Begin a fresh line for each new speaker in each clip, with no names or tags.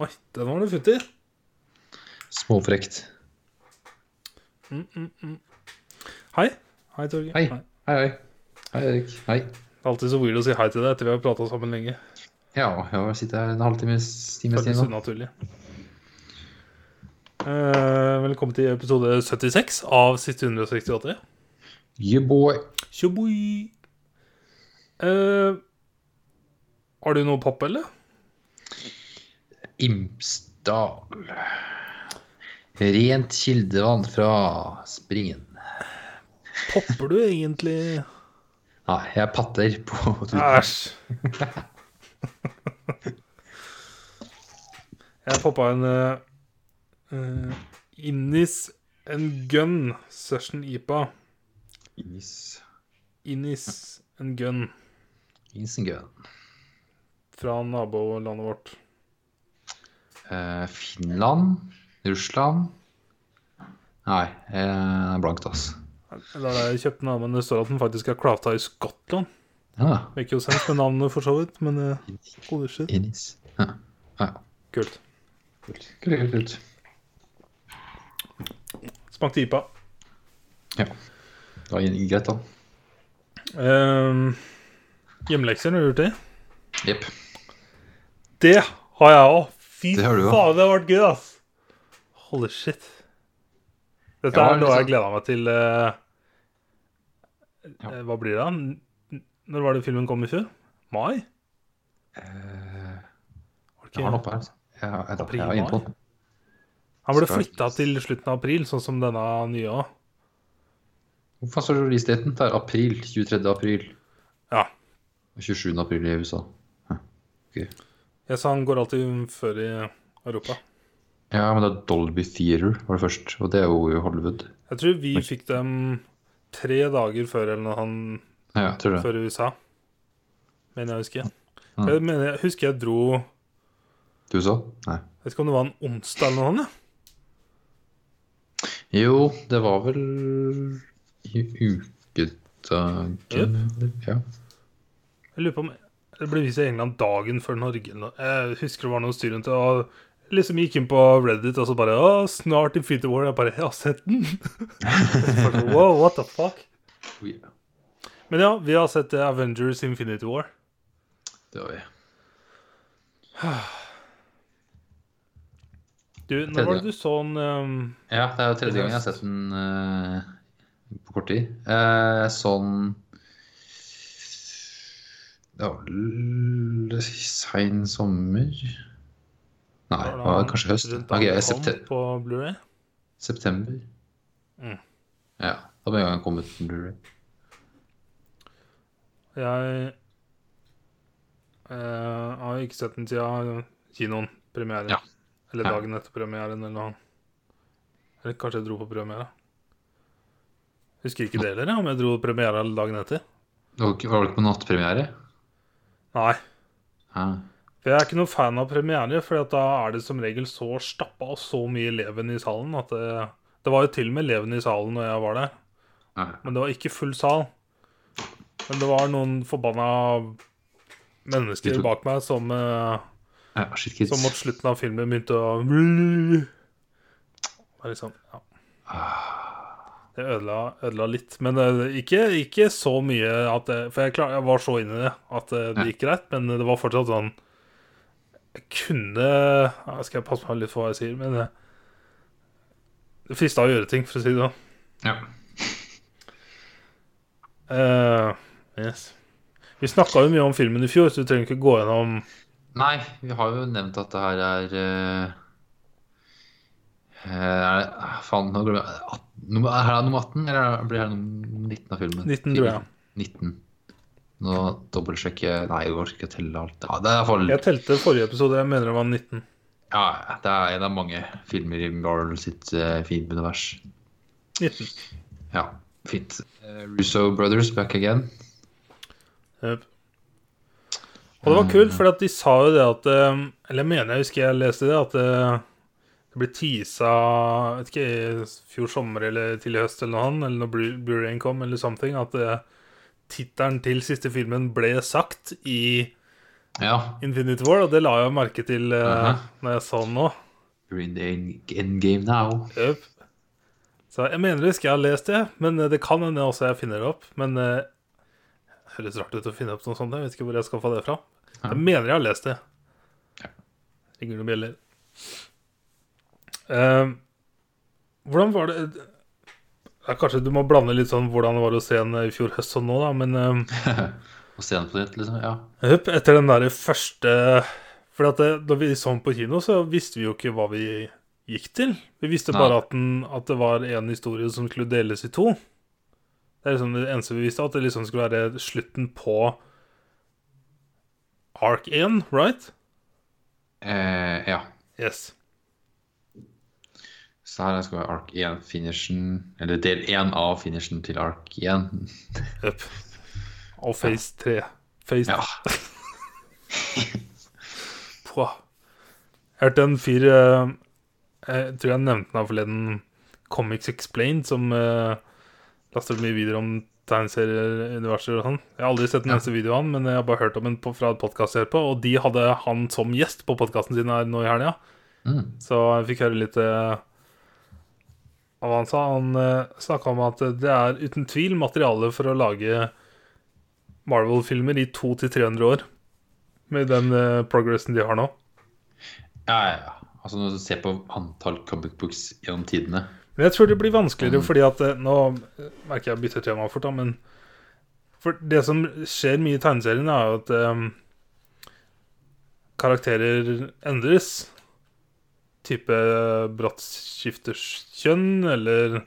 Oi, den var det futt i.
Småfrekt.
Mm, mm, mm. Hei. Hei, Torgeir.
Hei. Hei, hei. Hei, Erik. Hei.
Det er alltid så weird å si hei til deg etter vi har prata sammen lenge.
Ja, jeg har sittet her en halvtimes time tid nå.
Eh, velkommen til episode 76 av Siste 168.
Yeah, boy.
Tjoboy! Eh, har du noe pop, eller?
Imsdal. Rent kildevann fra springen.
Popper du egentlig
Nei, jeg patter på.
Æsj. Jeg poppa en uh, Innis en gun session IPA.
Innis.
Innis en gun
Isengøen.
fra nabolandet vårt.
Eh, Finland. Russland. Nei, jeg er blankt, ass.
Det er det jeg kjøpt navnet, men det står at den faktisk er crafta i Skottland.
Ja,
Make jo sens med navnet, for så vidt, men uh, holy shit.
Inis. Ja. ja.
Kult.
Kult, kult, kult.
Smakte IPA.
Ja. Det var greit, da.
Um, hjemmelekser har du gjort det?
Jepp.
Det har jeg òg. Fy
Det har du også.
faen, det har vært gøy, ass. Holy shit. Dette
Ja,
er noe jeg
liksom-
gleda meg til uh,
Ja.
eh, Hva blir det? N- Når var det filmen kom i fjor? Mai? Uh, okay.
jeg har den oppe her. altså. Jeg, jeg,
April,
jeg på den.
Han ble flytta til slutten av april, sånn som denne nye òg.
Hvorfor står det releasedaten? Det er april. 23. april.
Ja.
Og 27. april i USA.
Jeg sa han går alltid før i Europa.
Ja, men det er Dolby Theater var det først, og det er jo i Hollywood.
Jeg tror vi fikk dem tre dager før eller noe han
Ja, tror det.
før i USA. Mener jeg husker.
Mm.
Jeg, mener, jeg husker jeg dro
Du USA? Nei.
Jeg vet ikke om det var en onsdag eller noe sånt.
Jo, det var vel i ukedagen? Ja.
Jeg lurer på om det ble vist i England dagen før Norge. Jeg husker det var noe styr rundt det. Og liksom gikk inn på Reddit og så bare Å, snart Infinity War. Jeg bare Jeg har sett den! Wow, what the fuck? Men ja, vi har sett Avengers Infinity War.
Det har vi.
Du, når var det du så den um,
Ja, det er jo tredje gang jeg har sett den uh, på kort tid. Uh, sånn Det var vel sein sommer Nei, det var kanskje høst.
rundt jeg,
september. september.
Mm.
Ja, da med en gang kom ut på Blu-ray.
Jeg eh, har ikke sett den siden kinoen. Premiere.
Ja.
Eller dagen etter premieren, eller noe. Eller kanskje jeg dro på premiere. Husker ikke det heller, om jeg dro premiera dagen etter.
Det var var det ikke på nattpremiere?
Nei.
Hæ?
For jeg er ikke noen fan av premiere, for da er det som regel så stappa og så mye leven i salen at det, det var jo til og med leven i salen når jeg var der.
Ja.
Men det var ikke full sal. Men det var noen forbanna mennesker
De
bak meg som eh,
ja, shit kids.
Som mot slutten av filmen begynte å Bare var liksom, ja. Det ødela, ødela litt. Men eh, ikke, ikke så mye at det, For jeg, klar, jeg var så inne i det at eh, det gikk greit, men det var fortsatt sånn Jeg kunne jeg Skal jeg passe meg litt for hva jeg sier, men eh, det frista å gjøre ting, for å si det sånn.
Ja.
Uh, yes. Vi snakka jo mye om filmen i fjor, så du trenger ikke gå gjennom
Nei, vi har jo nevnt at det her er uh, ah, Faen, nå glemmer jeg nummer- Er det nummer 18, eller er- blir det nummer 19 av filmen?
19, tror jeg.
19. Nå dobbeltsjekker jeg Nei, jeg orker ikke telle alt. Ja, det er for...
Jeg telte forrige episode, jeg mener det var 19.
ja, det er en av mange filmer i Marvel sitt uh, filmunivers.
19.
Ja, fint. Uh, Russo Brothers back again.
Yep. Og det var kult, for de sa jo det at eh, Eller mener jeg husker jeg leste det, at eh, ble teasa vet ikke, i fjor sommer eller tidlig høst eller noe annet, eller når Blu-rayen kom, eller something, at uh, tittelen til siste filmen ble sagt i
Ja.
Infinity War, og det la jeg merke til uh,
Aha.
når jeg så den nå.
You're in the end- endgame now.
Yep. Så jeg mener jeg skal har lest det, men eh, det kan hende også jeg finner det opp. Men uh, det høres rart ut å finne opp noe sånt. Jeg vet ikke hvor jeg skal få det fra. Jeg mener jeg har lest det.
Ja.
Ringer noen bjeller. Eh, hvordan var det ja, Kanskje du må blande litt sånn hvordan det var å se den i fjor høst og nå, da, men eh,
Og se den på nytt, liksom. Ja.
Etter den der første For det, da vi så den på kino, så visste vi jo ikke hva vi gikk til. Vi visste bare at, den, at det var en historie som skulle deles i to. Det er liksom det eneste vi visste, at det liksom skulle være slutten på Ark 1, right?
Eh, ja.
Yes.
Så her skal være Ark 1-finishen, eller del 1 av finishen til Ark 1.
Hupp. Og Phase 3. Phase
Ja.
Jeg hørte en fyr eh, Jeg tror jeg nevnte den forleden, Comics Explained, som uh, laster mye videoer om tegneserieuniverser og sånn. Jeg har aldri sett den
Ja.
eneste videoen, men jeg har bare hørt om den på, fra et podkast jeg hører på, og de hadde han som gjest på podkasten sin her nå i helga.
Mm.
Så jeg fikk høre litt av hva han sa. Han uh, snakka om at det er uten tvil materiale for å lage Marvel-filmer i 200-300 år. Med den uh, progressen de har nå.
Ja, ja, ja. Altså når du ser på antall comic books gjennom tidene
Men jeg tror det blir vanskeligere,
Mm.
fordi at eh, Nå merker jeg jeg bytter tema fort, da, men For det som skjer mye i tegneseriene, er jo at um, karakterer endres. Type eh, brått skifter kjønn, eller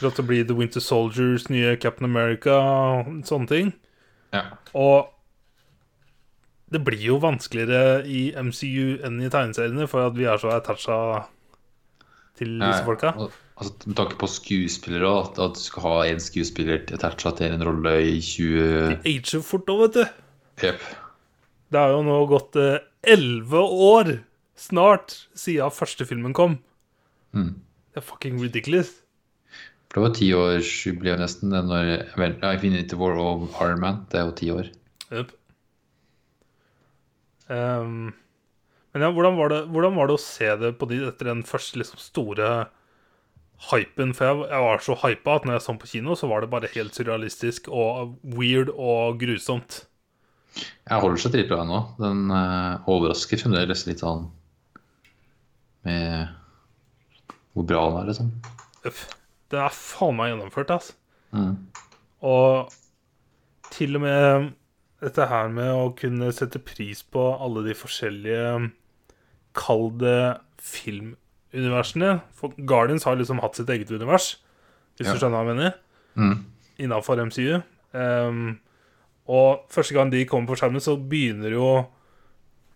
brått å bli The Winter Soldiers, nye Captain America, sånne ting.
Ja.
Og det blir jo vanskeligere i MCU enn i tegneseriene, for at vi er så attacha til disse folka.
Altså, med tanke på skuespillere, at, at du skal ha en skuespiller attacha til en rolle i 20
Ager fort òg, vet du.
Yep.
Det har jo nå gått elleve år snart siden første filmen kom.
Mm.
Det er fucking ridiculous.
For det var tiårsjubileum nesten. det Når vel, Infinity War og Iron Man. Det er jo ti år.
Yep. Um, men ja, hvordan var, det, hvordan var det å se det på de etter den første liksom, store hypen? For jeg, jeg var så hypa at når jeg så den på kino, så var det bare helt surrealistisk og weird og grusomt.
Jeg holder seg dritbra nå. Den eh, overrasker fremdeles litt sånn med hvor bra den er, liksom.
Det er faen meg gjennomført, altså.
Mm.
Og til og med dette her med å kunne sette pris på alle de forskjellige Kall det filmuniversene. For Guardians har liksom hatt sitt eget univers, hvis
Ja.
du skjønner hva jeg mener,
Mm.
innafor MCU. Um, og første gang de kommer på skjermen, så begynner jo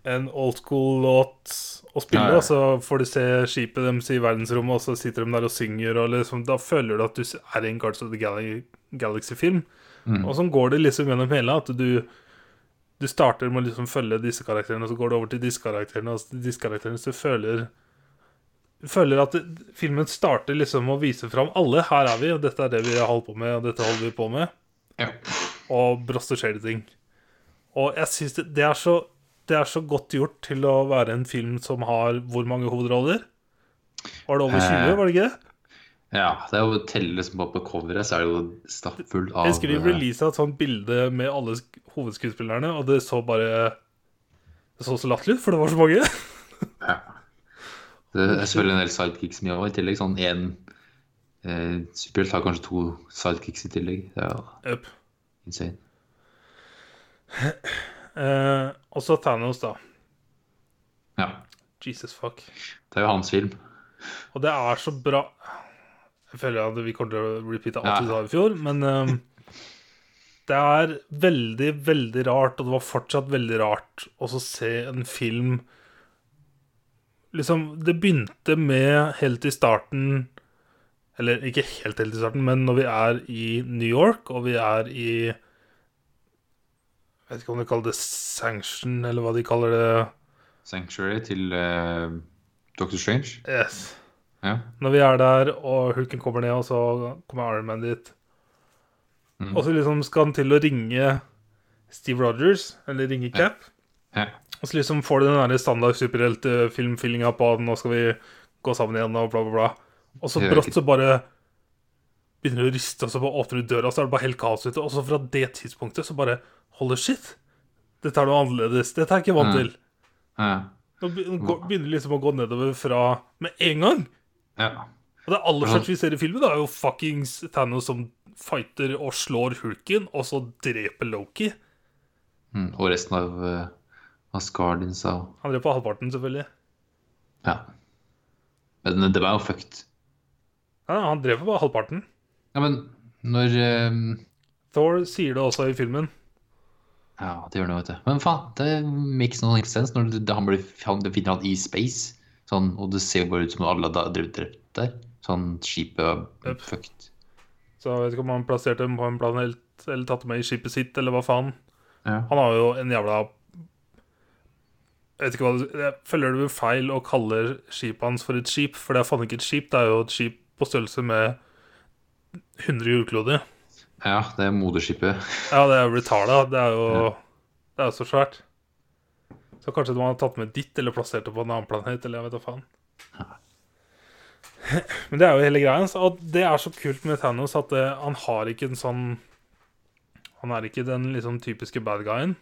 en old school-låt å spille,
Ja, ja.
og så får du se skipet deres i verdensrommet, og så sitter de der og synger, og liksom, da føler du at du er i en Guards of the Gal- Galaxy-film.
Mm.
Og sånn går det liksom gjennom hele, at du, du starter med å liksom følge disse karakterene, og så går du over til disse karakterene, og så til disse karakterene, så du føler føler at filmen starter liksom å vise fram alle. Her er vi, og dette er det vi har holdt på med, og dette holder vi på med.
Ja.
Og brått så skjer det ting. Og jeg syns det, det, er så, det er så godt gjort til å være en film som har hvor mange hovedroller? Var det over 20,
Eh,
var det ikke det?
ja. Det er jo telles telle liksom på, på coveret, så er det jo stappfullt av
Jeg de
eh,
releasa et sånt bilde med alle sk- hovedskuespillerne, og det så bare Det så så latterlig ut, for det var så mange.
Ja. Det er selvfølgelig en del sidekicks mye òg, i tillegg. Sånn én eh, superhelt har kanskje to sidekicks i tillegg. Det er jo
Yep.
insane.
Eh, og så Thanos, da.
Ja.
Jesus fuck.
Det er jo hans film.
Og det er så bra Jeg føler at vi kommer til å repeate alt vi sa i fjor, men um, det er veldig, veldig rart, og det var fortsatt veldig rart å se en film Liksom, det begynte med helt i starten Eller ikke helt helt i starten, men når vi er i New York, og vi er i Jeg vet ikke om de kaller det sanction, eller hva de kaller det.
Sanctuary til uh, Doctor Strange.
Yes.
Ja.
Når vi er der, og Hulken kommer ned, og så kommer Iron Man dit.
Mm.
Og så liksom skal han til å ringe Steve Rogers, eller ringe Cap.
Ja.
Og så liksom får du den der standard superheltfilmfillinga på at nå skal vi gå sammen igjen og bla, bla, bla. Og så brått så bare begynner å riste, og så bare åpner du døra, så er det bare helt kaos ute. Og så fra det tidspunktet så bare Holder shit. Dette er noe annerledes. Dette er jeg ikke vant
Mm.
til.
Ja.
Nå nå begynner det liksom å gå nedover fra med en gang.
ja.
Og det aller første vi ser i filmen, det er jo fuckings Thanos som fighter og slår hulken, og så dreper Loki.
Mm. Og resten av uh, Asgardians og
Han dreper halvparten, selvfølgelig.
Ja. Men det var jo fucked.
Ja, han dreper bare halvparten.
Ja, men når um...
Thor sier det også i filmen.
Ja, det gjør det, vet du. Men faen, det makes no sense når det, han blir han, finner han i space. Sånn, og det ser bare ut som alle har drevet drept der. Sånn skipet
Yep.
fucked.
Så jeg vet ikke om han plasserte dem på en planet eller tatt dem med i skipet sitt, eller hva faen.
Ja.
Han har jo en jævla Jeg vet ikke hva du Jeg føler det blir feil å kalle skipet hans for et skip, for det er faen ikke et skip. Det er jo et skip på størrelse med 100 jordkloder.
ja, det er moderskipet.
Ja, det er Retala. Det er jo
Ja.
Det er jo så svært. Så kanskje man har tatt med ditt, eller plassert det på en annen planet, eller jeg vet da faen. Men det er jo hele greia. Og det er så kult med Thanos at det, han har ikke en sånn Han er ikke den liksom typiske bad guyen.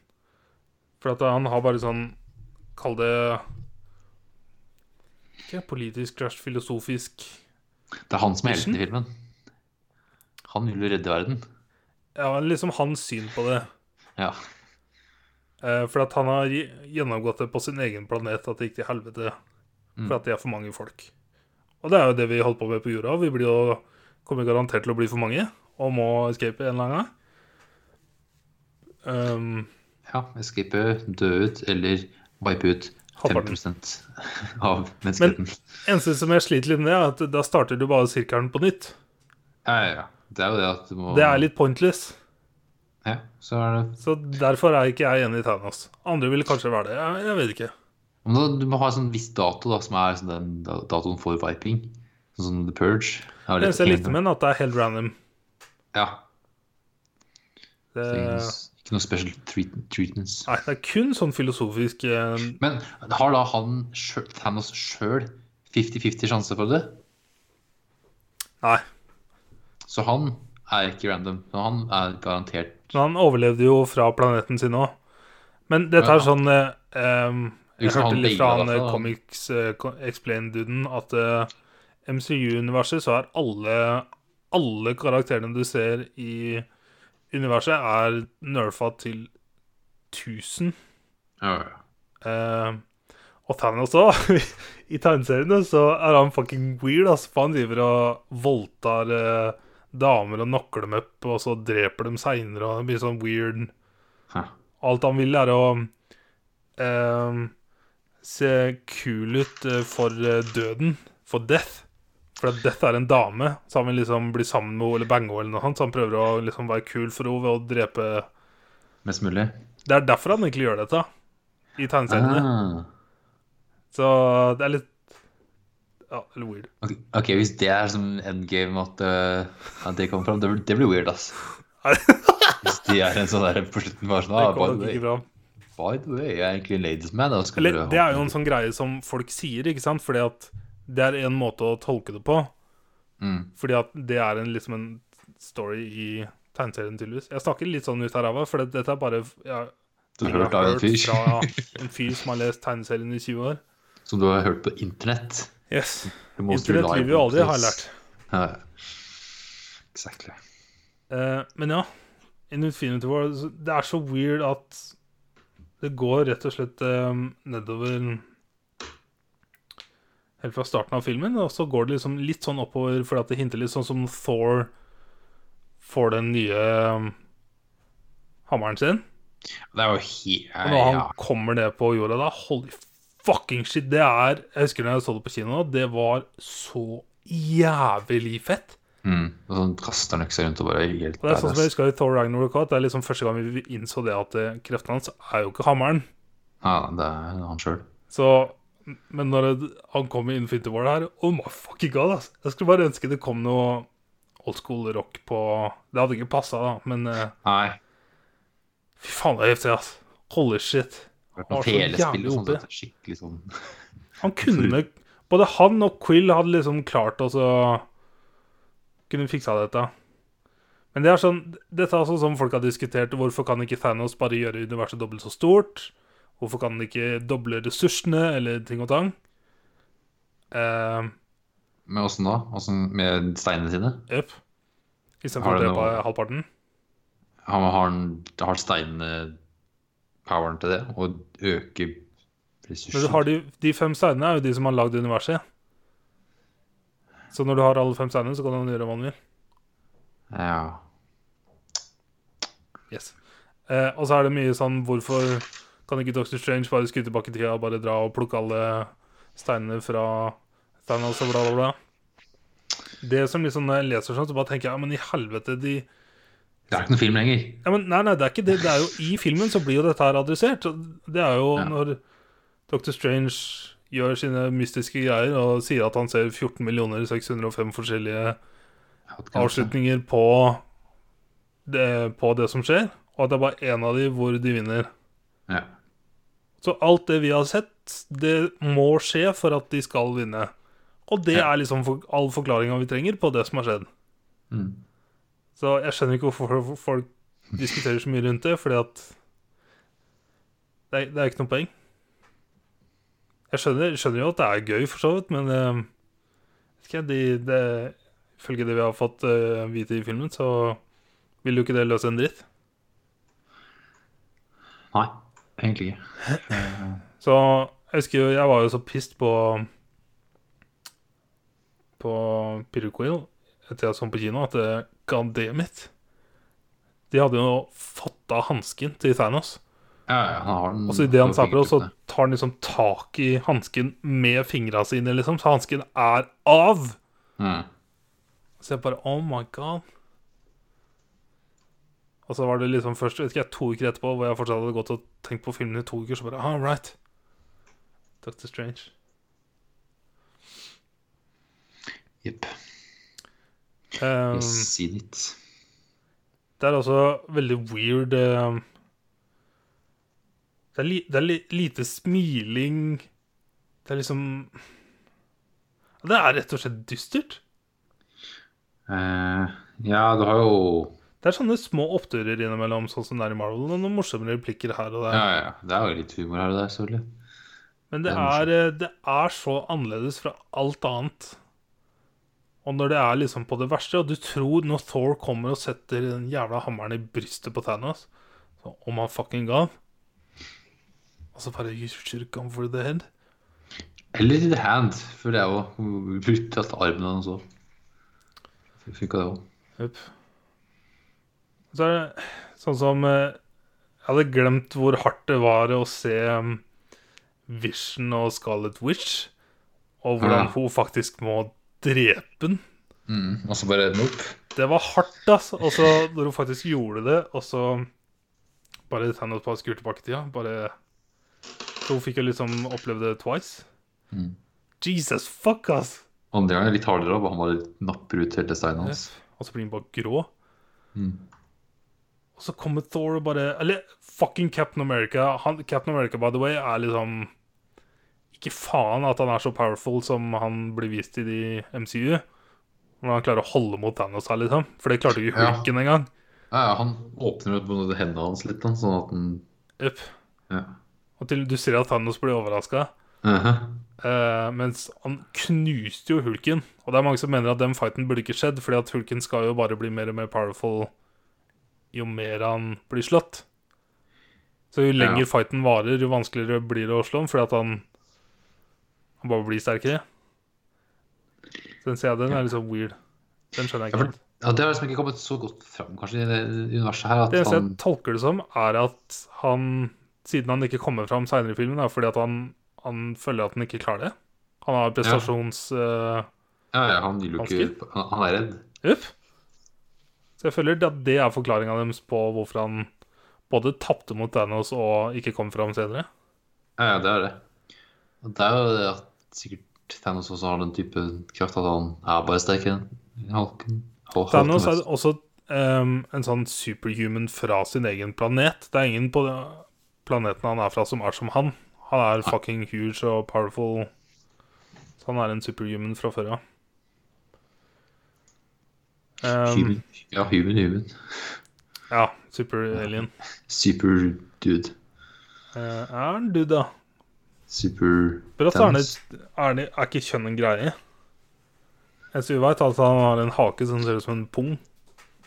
For at han har bare sånn Kall det Ikke politisk slash filosofisk
Det er han som er helten i filmen. Han vil jo redde verden.
Ja, liksom hans syn på det.
Ja.
Eh, For at han har gjennomgått det på sin egen planet, at det gikk til helvete.
Mm.
For at det er for mange folk. Og det er jo det vi holder på med på jorda. Vi blir jo, kommer garantert til å bli for mange, og må escape en eller annen gang. Um,
ja. Escape, dø ut eller wipe ut
Halvparten.
5 av menneskeheten.
eneste som jeg sliter litt med, er at da starter du bare sirkelen på nytt.
Ja, ja, ja. Det er jo det at du må
Det er litt pointless.
Ja, så er det
Så derfor er ikke jeg enig i Thanos. Andre vil kanskje være det. Jeg, jeg vet ikke.
Da, Du må ha en sånn viss dato, da, som er sånn den datoen for viping. Sånn som The Purge.
Det eneste jeg likte med den, at det er helt random.
Ja.
Det,
Ikke noe, special treat, treatments.
nei, det er kun sånn filosofisk uh...
Men har da han Thanos sjøl 50-50 sjanse for det?
Nei.
Så han er ikke random. Men han er garantert
Men han overlevde jo fra planeten sin òg. Men dette
Ja.
er sånn eh, em, Jeg hørte litt fra han eh. Comics eh, Co- Explain-duden at eh, MCU-universet så er alle Alle karakterene du ser i universet, er nerfa til 1000.
Ja, ja.
Eh, og Thanos òg. I tegneseriene så er han fucking weird. Altså, for han driver og voldtar eh, damer og knocker dem opp, og så dreper dem seinere. Og det blir sånn weird
Hæ.
Alt han vil, er å eh, se kul ut eh, for eh, døden, for death. For at death er en dame, så han vil liksom bli sammen med henne eller bange henne, eller noe sånt. Så han prøver å liksom være kul for henne ved å drepe
Mest mulig.
Det er derfor han egentlig gjør dette, i tegneseriene.
Ah.
Så det er litt Ja, eller weird.
Ok, ok, hvis det er som endgame at, uh, at det kommer fram, det, det blir weird, ass. Hvis de er en sånn der på slutten bare sånn ah, by, the way, by the way, jeg er egentlig en ladies man.
Eller, det er jo en sånn greie som folk sier, ikke sant? Fordi at det er en måte å tolke det på.
mm.
Fordi at det er en, liksom en story i tegneserien, tydeligvis. Jeg snakker litt sånn ut av ræva, for dette er bare ja,
Du har hørt av en fyr
fra en fyr som har lest tegneserien i 20 år.
som du har hørt på internett.
Yes. Internett jo aldri, har jeg lært.
Ja. Exactly.
Uh, men ja, in Infinity War Det er så weird at det går rett og slett um, nedover Helt fra starten av filmen, og så går det liksom litt sånn oppover fordi at det hinter litt sånn som Thor får den nye um, hammeren sin.
Det er jo helt
Og når han
ja.
kommer ned på jorda da, holy fucking shit, det er Jeg husker når jeg så det på kino, det var så jævlig fett.
mm. Og sånn kaster han øksa rundt og bare helt
Og det er sånn som jeg husker i Thor Ragnarok at Det er liksom første gang vi innså det at eh, kreftene hans er jo ikke hammeren.
Ja, det er han sjøl.
Så Men når det, han kom i Infinity War her Oh my fucking god, ass. Jeg skulle bare ønske det kom noe old school rock på Det hadde ikke passa, da, men eh,
Nei.
fy faen, det er heftig, ass. Holy shit.
Telespill
jævlig
og sånn. Skikkelig sånn
Han kunne Både han og Quill hadde liksom klart å så Kunne fiksa dette. Men det er sånn Dette er sånn sånn folk har diskutert. Hvorfor kan ikke Thanos bare gjøre universet dobbelt så stort? Hvorfor kan han ikke doble ressursene, eller ting og tang? Uh,
Men åssen da? Hvordan med steinene sine?
Jepp.
Har
Istedenfor å drepe halvparten.
Han har, han- har steinene poweren til det? Og øke
Men du har de, de fem steinene er jo de som har lagd universet. Så når du har alle fem steinene, så kan du gjøre hva du vil.
Ja.
Yes. Eh, og så er det mye sånn Hvorfor kan ikke Doctor Strange bare skru tilbake i tida og bare dra og plukke alle steinene fra Thanos og bla, bla, bla? Det som liksom Når jeg leser sånn, så bare tenker jeg ja, men i helvete, de
Det er ikke noen film lenger.
ja, men, Nei, nei, det er ikke det. Det er jo I filmen så blir jo dette her adressert. Det er jo
Ja.
når Dr. Strange gjør sine mystiske greier og sier at han ser 14 605 forskjellige avslutninger på det, på det som skjer, og at det er bare én av de hvor de vinner.
Ja.
Så alt det vi har sett, det må skje for at de skal vinne. Og det
Ja.
er liksom for, all forklaringa vi trenger på det som har skjedd.
Mm.
Så jeg skjønner ikke hvorfor folk diskuterer så mye rundt det, fordi at det er, det er ikke noe poeng. Jeg skjønner, skjønner jo at det er gøy, for så vidt, men uh, ikke, de, det, ifølge det vi har fått uh, vite i filmen, så vil jo ikke det løse en dritt.
Nei, egentlig ikke.
Så jeg husker jo, jeg var jo så pissed på På Peter Quill etter jeg så den på kino, at det, god damn it. De hadde jo fått av hansken til Thanos.
Ja, ja, han har den
Og så idet han
på
oss, så tar han liksom tak i hansken med fingra sine, liksom. Så hansken er av.
Mm.
Så jeg bare Oh my god. Og så var det liksom først vet ikke jeg, to uker etterpå hvor jeg fortsatt hadde gått og tenkt på filmen i to uker, så bare All right. Dr. Strange.
Jepp.
Um,
seen it.
Det er også veldig weird um, Det er, li, det er lite smiling Det er liksom Det er rett og slett dystert.
Uh, ja, du har jo
Det er sånne små oppturer innimellom, sånn som det er i Marvel. Og noen morsomme replikker her og der.
Ja, ja. Det er jo litt humor her og der, selvfølgelig.
Men det
det er
er, eh, det er så annerledes fra alt annet. Og når det er liksom på det verste, og du tror når Thor kommer og setter den jævla hammeren i brystet på Thanos så Om han fucking ga Og så bare You should come for the head.
Eller the hand, for det er jo brutalt armen hans òg. Funka det òg.
Jupp. Så er det sånn som eh, Jeg hadde glemt hvor hardt det var å se um, Vision og Scarlet Witch, og hvordan
Ja.
hun faktisk må drepe den.
Mm. Og så bare nope.
Det var hardt, ass. Og så når hun faktisk gjorde det, og så bare Thanos bare skur tilbake tida. Bare Så hun fikk jo liksom oppleve det twice.
Mm.
Jesus fuck, ass!
Andre gang er litt hardere, og han bare napper ut hele steinen hans.
Og så blir han bare grå.
Mm.
Og så kommer Thor og bare Eller fucking Captain America. Han, Captain America, by the way, er liksom Ikke faen at han er så powerful som han blir vist i de MCU. Når han klarer å holde mot Thanos her, liksom. For det klarte ikke
Ja.
Hulken engang.
Ja, ja, han åpner både hendene hans litt, da, sånn at han
Jepp.
Ja.
Og til du ser at Thanos blir overraska.
Mhm.
Eh, mens han knuste jo Hulken. Og det er mange som mener at den fighten burde ikke skjedd, fordi at Hulken skal jo bare bli mer og mer powerful jo mer han blir slått. Så jo lenger
Ja.
fighten varer, jo vanskeligere blir det å slå ham, fordi at han Han bare blir sterkere. Så den ser jeg, den er litt sånn weird. Den skjønner jeg ikke helt.
ja, det har liksom ikke kommet så godt fram kanskje i det universet her.
Det eneste
han,
jeg tolker det som, er at han Siden han ikke kommer fram seinere i filmen, er fordi at han, han føler at han ikke klarer det. Han har prestasjons... Ja,
ja, ja, han vil jo ikke Han han er redd.
Jepp. Så jeg føler at det er forklaringa deres på hvorfor han både tapte mot Thanos og ikke kom fram senere.
Ja, ja, det er det. Og det er jo det at sikkert Thanos også har den type kraft at han er bare sterkere enn Halken.
Thanos er også um, en sånn superhuman fra sin egen planet. Det er ingen på planeten han er fra, som er som han. Han er fucking huge og powerful. Så han er en superhuman fra før av. Um,
Human. Ja, human, human.
ja, super-alien.
Super dude.
Uh, er han dude, da?
Super
For at er, det, er, det, er ikke kjønn en greie? Eneste vi vet, er at han har en hake som ser ut som en pung.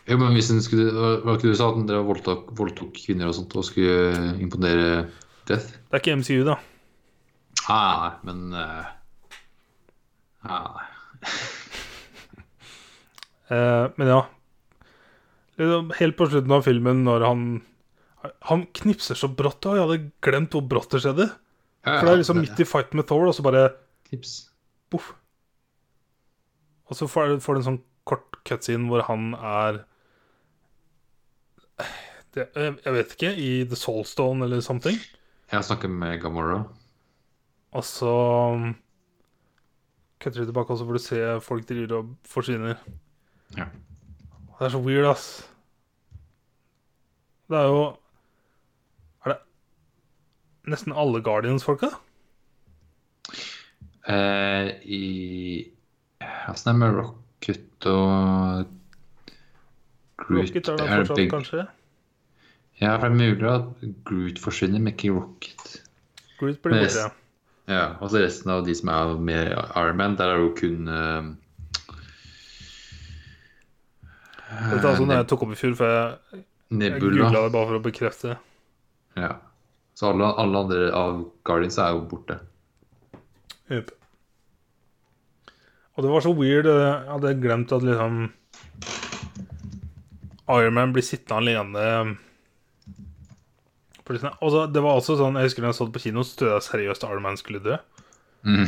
Jo, men hvis den skulle Var var ikke du sa at dere voldtok, voldtok kvinner og sånt og skulle imponere Death?
Det er ikke MCU, da.
Ah, nei, men uh, ah,
Eh, men ja. Liksom, helt på slutten av filmen, når han Han knipser så brått, og jeg hadde glemt hvor brått det skjedde. For det er liksom midt i fighten med Thor, og så bare
Tips.
Boff. Og så får får du en sånn kort cutscene hvor han er det, jeg vet ikke, i The Soulstone eller something.
Jeg snakker med Gamora.
Og så um, kutter du tilbake, og så får du se folk driver og forsvinner.
Ja.
Det er så weird, ass. Det er jo nesten alle Guardians-folka?
Uh, I Åssen er det med Rocket og Groot?
Rocket er
Er
fortsatt,
begge-
kanskje?
Ja, for det er mulig at Groot forsvinner, men ikke Rocket.
Groot blir borte.
Ja, og så resten av de som er med Iron Man, der er jo kun uh,
Dette er sånn jeg tok opp i fjor, for jeg, jeg googla det bare for å bekrefte det.
Ja. Så alle, alle andre av Guardians er jo borte.
Yep. Og det var så weird. eh, Jeg hadde glemt at liksom Iron Man blir sittende alene Og det var også sånn Jeg husker da jeg så det på kino, så trodde jeg seriøst Iron Man skulle dø.
Mm.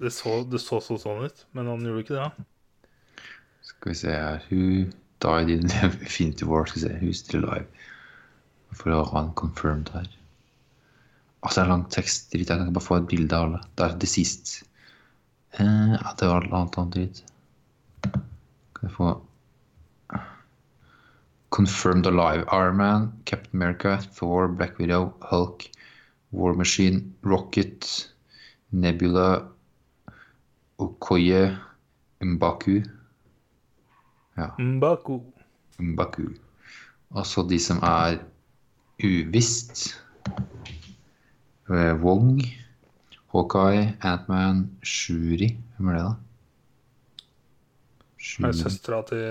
Det så, det så så sånn ut, men han gjorde ikke det. Ja.
Skal vi se her Who died in Infinity War? Skal vi se, Who's still alive? For å ha en confirmed her. Altså, det er lang tekst. Dritt. Jeg kan ikke bare få et bilde av alle. Det er deceased. Eh, ja, det var alt annet dritt. Kan jeg få Confirmed alive. Iron Man, Captain America, Thor, Black Widow, Hulk, War Machine, Rocket, Nebula, Okoye, Mbaku. Ja,
Mbaku.
Mbaku. Altså de som er uvisst. Eh, Wong, Hawkeye, Antman, Shuri. Hvem er det, da?
Er
Shuri.
det søstera til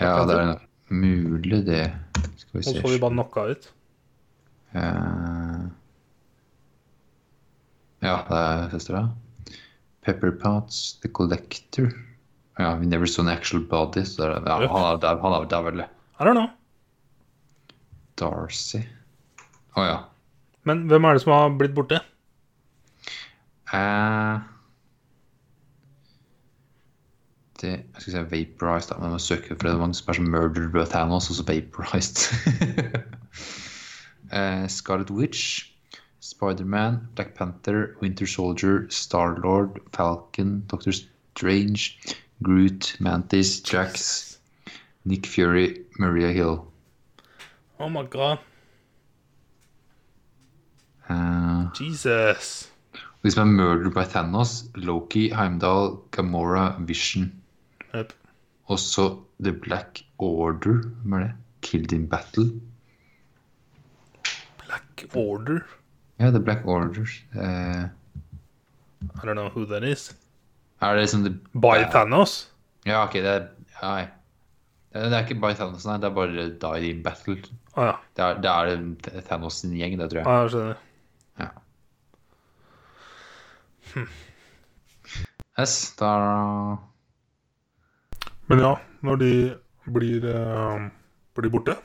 Ja, det er mulig, det. Skal vi
se.
se.
så vi bare knocka ut.
Uh... Ja, det er søstera. Pepper Potts, The Collector. Ja, We Never Saw an Actual Body. Så det er, ja, han er han er der vel.
I don't know.
Darcy. Å ja.
Men hvem er det som har blitt borte?
Eh, det Jeg skal si Vaporized, da, men må søke for det er mange som er som Murdered by Thanos, og så Vaporized. eh, Scarlet Witch, Spiderman, Black Panther, Winter Soldier, Star-Lord, Falcon, Doctor Strange, Groot, Mantis, Jax, Nick Fury, Maria Hill.
Oh my god.
Uh,
Jesus.
de som er Murdered by Thanos, Loki, Heimdall, Gamora, Vision.
Yep.
Og så The Black Order. Hvem er det? Killed in Battle.
Black Order.
Ja, The Black Order. Uh,
I don't know who that is.
er det liksom The
By
uh,
Thanos?
Ja, OK, det er ja, Det er er ikke by Thanos, nei. Det er bare Died in Battle.
Å ja.
Det er, det er Thanos sin gjeng, det tror jeg.
Ah, jeg skjønner.
Ja. Yes, da
Men ja, når de blir, uh, blir borte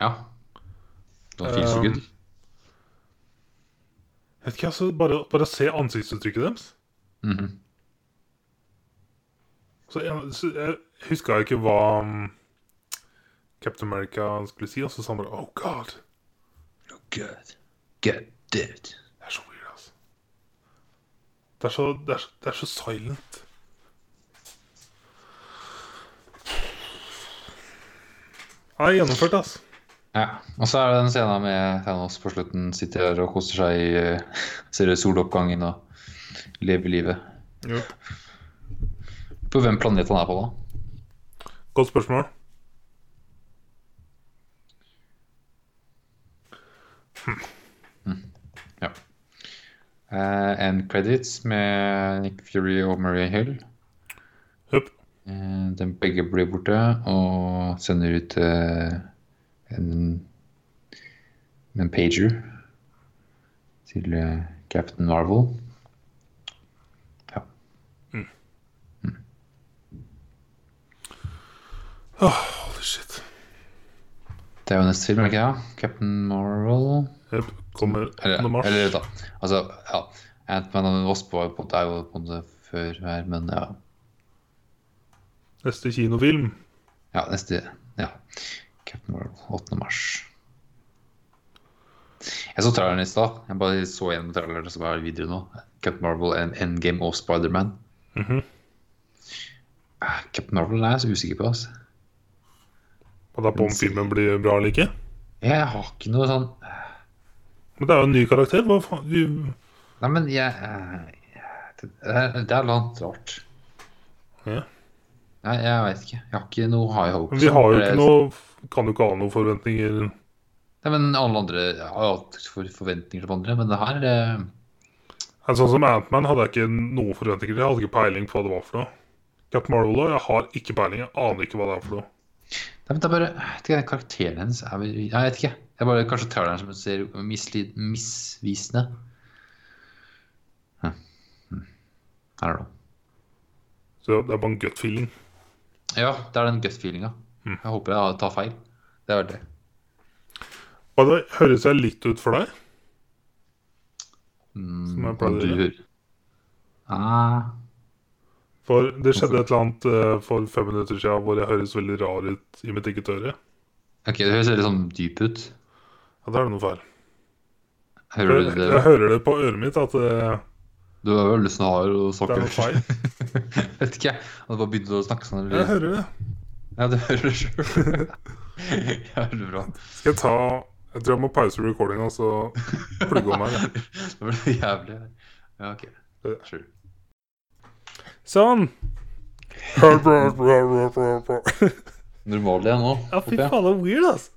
Ja. Da fins jo
Um. Vet ikke, altså, bare, bare se ansiktsuttrykket deres
Mhm.
Så jeg, så jeg huska ikke hva um, Captain America skulle si, og så sa han bare Oh God.
Oh, God. God damn.
Det er så weird, altså. Det er så, det er, så- det er så silent. Det er gjennomført, altså.
Ja, Og så er det den scenen med Thanos på slutten. Sitter her og koser seg i eh, Ser soloppgangen og lever livet.
Jo.
På hvem planet han er på, da?
Godt spørsmål.
Ja. Uh, end credits med Nick Fury og Maria Hill.
Hup.
Uh, de begge blir borte og sender ut uh, en, en pager til uh, Captain Marvel. Ja.
Holy shit.
Det er jo neste film, ikke det? Captain Marvel
yep, Kommer 8. mars.
eller da. Altså, ja. Ant-Man og Wasp var på, er jo på en måte før her, men ja.
Neste kinofilm.
Ja, neste Ja. Captain Marvel, 8. mars. Jeg så traileren i stad. Jeg bare så gjennom traileren som er videre nå. Captain Marvel, en Endgame og Spiderman.
Mm
-hmm. Captain Marvel er jeg så usikker på. Altså.
Og da på om filmen blir bra eller ikke.
Jeg har ikke noe sånn
Men det er jo en ny karakter. Hva faen? du...
Nei, men jeg eh, Det er, det er noe rart.
Ja.
Nei, jeg veit ikke. Jeg har ikke noe high hopes.
Men vi har jo ikke noe Kan jo ikke ha noen forventninger.
Nei, men alle andre jeg har jo hatt for forventninger til andre, men det her eh,
sånn som Ant-Man hadde jeg ikke noen forventninger til. Jeg hadde ikke peiling på hva det var for noe. Captain Marvel jeg har ikke peiling. Jeg aner ikke hva det er for noe.
Nei, men det er bare vet ikke, Karakteren hennes er vel Jeg vet ikke. Jeg er bare kanskje den som ser mislid, misvisende. Hm. Hm. I don't know.
Så det er bare en gut feeling.
Ja, det er den gut-feelinga.
Mm.
Jeg håper jeg tar feil. Det er det.
Og det høres jeg litt ut for deg?
Mm,
Som jeg pleier å gjøre.
Ah,
For det skjedde et eller annet eh, for fem minutter siden hvor jeg høres veldig rar ut i mitt eget øre.
ok, det høres veldig sånn dyp ut.
Ja, da er det noe feil.
Hører
Jeg,
du det?
jeg hører det på øret mitt at uh,
Du er veldig snar og
det er noe feil.
Vet ikke, jeg. Hadde bare begynt å snakke sånn.
Jeg hører det.
Ja, du hører det sjøl. det bra.
Skal jeg ta Jeg tror jeg må pause recordinga og så plugge om her. jeg.
Det ble jævlig. Ja, ok. Sure.
Sånn. Ja,
Normal igjen nå.
fy
håper
faen, det er weird, altså.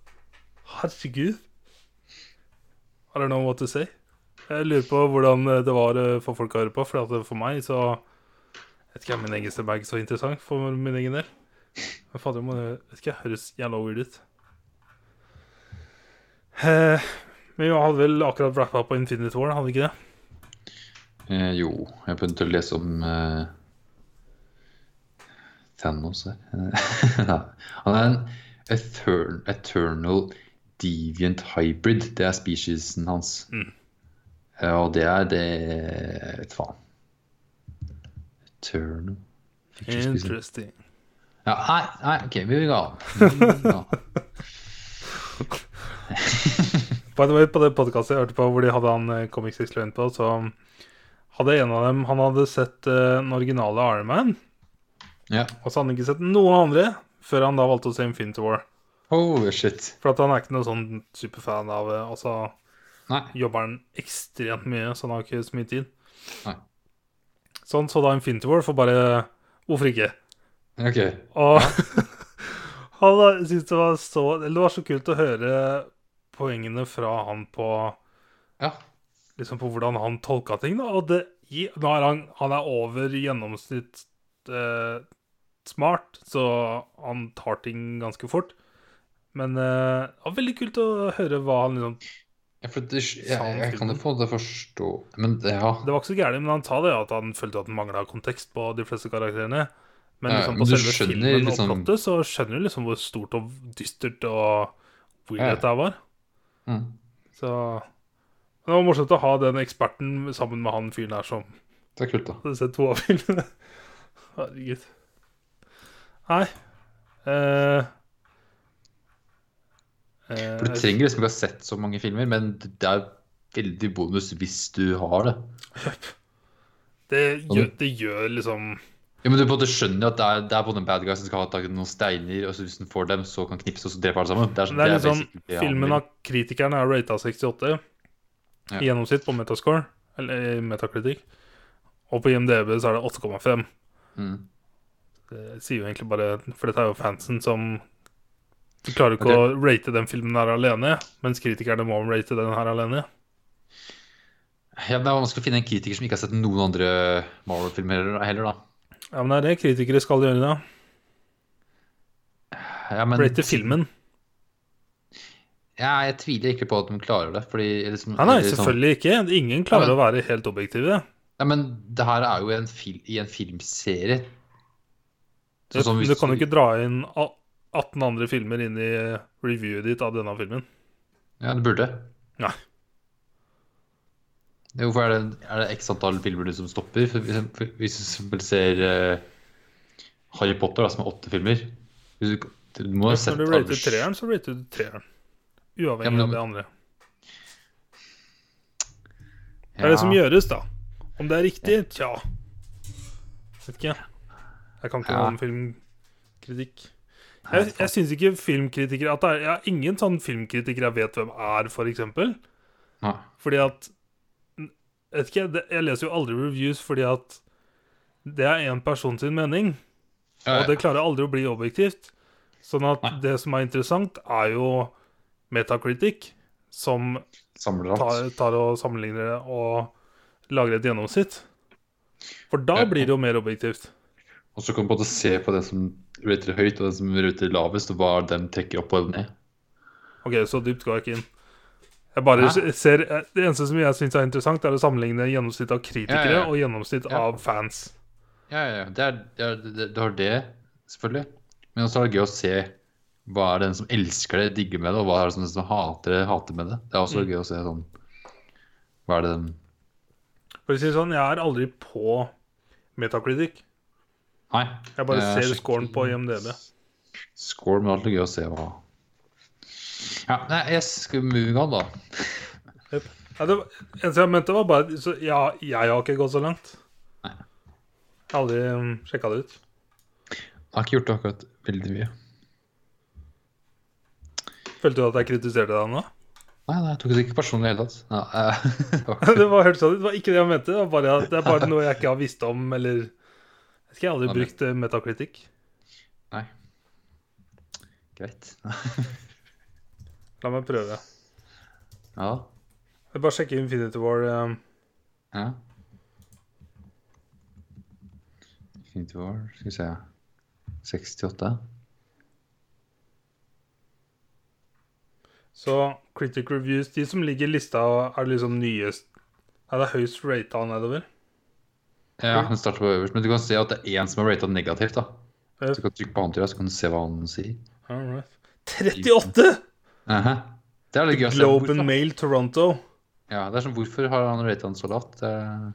Herregud. I don't know what to say. Jeg lurer på hvordan eh, det var eh, for folk å høre på, for at for meg så vet ikke, om Min egen stemme er så interessant for min egen del. Men fader, må det vet ikke, høres jævla weird ut. Eh, men vi hadde vel akkurat wrappa på Infinity War, hadde vi ikke det?
Eh, jo, jeg begynte å lese om eh, Thanos her. Han er en etern eternal deviant hybrid. Det er speciesen hans.
Mm.
Og det er det Vet faen. Eternal
Interesting.
Ja, nei, nei, OK, vi vil gå an.
By the way, på det podcastet jeg hørte på hvor de hadde han eh, Comics Explained på, så hadde en av dem Han hadde sett uh, den originale Iron Man,
Ja.
og så hadde han ikke sett noen andre før han da valgte å se Infinity War.
Oh, shit.
For at han er ikke noe sånn superfan av eh, Altså
Nei.
jobber han ekstremt mye, så han har ikke så mye tid.
Nei.
Sånn så da Infinity War for bare Hvorfor ikke?
OK.
Og han da syntes det var så Eller det var så kult å høre poengene fra han på
Ja.
liksom på hvordan han tolka ting. da, Og det, nå er han, han er over gjennomsnitt eh, smart, så han tar ting ganske fort. Men uh, det var veldig kult å høre hva han liksom
Ja, det, jeg, jeg kan jo få det forstå Men det- ja.
Det var ikke så gærent, men han sa det at han følte at han mangla kontekst på de fleste karakterene. Men
Ja,
liksom
men
på
du
selve
skjønner
filmen
liksom-
og plottet så skjønner du liksom hvor stort og dystert og weird
Ja, ja.
dette var.
Mm.
Så det var morsomt å ha den eksperten sammen med han fyren her som
Det er kult, da.
hadde sett to av filmene. Herregud. Nei Uh,
uh, du trenger liksom ikke ha sett så mange filmer, men det er veldig bonus hvis du har det.
det, gjør, det gjør liksom
Ja, men du både skjønner at det er, det er både en bad guy som skal ha tak i noen steiner, og så hvis den får dem, så kan knipse, og så drepe alle sammen. Det er, sånn-
Det er liksom,
det han
Filmen av kritikerne er rata 68
Ja.
i gjennomsnitt på Metascore, eller i Metacritic. Og på IMDb så er det 8,5.
Mm.
Det sier jo egentlig bare For dette er jo fansen som Du klarer ikke å rate den filmen her alene, mens kritikerne må rate den her alene.
Ja, men Det er vanskelig å finne en kritiker som ikke har sett noen andre Marvel-filmer heller, da.
Ja, men det er det kritikere skal gjøre, da.
Ja, men,
Rate filmen.
Ja, jeg tviler ikke på at de klarer det. Fordi liksom,
Nei, nei,
sånn-
selvfølgelig ikke. Ingen klarer
Ja, men-
å være helt objektive.
Ja, men det her er jo en i en filmserie.
Du,
Sånn hvis-
du kan jo ikke dra inn 18 andre filmer inn i reviewet ditt av denne filmen.
Ja, det burde.
Nei.
Hvorfor er det, er det x antall filmer du som stopper? For hvis, du ser uh, Harry Potter, da, som er åtte filmer du, du må ha sett
Når du rater treeren, så rater du treeren. Uavhengig
Ja, men-
av det andre. Det er det som gjøres, da. Om det er riktig? Tja. Vet ikke. Jeg kan ikke
Ja.
noe om filmkritikk. Jeg, jeg syns ikke filmkritikere at det er, Jeg har ingen sånn filmkritikere jeg vet hvem er, for eksempel. Fordi at vet ikke, Jeg leser jo aldri reviews fordi at det er én person sin mening.
Ja,
Og det klarer aldri å bli objektivt. Sånn at
Nei.
det som er interessant, er jo Metacritic, som tar, tar og sammenligner det og lager et gjennomsnitt. For da blir det jo mer objektivt.
Og så kan du på en måte se på det som rater høyt, og det som rater lavest, og hva den trekker opp og ned.
Ok, så dypt går jeg ikke inn. Jeg bare
Hæ?
ser, Det eneste som jeg syns er interessant, er å sammenligne gjennomsnitt av kritikere
Ja, ja, ja.
og gjennomsnitt
Ja.
av fans.
Ja, ja, ja. Det er, det er, det, du har det, selvfølgelig. Men også er det gøy å se hva er den som elsker det, digger med det, og hva er det som, som hater det, hater med det. Det er også
Mm.
gøy å se sånn Hva er det den
For å si det sånn, jeg er aldri på Metacritic.
Nei.
Jeg bare ser
sjekker-
scoren på IMDb.
Score, men alltid gøy å se hva Ja, nei, jeg skal move on, da.
Ja, det var, eneste jeg mente, var bare så, Ja, jeg har ikke gått så langt.
Nei.
Jeg har aldri um, sjekka det ut.
Jeg har ikke gjort det akkurat veldig mye.
Følte du at jeg kritiserte deg nå?
Nei, nei, jeg tok det ikke personlig i det hele tatt. Ja, uh,
det var helt sånn, det var ikke det jeg mente. Det, var bare, det er bare noe jeg ikke har visst om, eller Vet jeg aldri brukt metakritikk? Metacritic.
nei. Greit.
La meg prøve.
Ja.
Jeg bare sjekke Infinity War. Um.
ja. Infinity War, skal vi se 68.
Så Critic Reviews, de som ligger i lista, er liksom nyest Er det høyst rata nedover?
Ja, den starter på øverst. Men du kan se at det er én som er ratet negativt. da. Så du kan trykke på annet, så kan du se hva han sier.
Alright. 38!
Aha. Det er litt gøy å se.
Globe and Mail Toronto.
ja, det er sånn, hvorfor har han ratet han så lavt? Er...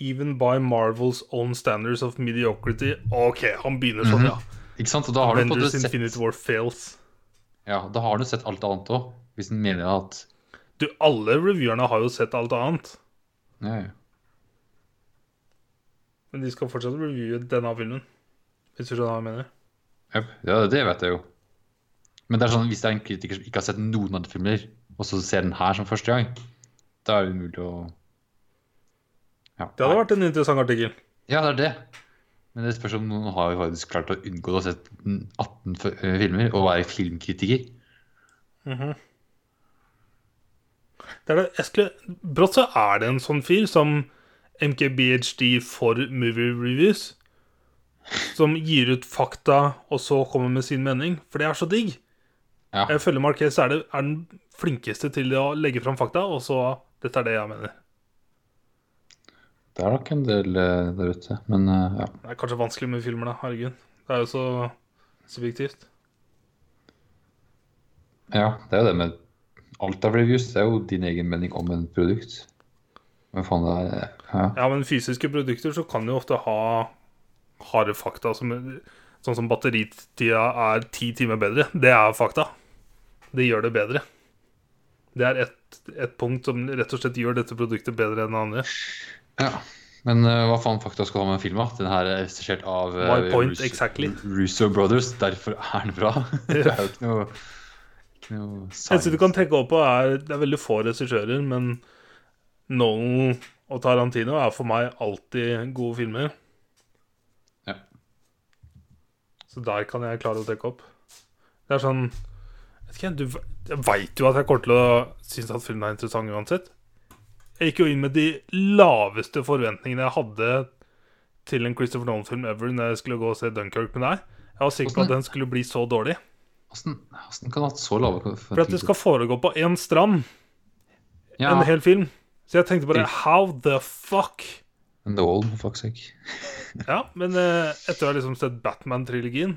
Even by Marvels own standards of mediocrity. OK, han begynner sånn, ja.
Ikke sant? Og da har du fått
Avengers
sett
Infinity War fails.
Ja, da har du sett alt annet òg. Hvis en mener at
Du, alle reviewerne har jo sett alt annet.
Ja, ja.
Men de skal fortsatt reviewe denne filmen. Hvis du skjønner hva jeg mener.
Ja, det vet jeg jo. Men det er sånn, hvis det er en kritiker som ikke har sett noen andre filmer, og så ser den her som første gang, da er det umulig å ja,
Det hadde vært en interessant artikkel.
Ja, det er det. Men det spørs om noen har faktisk klart å unngå å ha sett 18 eh, filmer og være filmkritiker.
Det er det, brått så er det en sånn fyr som MKBHD for movie reviews. Som gir ut fakta, og så kommer med sin mening. For det er så digg.
Ja.
Jeg føler Marquez er, det, er den flinkeste til å legge fram fakta, og så Dette er det jeg mener.
Det er nok en del eh, der ute, men eh, ja.
Det er kanskje vanskelig med filmer, da. Herregud. Det er jo så subjektivt.
Ja, det er jo det med alt av reviews. Er jo din egen mening om en produkt. Hva faen det er ja.
Ja, men fysiske produkter så kan du ofte ha harde fakta. Som, sånn som batteritida er ti timer bedre. Det er fakta. Det gjør det bedre. Det er ett et punkt som rett og slett gjør dette produktet bedre enn det andre.
ja. Men uh, hva faen fakta skal du ha med filma? Den her er regissert av uh,
point Russo, exactly.
Russo Brothers. Derfor er den bra. det er jo ikke noe
Eneste du kan tenke opp på, er Det er veldig få regissører, men Nolan og Tarantino er for meg alltid gode filmer.
Ja.
Så der kan jeg klare å trekke opp. Det er sånn vet ikke, Du veit jo at jeg kommer til å synes at filmen er interessant uansett. Jeg gikk jo inn med de laveste forventningene jeg hadde til en Christopher Nolan-film ever når jeg skulle gå og se Dunkerque med deg. Jeg var sikker på at den skulle bli så dårlig.
Hvordan kan du ha så lave
forventninger? For at det skal foregå på én strand.
Ja.
En hel film. Så jeg tenkte bare How the fuck?
And the old fuck sake.
ja, men uh, etter å ha liksom sett Batman-trilogien,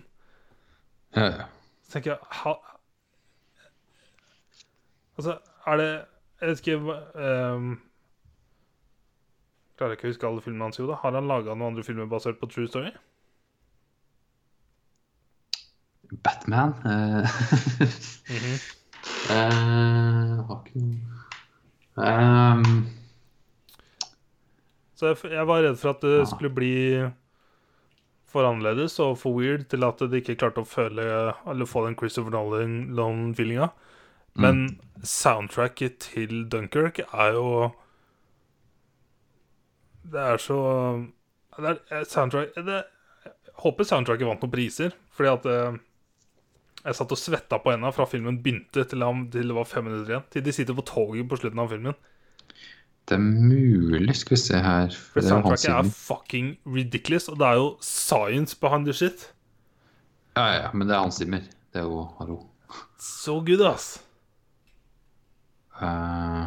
ja, ja.
så tenker jeg how... Altså, er det Jeg vet ikke um, Klarer ikke å huske alle filmene hans, jo da. Har han laga noen andre filmer basert på True Story?
Batman mm -hmm. uh, Har ikke noe um,
Så jeg, jeg, var redd for at det ja. skulle bli for annerledes og for weird til at de ikke klarte å føle Eller få den Christopher Nolan-feelinga. Men mm. soundtracket til Dunkerque er jo det er så det er, eh, soundtrack, det, Jeg håper soundtracket vant noen priser. Fordi at jeg satt og svetta på henda fra filmen begynte til, til det var fem minutter igjen. Til de sitter på toget på slutten av filmen.
Det er mulig, skal vi se her.
For, det soundtracket er fucking ridiculous, og det er jo science behind the shit.
Ja, ja, men det er Hans Zimmer. Det er jo Hallo.
So good, ass.
Uh,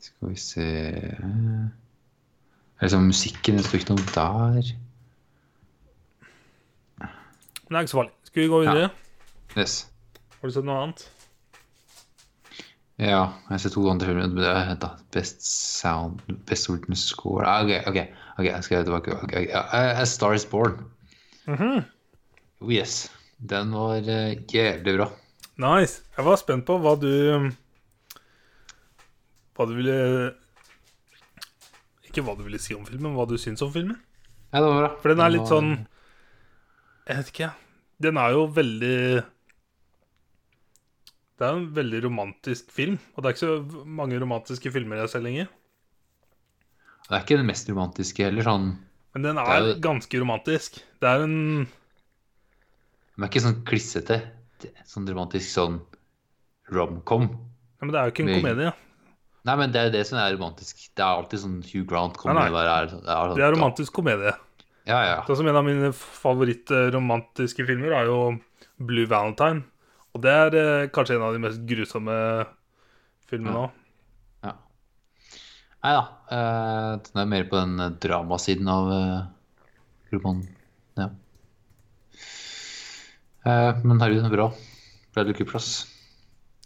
skal vi se Er liksom musikken Det står ikke noe der.
Men det er ikke så farlig. Skal vi gå videre?
Ja. Yes.
Har du sett noe annet?
Ja, jeg ser sett to andre filmer. Best sound Best written score ah, OK, ok, ok, jeg skal tilbake. Okay, A Star Is Born.
Mm -hmm.
oh, yes. Den var uh, jævlig bra.
Nice. Jeg var spent på hva du hva du ville Ikke hva du ville si om filmen, men hva du syns om filmen.
Ja, det var bra.
For den er litt sånn Jeg vet ikke. Den er jo veldig Det er en veldig romantisk film. Og det er ikke så mange romantiske filmer jeg ser lenger.
Det er ikke den mest romantiske heller, sånn
Men den er, er ganske romantisk. Det er en
Den er ikke sånn klissete. Sånn romantisk sånn romcom.
Ja, men det er jo ikke en komedie.
Nei, men det er det som er romantisk. Det er alltid sånn Hugh Grant kommer nei, nei. Er,
er, er, Det er romantisk komedie.
Ja, ja.
Det er som En av mine favorittromantiske filmer er jo Blue Valentine. Og det er eh, kanskje en av de mest grusomme filmene òg.
Ja. ja. Da. Eh, den er mer på den eh, dramasiden av eh, romanen. Ja. Eh, men herregud, den er bra. Bradley Cooper, ass.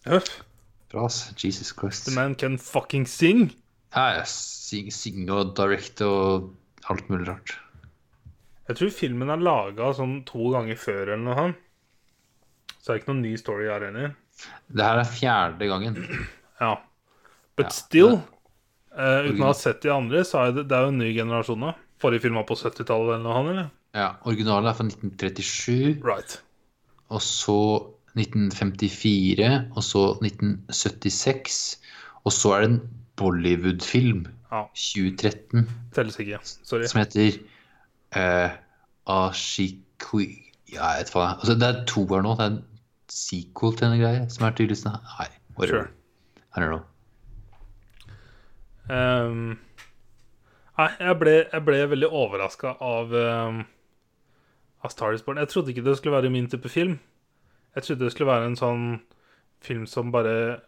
Bra, ass. Jesus Christ.
The man can fucking sing.
Ja, ja. Sing, sing og direct og alt mulig rart.
Jeg tror filmen er laga sånn to ganger før eller noe sånt. Så det er ikke noen ny story jeg er enig i.
Det her er fjerde gangen.
Ja. But ja, still, uh, uten å ha sett de andre, så er det, det er jo en ny generasjon nå. Forrige film var på 70-tallet eller noe, eller?
Ja. Originalen er fra 1937.
Right.
Og så 1954, og så 1976. Og så er det en Bollywood-film,
ja.
2013,
Telles ikke. Sorry.
som heter uh, Ashikui Ja, jeg vet faen. Altså, det er to her nå. Det er en sequel til en greie som er tydeligvis Nei, whatever. Sure. I don't know.
Um, nei, jeg ble, jeg ble veldig overraska av um, av Star Wars Born. Jeg trodde ikke det skulle være min type film. Jeg trodde det skulle være en sånn film som bare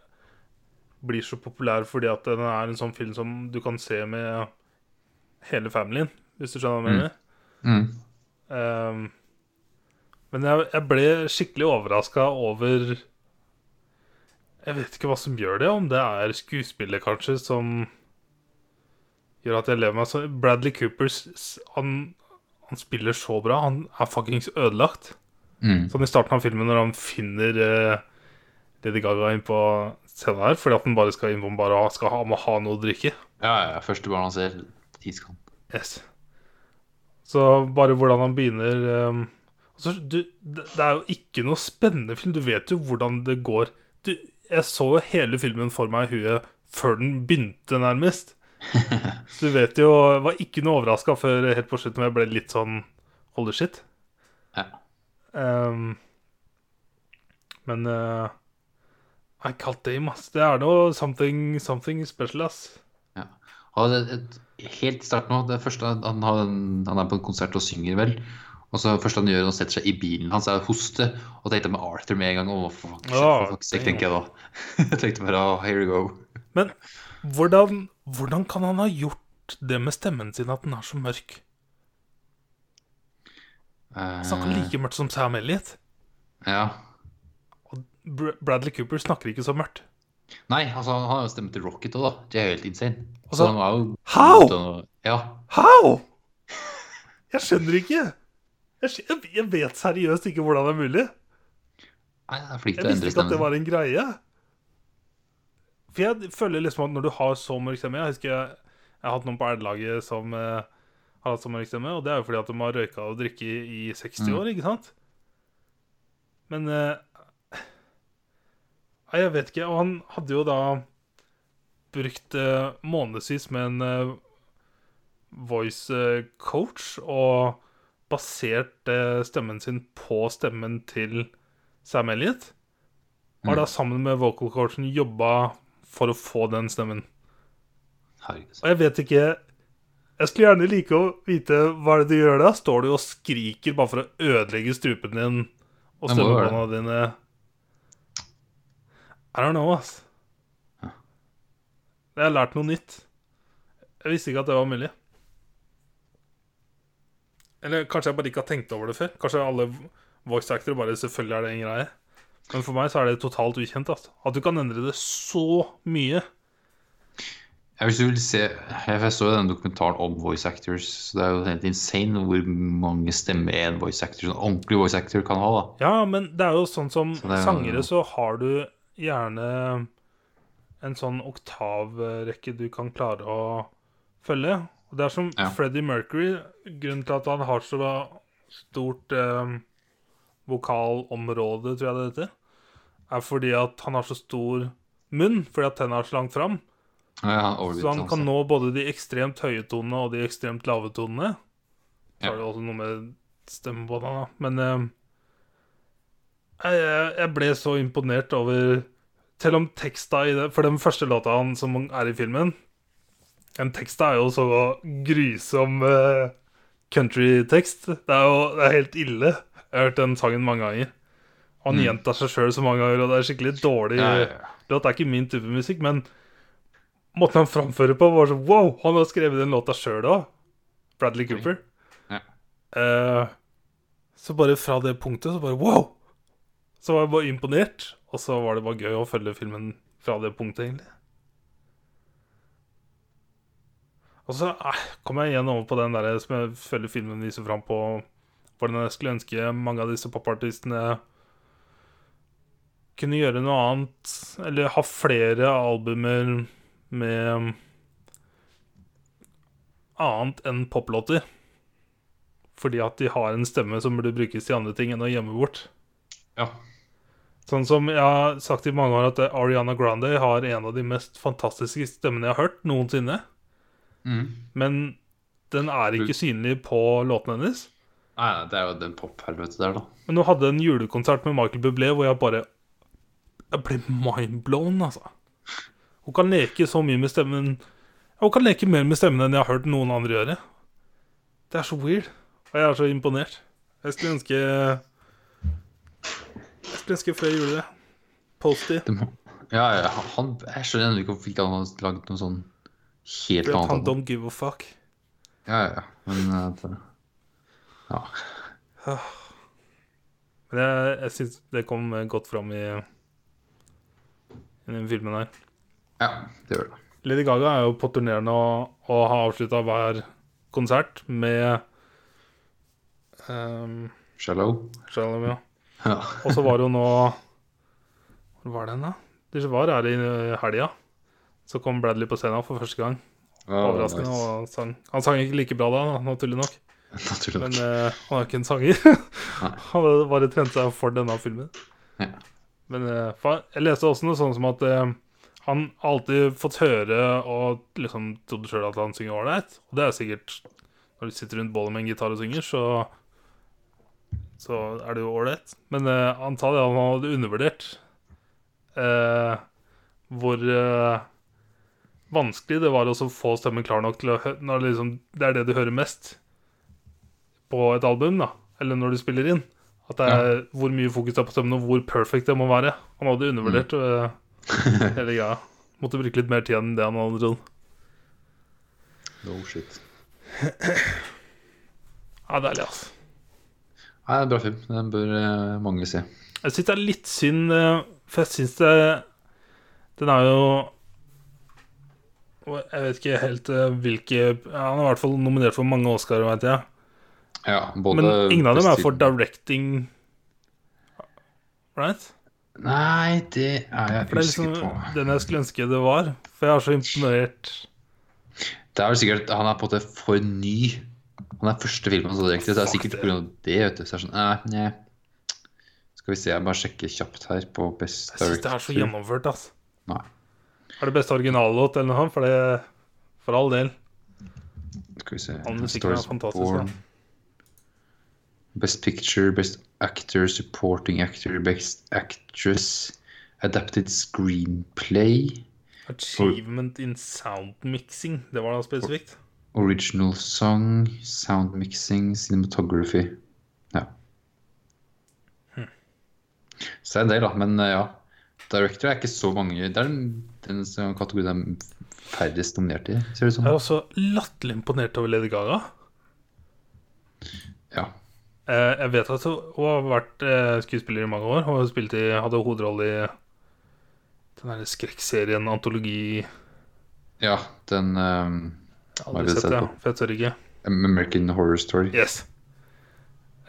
blir så populær fordi at den er en sånn film som du kan se med hele familien, hvis du skjønner hva jeg mener.
Mm.
Um, men jeg, jeg, ble skikkelig overraska over Jeg vet ikke hva som gjør det, om det er skuespillet kanskje, som gjør at jeg lever meg sånn Bradley Coopers han, han spiller så bra. Han er fuckings ødelagt.
Mm.
Sånn i starten av filmen, når han finner uh, Lady Gaga inn på scenen her fordi at han bare skal inn på bare skal ha, må ha noe å drikke.
Ja, ja. Første barn han ser, tidskan.
Yes. Så bare hvordan han begynner um, altså, du, det, det er jo ikke noe spennende film. Du vet jo hvordan det går. Du, jeg så jo hele filmen for meg i huet før den begynte, nærmest. Så du vet jo Jeg var ikke noe overraska før helt på slutten, hvor jeg ble litt sånn Holy shit.
Ja.
Um, men uh, I can't damn, ass. Det er noe something, something special, ass.
ja. Og det, det, helt i starten første han, han er på en konsert og synger vel. Og så første han gjør, han setter seg i bilen hans, er hoste. Og tenkte med Arthur med en gang. Oh, fuck, shit,
Ja,
fuck, fuck's tenker jeg da. jeg tenkte bare, oh, here we go.
Men hvordan, hvordan kan han ha gjort det med stemmen sin, at den er så mørk? Han snakker
Eh,
like mørkt som Sam Elliot.
Ja.
Og Br Bradley Cooper snakker ikke så mørkt.
Nei, altså, han har jo stemme til Rocket òg, da. Det er helt insane.
Og
Så
så-
han jo
How?
Ja.
How?! Jeg skjønner ikke. Jeg, skjønner, jeg vet seriøst ikke hvordan det er mulig.
Nei, det er flink
Jeg
til å
visste
endre
ikke at det var en greie. For jeg føler liksom at når du har så mørk stemme Jeg husker jeg, jeg har hatt noen på R-laget som eh, har hatt så mørk stemme, og det er jo fordi at de har røyka og drikket i, i 60
Mm.
år, ikke sant? Men eh, Nei, jeg vet ikke. Og han hadde jo da brukt uh, månedsvis med en eh, voice eh, coach og basert stemmen sin på stemmen til Sam Elliot. Har
Mm.
da sammen med vocal coachen jobba for å få den stemmen. Og jeg vet ikke Jeg skulle gjerne like å vite hva det er du gjør da. Står du og skriker bare for å ødelegge strupen din og stemmebåndene dine? I don't know, ass. Jeg har lært noe nytt. Jeg visste ikke at det var mulig. Eller kanskje jeg bare ikke har tenkt over det før. Kanskje alle voice actors bare selvfølgelig er det en greie. Men for meg så er det totalt ukjent. Altså. At du kan endre det så mye.
Ja, hvis du vil se Jeg så jo den dokumentaren om voice actors. Så det er jo helt insane hvor mange stemmer en voice actor, en ordentlig voice actor kan ha. da
Ja, men det er jo sånn som
Så er jo-
sangere, så har du gjerne en sånn oktavrekke du kan klare å følge. Og det er som
Ja.
Freddie Mercury. Grunnen til at han har så stort eh, vokalområde, tror jeg det heter, er fordi at han har så stor munn, fordi at tennene er så langt fram.
Ja,
Så han kan
altså.
nå både de ekstremt høye tonene og de ekstremt lave tonene. Så
Ja.
er det også noe med stemmebånda, da. Men eh, jeg, jeg ble så imponert over Selv om teksta i det For den første låta han som er i filmen Den teksta er jo så grusom uh, countrytekst. Det er jo det er helt ille. Jeg har hørt den sangen mange ganger. Han
Mm.
gjentar seg sjøl så mange ganger, og det er skikkelig dårlig
Ja, ja, ja.
låt. Det er ikke min type musikk, men måten han framfører på, var sånn wow! Han har skrevet den låta sjøl òg. Bradley Cooper.
Ja.
Uh, så bare fra det punktet, så bare wow! Så var jeg bare imponert. Og så var det bare gøy å følge filmen fra det punktet, egentlig. Og så eh, kom jeg igjen over på den der som jeg følger filmen viser fram på, hvordan jeg skulle ønske mange av disse popartistene kunne gjøre noe annet, eller ha flere albumer med annet enn poplåter. Fordi at de har en stemme som burde brukes til andre ting enn å gjemme bort.
Ja.
Sånn som jeg har sagt i mange år, at Ariana Grande har en av de mest fantastiske stemmene jeg har hørt noensinne.
Mm.
Men den er ikke synlig på låtene hennes.
Nei, nei, det er jo den pophelvetet der, da.
Men hun hadde en julekonsert med Michael Bublé hvor jeg bare Jeg ble mindblown, altså. Hun kan leke så mye med stemmen Hun kan leke mer med stemmen enn jeg har hørt noen andre gjøre. Det er så weird. Og jeg er så imponert. Jeg skulle ønske Jeg skulle ønske flere gjorde det. Posty.
Det må... Ja, ja, han, jeg skjønner ikke hvorfor ikke han har lagd noe sånn helt
annet. han don't give a fuck.
Ja, ja, ja. Men eh, det... Ja.
Men jeg, jeg syns det kom godt fram i, i den filmen her.
ja, det gjør det.
Lady Gaga er jo på turné nå og har avslutta hver konsert med um,
Shallow.
Shallow, ja.
Ja.
Og så var hun nå Hvor var den, da? Det var her i helga. Så kom Bradley på scenen for første gang.
Oh,
Overraskende.
nice.
Og sang. Han sang ikke like bra da, naturlig nok.
Naturlig
Men uh, han er ikke en sanger. han hadde bare trent seg for denne filmen.
Ja.
Men uh, jeg leste også noe sånn som at uh, han har alltid fått høre og liksom trodde sjøl at han synger ålreit. Og det er sikkert Når du sitter rundt bålet med en gitar og synger, så Så er det jo ålreit. Men uh, antallet det at han hadde undervurdert uh, hvor uh, vanskelig det var å få stemmen klar nok til å Når det liksom, det er det du hører mest på et album, da. Eller når du spiller inn. At det er hvor mye fokus det er på stemmen, og hvor perfect det må være. Han hadde undervurdert øh, hele greia. Måtte bruke litt mer tid enn det han hadde trodd.
No shit.
Ja, deilig, altså.
Nei, det er en bra film. Den bør eh, mange se.
Jeg syns det er litt synd, øh, for jeg syns det Den er jo Jeg vet ikke helt øh, hvilke Han er i hvert fall nominert for mange Oscarer, veit jeg.
Ja, både
Men ingen av dem er for directing. Right?
Nei, det er jeg
er
usikker
liksom
på.
den jeg skulle ønske det var. For jeg er så imponert.
Det er vel sikkert Han er på en måte for ny. Han er første filmen han så direkte, så det er
Fuck
sikkert
det.
pga. det. vet du. Så det er sånn, eh, nei. Skal vi se, jeg bare sjekker kjapt her på Best
Jeg syns det er så gjennomført, altså.
Nei.
Er det beste originallåt eller noe? For det For all del.
Skal vi se
All musikken er fantastisk,
Born. Best Picture, Best Actor, Supporting Actor, Best Actress, Adapted Screenplay,
Achievement in sound mixing. Det var da spesifikt.
Original Song, Sound Mixing, Cinematography. Ja.
Hmm.
Så det er en del, da. Men eh, ja. Director er ikke så mange Det er den, den kategorien det er færrest nominert i, ser det ut som.
Jeg er også latterlig imponert over Lady Gaga.
Ja.
Eh, Jeg vet at hun har vært eh, skuespiller i mange år. Hun i, hadde hovedrolle i den der skrekkserien Antologi
ja den um,
Aldri sett det, for jeg tør ikke.
American Horror Story.
Yes.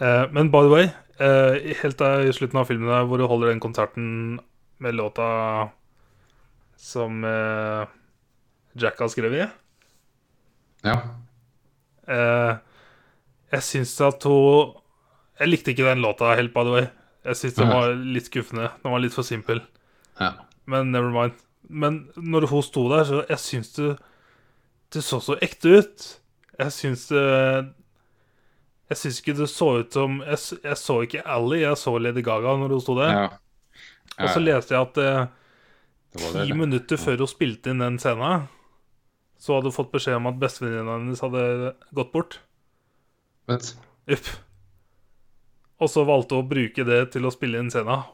Eh, men by the way, eh, helt der i slutten av filmen der hvor du holder den konserten med låta som eh, Jack har skrevet i
Ja.
eh, Jeg syns at hun Jeg likte ikke den låta helt, by the way. Jeg syns den var litt skuffende. Den var litt for simpel.
ja.
Men never mind. Men når hun sto der, så jeg syns det Det så så ekte ut. Jeg syns det Jeg syns ikke det så ut som Jeg, jeg så ikke Ally, jeg så Lady Gaga når hun sto der.
ja.
Og så leste jeg at eh, ti minutter før hun spilte inn den scenen, så hadde hun fått beskjed om at bestevenninna hennes hadde gått bort.
Vent.
Jupp. Og så valgte hun å bruke det til å spille inn scenen.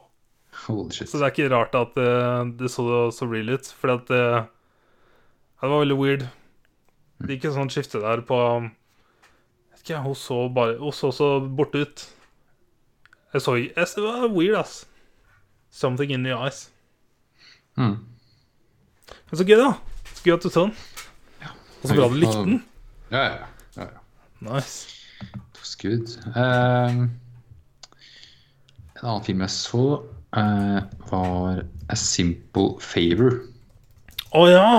Så det er ikke rart at eh, det så så real ut. For at eh, Det var veldig weird. Det gikk et sånt skifte der på vet ikke, Hun så bare Hun så så borte ut. Jeg så jeg, Det var weird, ass. Something in the eyes.
Mm.
Men så gøy, da. Så gøy at du så den. Og så bra du likte den.
Ja, ja. ja, ja.
Nice.
Skudd. Ehm, en annen film jeg så, uh, var A Simple Favor.
Å ja!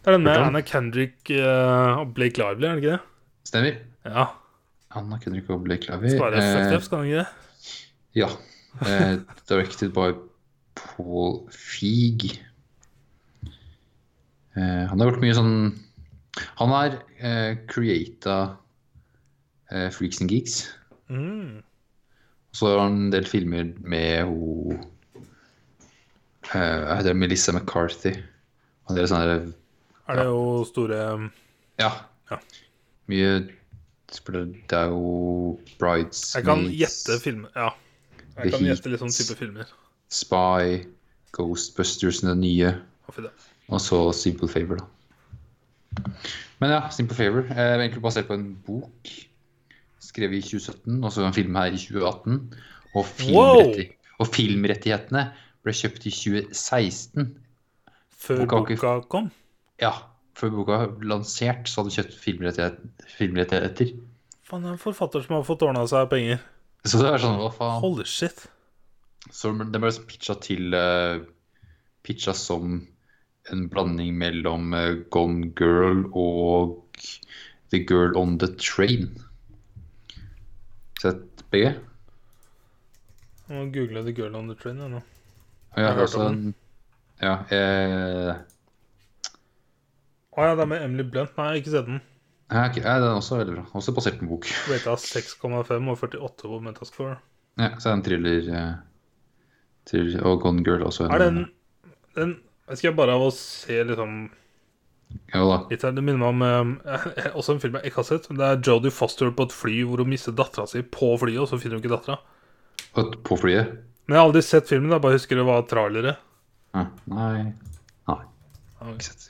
Det er den med
Hørte du den?
Anna Kendrick eh, og Blake Lively, er det ikke det?
Stemmer.
Ja.
Anna Kendrick og Blake Lively.
Skal være
Eh,
up, skal han ikke det?
ja. Eh, directed by Paul Feig. Eh, han har gjort mye sånn Han har eh, creata eh, Freaks and Geeks.
Mm.
Og så har han en del filmer med ho eh? Melissa McCarthy. Og en del sånne
Er det jo store
Ja.
Ja.
Mye Det er jo Bridesmaids
Jeg kan gjette filmer. Ja. Jeg kan gjette litt sånn type filmer.
Spy, Ghostbusters, den nye, og så Simple Favor, da. Men ja, Simple Favor er egentlig basert på en bok skrevet i 2017, og så en film her i 2018. Og, filmretti og filmrettighetene ble kjøpt i 2016.
Før
Boka
boka kom.
Ja, før boka var lansert, så hadde de kjøpt filmrettighet, filmrettigheter.
Faen, det er en forfatter som har fått ordna seg penger.
Så det er sånn, hva faen?
Holy shit.
Så den ble liksom pitcha til uh, Pitcha som en blanding mellom uh, Gone Girl og The Girl on the Train. Sett begge?
Jeg må google The Girl on the Train.
Jeg også
om
en Ja, eh,
Å ja, det er med Emily Blunt. Nei, jeg har ikke sett den.
ja, okay. ja, den er også veldig bra. Også basert på en bok.
Rata 6,5 og 48 på Metascore.
Ja, så er det en thriller, uh, thriller Og Gone Girl også. En,
Er den, den Jeg skal bare av å se liksom
Ja da.
litt her. Det minner meg om eh, også en film jeg ikke har sett. Det er Jodie Foster på et fly hvor hun mister dattera si på flyet, og så finner hun ikke dattera.
På flyet?
Men jeg har aldri sett filmen. Jeg bare husker det var trailere.
Nei. Nei,
Ja,
ikke sett.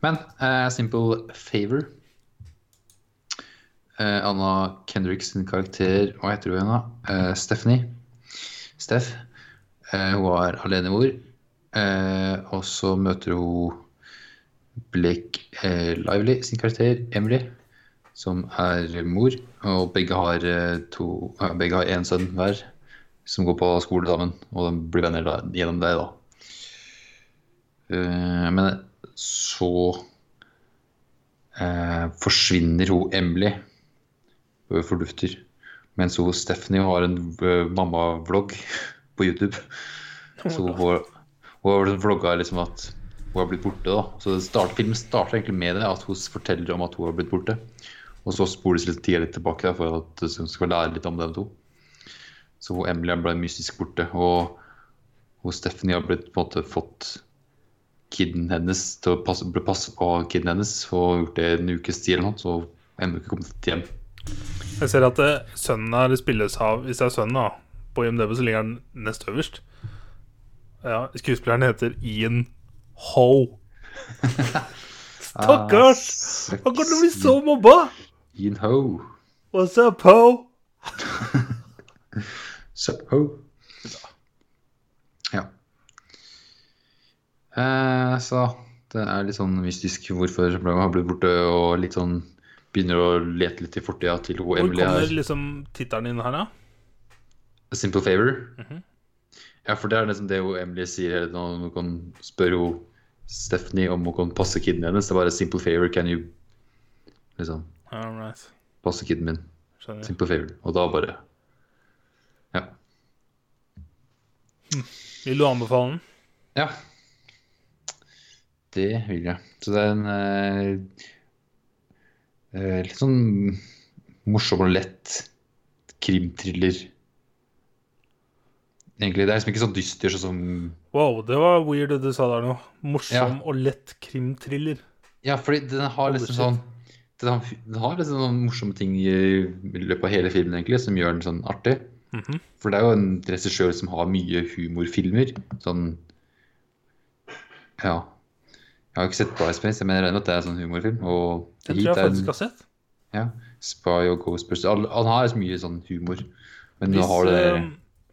Men uh, Simple Favor uh, Anna Kendricks sin karakter, hva heter hun igjen da? Eh, Stephanie. Steff. Hun er alenemor. Og så møter hun Blake Lively sin karakter, Emily, som er mor. Og begge har to Begge har én sønn hver, som går på skole sammen. Og de blir venner da, gjennom det, da. Uh, men så eh, forsvinner hun Emily. Hun fordufter. Mens hun Stephanie har en eh, mammavlogg på YouTube. Så hun, har- hun har vlogga liksom at hun har blitt borte. da Så start, Filmen starter egentlig med det, at hun forteller om at hun har blitt borte. Og så spoles litt tida litt tilbake da, for at hun skal lære litt om dem to. Så Emily ble mystisk borte. Og hun Stephanie har blitt, på en måte fått kiden hennes til å passe, ble passet på kiden hennes og gjort det en ukes tid eller noe, så ennå ikke kommet hjem.
Jeg ser at eh, sønnen her spilles av Hvis det er sønnen, da. På IMDb så ligger han nest øverst. Ja, Skuespilleren heter Ian Ho. Stakkars! Han kommer til å bli så mobba!
Ian Ho.
What's up, Ho?
Sup, ho. Ja. Eh, så det er litt sånn mystisk hvorfor hun har blitt borte, og litt sånn begynner å lete litt i fortida til hun
Hvor
Emily
kommer
er.
liksom tittelen inn her, da?
A Simple Favor.
Mhm.
Ja, for det er liksom det hun Emily sier når hun kan spørre hun Stephanie om hun kan passe kiden hennes. Det er bare 'simple favor, can you liksom
right.
passe kiden min'?
Skjønner.
Simple favor. Og da bare Ja.
Vil du anbefale den?
Ja. Det vil jeg. Så det er en eh, eh, litt sånn morsom og lett krimthriller. Egentlig. Det er liksom ikke sånn dyster sånn som
Wow, det var weird det du sa der nå. Morsom
Ja.
og lett krimthriller.
Ja, fordi den har liksom sånn den har, den har liksom noen morsomme ting i, løpet av hele filmen egentlig som gjør den sånn artig.
Mhm.
For det er jo en regissør som har mye humorfilmer. Sånn Ja. Jeg har ikke sett Bridesmaids, men jeg regner med at det er en sånn humorfilm. Og
Den tror jeg
faktisk en-
har sett.
Ja. Spy og Ghostbusters. Han, har så mye sånn humor. Men nå
Hvis,
har det
eh,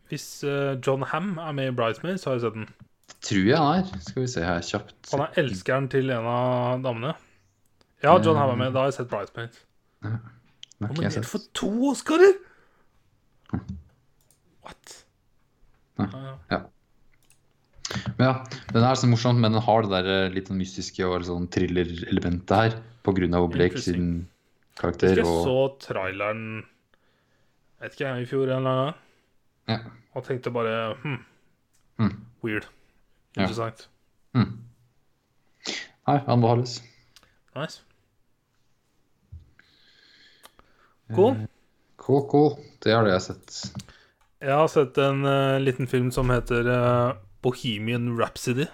hvis eh, John Ham er med i Bridesmaids, har jeg sett den.
Det Tror jeg han er. Skal vi se her kjapt.
Han er elskeren til en av damene. Ja, John Ham er med. Da har jeg sett Bridesmaids.
Ja.
Nominert for to Oscarer! What?
Ja.
Ja, ja.
Ja. Men ja, den er så morsomt, men den har det der eh, litt sånn mystiske og sånn thriller-elementet her. På grunn av Blake sin karakter.
Jeg
Og,
så traileren vet ikke jeg, i fjor eller gang,
ja.
og tenkte bare hm,
Mm.
weird.
Ja.
Interessant.
Mm. Nei, anbefales.
Nice. Cool.
Cool, cool. Det har det jeg sett.
Jeg har sett en uh, liten film som heter eh, Bohemian Rhapsody.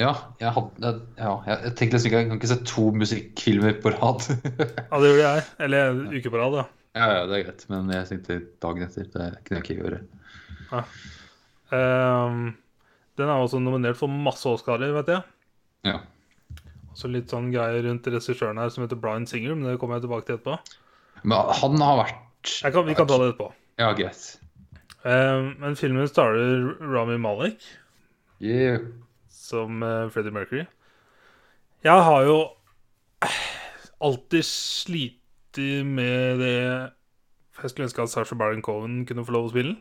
Ja, jeg, hadde, ja, jeg, tenkte liksom ikke Jeg kan ikke se to musikkfilmer på rad.
Ja, det gjorde jeg. Eller en uke på rad, da.
ja, ja, det er greit, men jeg tenkte dagen etter. Det kunne jeg ikke gjøre.
Ehm, den er også nominert for masse Oscarer, vet jeg.
Ja.
Også litt sånn greier rundt regissøren her som heter Brian Singer, men det kommer jeg tilbake til etterpå.
Men han har vært
kan, vi kan ta det etterpå.
Ja, greit.
Ehm, men filmen starter Rami Malek
Yeah.
som uh, Freddie Mercury. Jeg har jo alltid slitt med det jeg skulle ønske at Sasha Baron Cohen kunne få lov å spille den.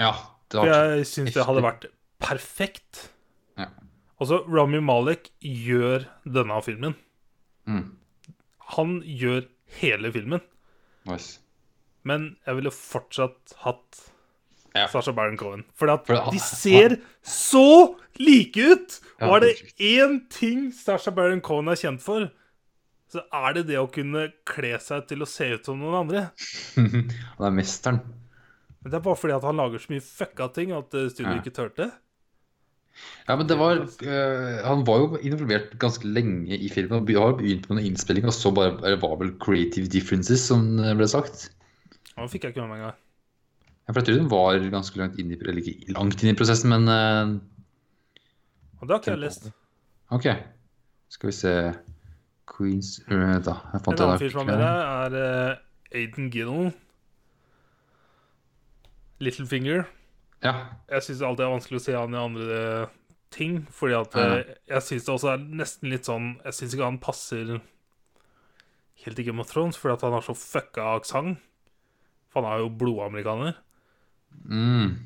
Ja,
For jeg syns det hadde vært perfekt
Ja.
Altså, Rami Malek gjør denne filmen.
Mm.
Han gjør hele filmen.
Nice.
Men jeg ville fortsatt hatt
Ja.
Sasha Baron Cohen. For at
For
de ser så like ut! Og er det én ting Sasha Baron Cohen er kjent for, så er det det å kunne kle seg til å se ut som noen andre.
Han er mesteren.
Men det er bare fordi at han lager så mye fucka ting at studioet
Ja.
ikke turte.
Ja, men det var eh, Han var jo involvert ganske lenge i filmen. og har begynt med noen innspilling, og så bare det var vel creative differences, som det ble sagt.
Han fikk jeg ikke med meg engang.
For jeg tror hun var ganske langt inn i, eller ikke langt inn i prosessen, men uh,
Og det har ikke jeg lest.
OK. Skal vi se Queens uh, Da, jeg fant En
annen fyr som er med deg, er uh, Aiden Giddle. Littlefinger.
Ja.
Jeg syns alltid det er vanskelig å se han i andre ting. Fordi at
Ja.
eh, jeg syns det også er nesten litt sånn Jeg syns ikke han passer helt i Game of Thrones, fordi at han har så fucka aksent. For han er jo blodamerikaner.
Mm.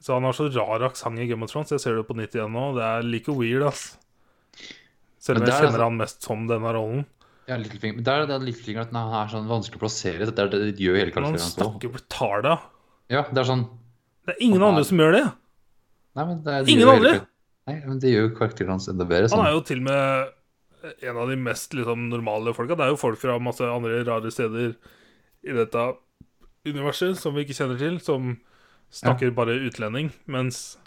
Så han har så rar aksent i Game of Thrones. Jeg ser det på nytt igjen nå. Det er like weird, ass. Selv om jeg
er
kjenner han mest som denne rollen.
Ja, Littlefinger. Men der er det Littlefinger at han er sånn vanskelig å plassere. Det er det de gjør hele karakteren han
snakker retarda.
Ja, det er sånn
Det er ingen
er-
andre som gjør det.
Nei, men det er, de
Ingen
gjør hele
andre?
kar- Nei, men det gjør karakteren hans enda bedre.
Han
Sånn.
er jo til og med en av de mest liksom, normale folka. Det er jo folk fra masse andre rare steder i dette universet som vi ikke kjenner til, som snakker bare utlending. Mens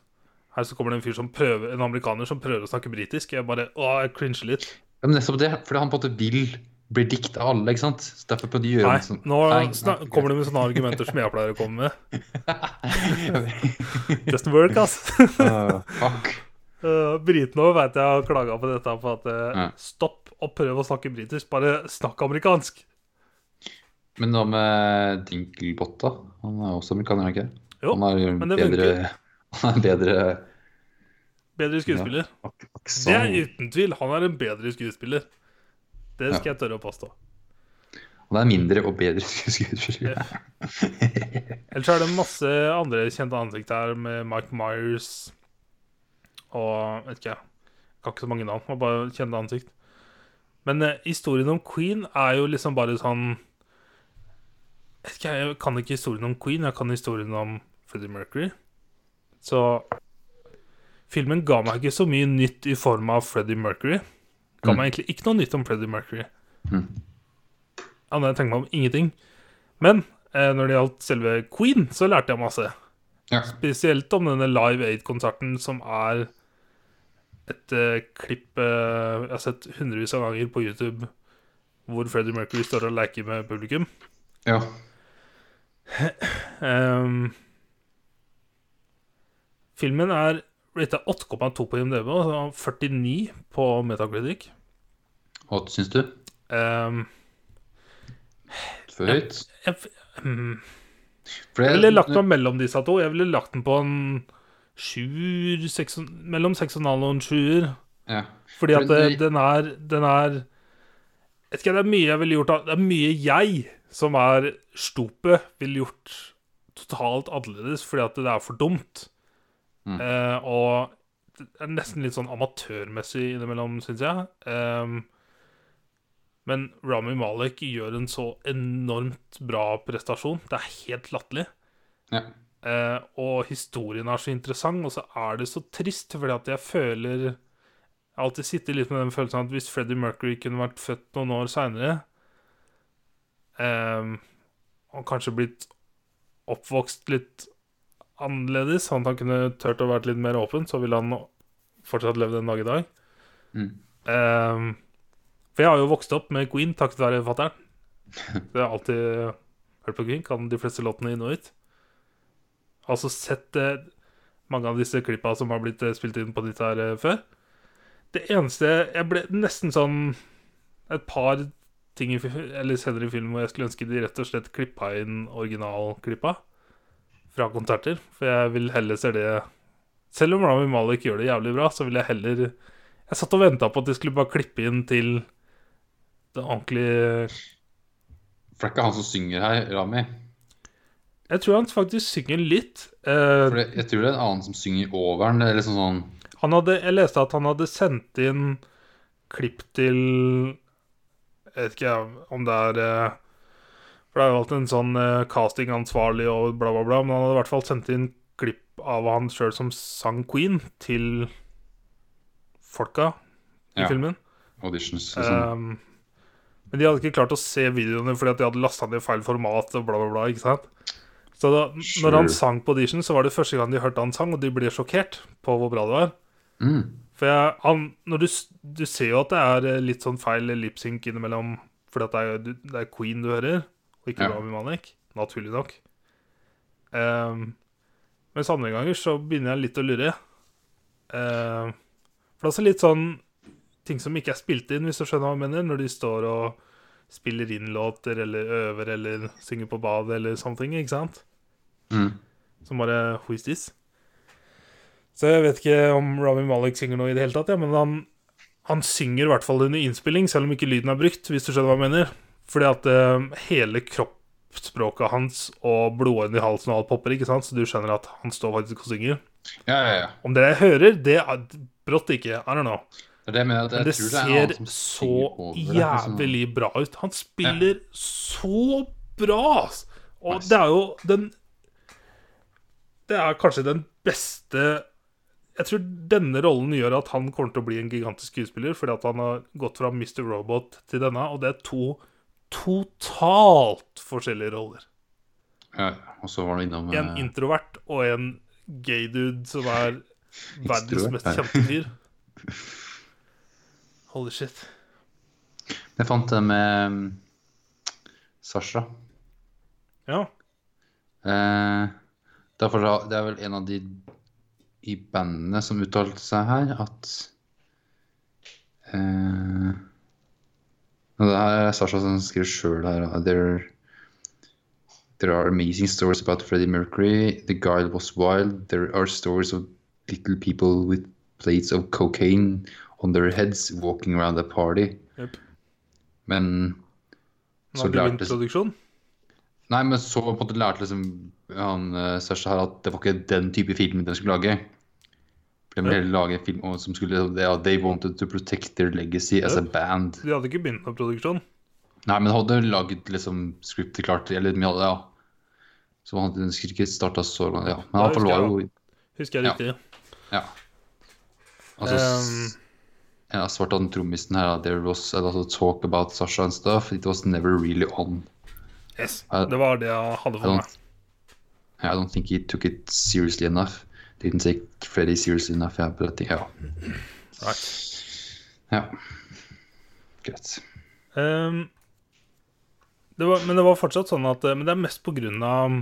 her så kommer det en fyr som prøver En amerikaner som prøver å snakke britisk. Jeg bare Å, jeg cringer litt.
Ja, men nettopp det, fordi han på en måte vil bli dikt av alle, ikke sant? Så derfor på de gjør
Nei,
sånn
nå
Nei, nei,
kommer det med sånne argumenter som jeg pleier å komme med. Just work, ass.
Uh, fuck.
Uh, Britene vet jeg har klaga på dette på at uh,
Ja.
stopp og prøv å snakke britisk. Bare snakk amerikansk.
Men hva med Dinkelbot, da? Han er også amerikaner, er ikke?
Jo,
han er
men det
bedre Han er bedre
bedre skuespiller.
ak-
Det er uten tvil. Han er en bedre skuespiller. Det
Ja.
skal jeg tørre å påstå.
Han er mindre og bedre skuespiller.
Ellers er det masse andre kjente ansikt her, med Mike Myers og vet ikke jeg. har kan ikke så mange navn, bare kjente ansikt. Men eh, historien om Queen er jo liksom bare sånn ikke, Jeg kan ikke historien om Queen, jeg kan historien om Freddie Mercury. Så filmen ga meg ikke så mye nytt i form av Freddie Mercury. Ga
Mm.
meg egentlig ikke noe nytt om Freddie Mercury.
Mm.
Annet enn jeg tenkte meg om ingenting. Men eh, når det gjaldt selve Queen, så lærte jeg masse.
Ja.
Spesielt om denne Live Aid-konserten, som er et eh, klipp eh, jeg har sett hundrevis av ganger på YouTube, hvor Freddie Mercury står og leker med publikum.
ja.
Ehm, filmen er rata 8,2 på IMDb og 49 på Metacritic.
Hva syns du?
Um,
For høyt?
jeg, hmm,
For
jeg ville lagt meg mellom disse to. Jeg ville lagt den på en sjuer, mellom 6,5 og en sjuer.
Ja.
Fordi at det, den er Den er ikke, Det er mye jeg ville gjort Det er mye jeg, som er stupet, ville gjort totalt annerledes fordi at det er for dumt.
Mm.
Eh, og det er nesten litt sånn amatørmessig innimellom, syns jeg. Um, men Rami Malek gjør en så enormt bra prestasjon. Det er helt latterlig.
ja.
Uh, og historien er så interessant, og så er det så trist, fordi at jeg føler Jeg har alltid sittet litt med den følelsen at hvis Freddie Mercury kunne vært født noen år seinere um, Og kanskje blitt oppvokst litt annerledes, at han kunne turt å vært litt mer åpen, så ville han fortsatt levd en dag i dag.
Mm.
Um, for jeg har jo vokst opp med Queen takket være fatter'n. Jeg har alltid hørt på Queen, kan de fleste låtene inn og ut. Altså sett eh, mange av disse klippa som har blitt eh, spilt inn på ditt her eh, før. Det eneste Jeg ble nesten sånn Et par ting i, eller senere i filmen hvor jeg skulle ønske de rett og slett klippa inn originalklippa fra konserter. For jeg vil heller se det Selv om Rami Malek gjør det jævlig bra, så vil jeg heller Jeg satt og venta på at de skulle bare klippe inn til det ordentlige
For det er ikke han som synger her, Rami.
Jeg tror han faktisk synger litt. Eh,
det, jeg tror det er en annen som synger over den. Eller sånn sånn
Han hadde, jeg leste at han hadde sendt inn klipp til Jeg vet ikke om det er eh, For det er jo alltid en sånn eh, castingansvarlig og bla, bla, bla. Men han hadde i hvert fall sendt inn klipp av han sjøl som sang Queen, til folka i
Ja.
filmen.
Auditions sånn.
Um, men de hadde ikke klart å se videoene fordi at de hadde lasta ned i feil format og bla, bla, bla. ikke sant? Så da
Sure.
når han sang på audition, så var det første gang de hørte han sang, og de ble sjokkert på hvor bra det var.
Mm.
For jeg, han, når du, du ser jo at det er eh, litt sånn feil lipsync innimellom, fordi at det er, det er Queen du hører, og ikke
Ja.
Rami Malek. Naturlig nok. Um, mens andre ganger så begynner jeg litt å lure. Uh, for det er også litt sånn ting som ikke er spilt inn, hvis du skjønner hva jeg mener, når de står og spiller inn låter eller øver eller synger på badet eller sånne ting, ikke sant?
Mm.
Som bare Who is this? Så jeg vet ikke om Rami Malek synger noe i det hele tatt, ja, men han, han synger i hvert fall under innspilling, selv om ikke lyden er brukt, hvis du skjønner hva jeg mener. Fordi at uh, hele kroppsspråket hans og blodårene i halsen og alt popper, ikke sant? så du skjønner at han står faktisk og synger.
Ja, ja, ja.
Om det jeg hører, det er brått ikke. I don't know.
Det
Men det
er
ser så
liksom.
jævlig bra ut. Han spiller så bra! Og
Nice.
det er jo den Det er kanskje den beste Jeg tror denne rollen gjør at han kommer til å bli en gigantisk skuespiller, fordi at han har gått fra Mr. Robot til denne, og det er to totalt forskjellige roller.
Ja, og så var du innom
En
eh,
introvert og en gay dude som er verdens mest kjente fyr. Holy shit.
Jeg fant det med mm, Sasha.
Ja.
Eh, derfor, det er vel en av de i bandene som uttalte seg her, at eh, og Det her er Sasha som skriver sjøl her. There, there are amazing stories about Freddie Mercury. The guy was wild. There are stories of little people with plates of cocaine on their heads walking around the party.
Yep.
Men så lærte
vindproduksjon.
Nei, men så på en måte lærte liksom han uh, Sasha her at det var ikke den type film de skulle lage. De ville lage en film som skulle ja, They wanted to protect their legacy as a band.
De hadde ikke begynt med produksjon.
Nei, men hadde laget liksom scriptet klart, eller ja. Så han hadde ikke starta så langt, ja. Men
iallfall
var jo
Husker jeg riktig.
Ja. Altså,
Um,
ja, svarte han trommisen her there was a talk about Sasha and stuff. It was never really on.
yes.
I-
Det var det jeg hadde for meg.
I don't think he took it seriously enough. Didn't take Freddy seriously enough. Yeah, but I think, ja.
Right.
ja. Greit.
Um, det var, men det var fortsatt sånn at Men det er mest på grunn av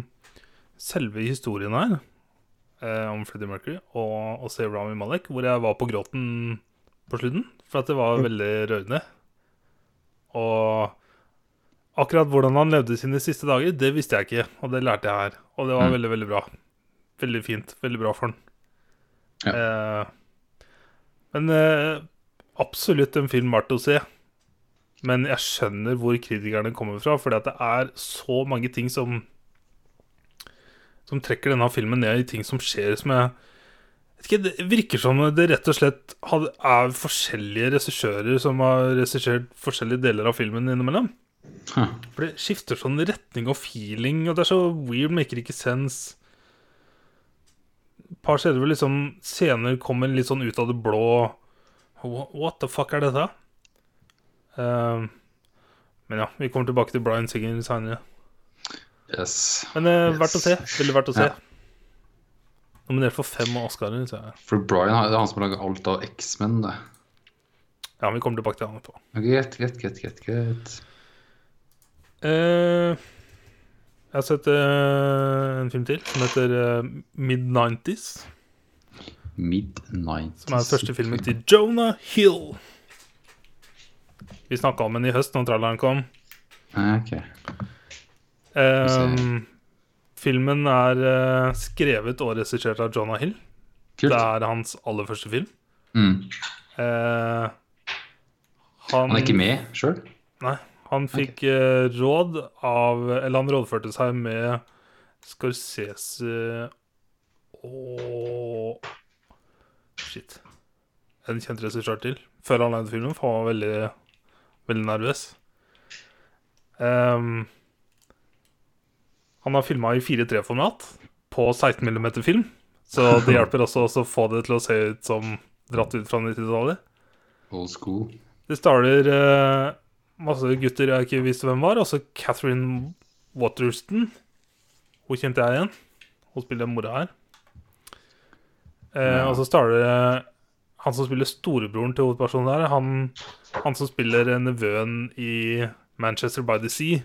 selve historien her eh, om Freddie Mercury og å se Rami Malek, hvor jeg var på gråten på slutten. For at det var veldig rørende. Og akkurat hvordan han levde sine siste dager, det visste jeg ikke, og det lærte jeg her. Og det var
Mm.
veldig, veldig bra. Veldig fint. Veldig bra for han. Eh, men eh, absolutt en film verdt å se. Men jeg skjønner hvor kritikerne kommer fra, fordi at det er så mange ting som Som trekker denne filmen ned i ting som skjer som jeg vet ikke, Det virker som det rett og slett er forskjellige regissører som har regissert forskjellige deler av filmen innimellom. For det skifter sånn retning og feeling, og det er så weird, maker ikke sense. Par steder hvor liksom scener kommer litt sånn ut av det blå. What the fuck er dette? Eh, men ja, vi kommer tilbake til Brian Singer senere.
Yes.
Men uh,
Yes.
verdt å se. Veldig verdt å se.
Ja.
Nominert for fem Oscarer.
For Brian det er han som har laget alt av X-Men. det.
Ja, vi kommer tilbake til han etterpå.
Greit, greit. greit, greit.
Eh, jeg har sett uh, en film til som heter uh, Mid-90s.
Mid-90s.
Som er første filmen til Jonah Hill. Vi snakka om den i høst når traileren kom.
Ah, Ok.
Ehm, filmen er uh, skrevet og regissert av Jonah Hill.
Kult.
Det er hans aller første film.
Mm.
Eh, han,
Han er ikke med sjøl?
Nei. Han fikk eh, råd av Eller han rådførte seg med Scorsese og Shit. en kjent regissør til før han lagde filmen, for han var veldig, veldig nervøs. Um, han har filma i 4-3-format på 16 mm film, så det hjelper også å få det til å se ut som dratt ut fra 90-tallet.
Old school.
Det starter eh, masse gutter jeg ikke visste hvem var. Også Catherine Waterston. Hun kjente jeg igjen. Hun spiller mora her. Eh. Og så starter det han som spiller storebroren til hovedpersonen her. Han, han som spiller nevøen i Manchester by the Sea.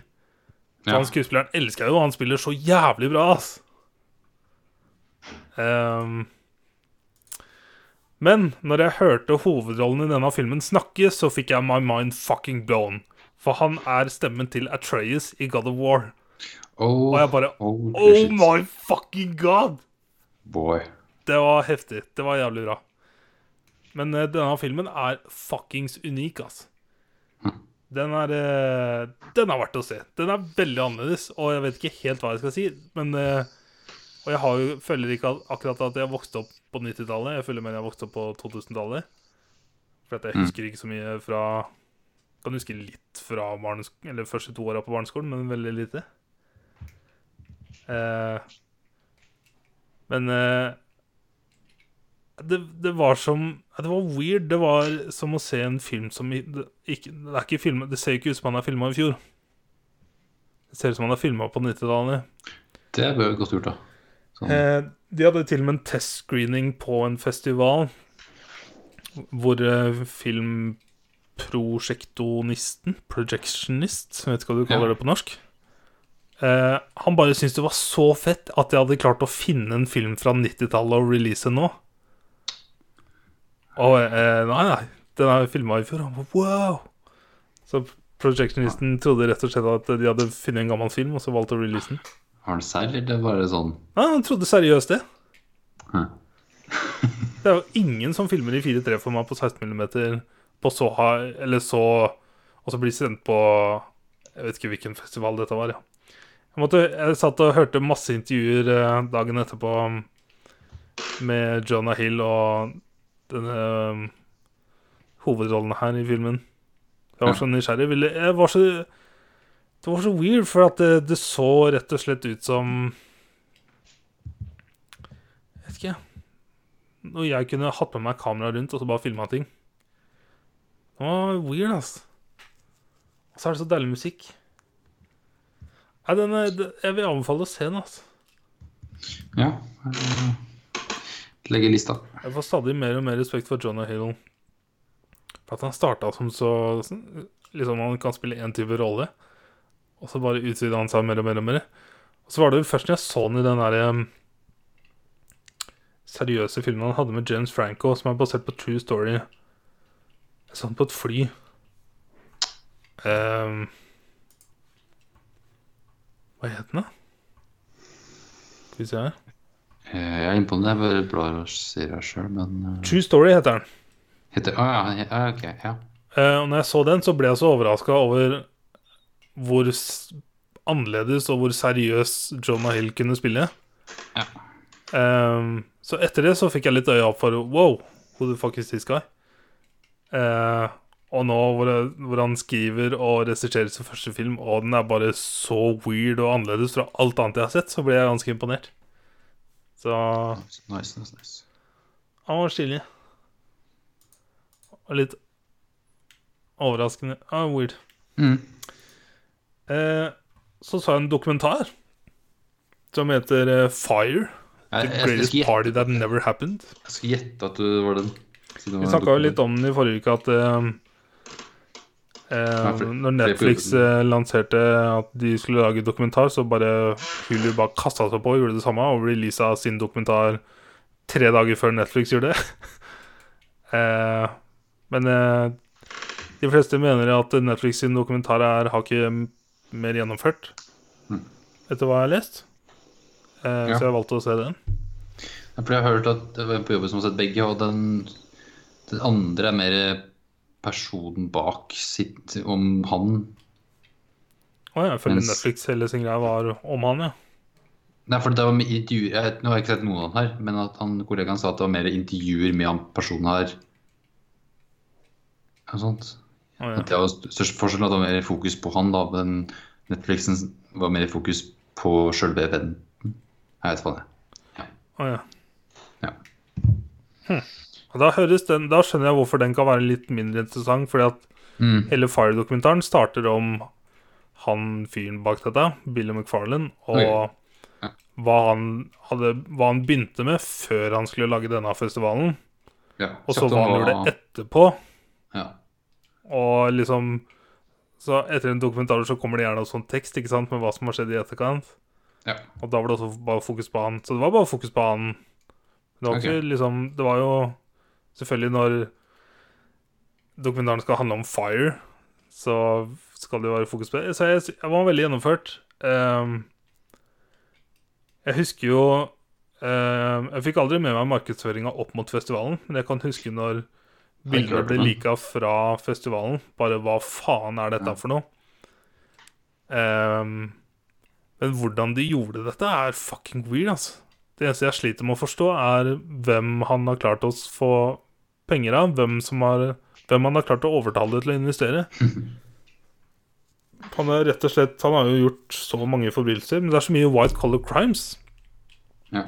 Ja.
Han skuespilleren elsker jeg jo, han spiller så jævlig bra, ass. Ehm, men når jeg hørte hovedrollen i denne filmen snakke, så fikk jeg my mind fucking blown. For han er stemmen til Atreas i God of War.
Oh,
Og jeg bare Oh,
Oh
my fucking god!
Boy.
Det var heftig. Det var jævlig bra. Men uh, denne filmen er fuckings unik, altså. Den er eh, Den er verdt å se. Den er veldig annerledes, og jeg vet ikke helt hva jeg skal si, men eh, Og jeg har jo, føler ikke akkurat at jeg vokste opp på 90-tallet. Jeg føler mer jeg vokste opp på 2000-tallet. For at jeg
Mm.
husker ikke så mye fra Kan huske litt fra barnes, eller første to åra på barneskolen, men veldig lite. Eh, men eh, det, det var som Det var weird. Det var som å se en film som det, ikke, det, er ikke film, det ser ikke ut som han er filma i fjor. Det ser ut som han er filma på 90-tallet.
Det bare godt gjort, da. Sånn.
Eh, de hadde til og med en testscreening på en festival hvor eh, filmprosjektonisten Projectionist, vet ikke hva du kaller
Ja.
det på norsk. Eh, han bare syntes det var så fett at jeg hadde klart å finne en film fra 90-tallet og release nå. Og eh, nei, nei, den er filma i fjor. Han bare wow! Så Projectionisten trodde rett og slett at de hadde funnet en gammel film, og så valgte å release den.
Har han serr, eller var det bare sånn
Nei, han trodde seriøst det.
Hm.
Det er jo ingen som filmer i 4-3-format på 16 mm på så high Eller så Og så blir sendt på Jeg vet ikke hvilken festival dette var, ja. Jeg, måtte, jeg satt og hørte masse intervjuer eh, dagen etterpå med Jonah Hill og denne um, hovedrollen her i filmen. Jeg var så nysgjerrig. Jeg var så Det var så weird, for at det, det så rett og slett ut som Jeg vet ikke. Når jeg kunne hatt med meg kamera rundt og så bare filma ting. Det var weird, altså. Og så er det så deilig musikk. Nei, den er, jeg vil anbefale å se den, altså.
Ja. Legge lista.
Jeg får stadig mer og mer respekt for Jonah Hill. For at han starta som så Liksom han kan spille én type rolle, og så bare utvida han seg mer og mer og mer. Og så var det vel først når jeg så han i den derre um, seriøse filmen han hadde med James Franco, som er basert på true story. Jeg så han på et fly. Um, hva het den, da? Skal vi se her.
Eh, Jeg er inne på den. Jeg bare blar og ser det sjøl, men uh...
True Story heter den.
heter, oh, ja, ja, ok. Ja.
Uh, og når jeg så den, så ble jeg så overraska over hvor annerledes og hvor seriøs Jonah Hill kunne spille.
Ja.
Um, så etter det så fikk jeg litt øye opp for Wow, who the fuck is this guy? Uh, og nå hvor, jeg, hvor han skriver og regisserer sin første film, og den er bare så weird og annerledes fra alt annet jeg har sett, så ble jeg ganske imponert. Så
Nice, nice, nice.
han var stilig. Og litt overraskende. Ah, weird.
Mm.
Eh, så så jeg en dokumentar som heter eh, Fire. The greatest party that never happened.
jeg skal gjette at du var den. det
Vi snakka jo litt om den i forrige uke, at eh, eh, Når Netflix eh, lanserte at de skulle lage dokumentar, så bare Hulu bare kasta seg på og gjorde det samme, og releasa sin dokumentar tre dager før Netflix gjorde det. eh, men de fleste mener at Netflix sin dokumentar er hakket mer gjennomført,
Mm.
etter hva jeg har lest. Eh,
Ja.
Så jeg valgte å se den.
Ja, for jeg har hørt at det var på jobben som har sett begge, og den, den andre er mer personen bak sitt om han.
Å ja, jeg føler
Mens-
Netflix hele sin greie var om han, ja.
Nei, for det var med intervjuer jeg, Nå har jeg ikke sett noen av dem her, men at han, kollegaen sa at det var mer intervjuer med han personen her Noe sånt.
Å, ja.
Størst forskjell at det var mer fokus på han, da. Men Netflixen var mer fokus på sjølve eventen. Jeg vet hva det er.
Å, ja.
Ja.
Og Da, den, da skjønner jeg hvorfor den kan være litt mindre interessant. Fordi at
Mm.
hele Fire-dokumentaren starter om han fyren bak dette, Billy McFarlane, og
okay. Ja.
hva, han hadde, hva han begynte med før han skulle lage denne festivalen.
ja.
Og så hva han gjorde etterpå. Og liksom Så etter en dokumentar så kommer det gjerne også en tekst ikke sant, med hva som har skjedd i etterkant.
Ja.
Og da var det også bare fokus på han. Så det var bare fokus på han. Det var
okay.
ikke liksom Det var jo Selvfølgelig når dokumentaren skal handle om fire, så skal det jo være fokus på det. Så jeg, jeg var veldig gjennomført. Um, jeg husker jo Uh, Jeg fikk aldri med meg markedsføringa opp mot festivalen, men jeg kan huske når
Hørt
ble lika fra festivalen. Bare hva faen er dette for noe? Um, men hvordan de gjorde dette, er fucking weird, altså. Det eneste jeg sliter med å forstå, er hvem han har klart å få penger av. Hvem, som har, hvem han har klart å overtale til å investere. Han er rett og slett Han har jo gjort så mange forbrytelser, men det er så mye white color crimes.
ja.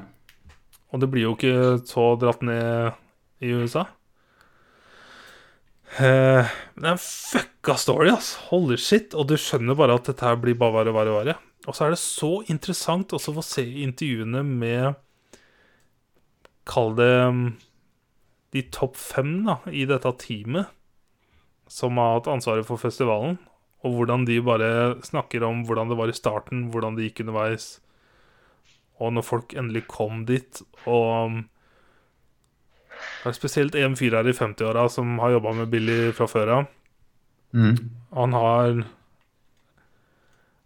Og det blir jo ikke så dratt ned i USA. Eh, det er en fucka story, ass. Holy shit. Og du skjønner bare at dette her blir bare verre og verre. og verre. Og så er det så interessant også å se intervjuene med Kall det um, de topp fem da, i dette teamet som har hatt ansvaret for festivalen. Og hvordan de bare snakker om hvordan det var i starten, hvordan det gikk underveis. Og når folk endelig kom dit, og um, Det er spesielt en fyr her i 50-åra som har jobba med Billy fra før av.
Mm.
Han har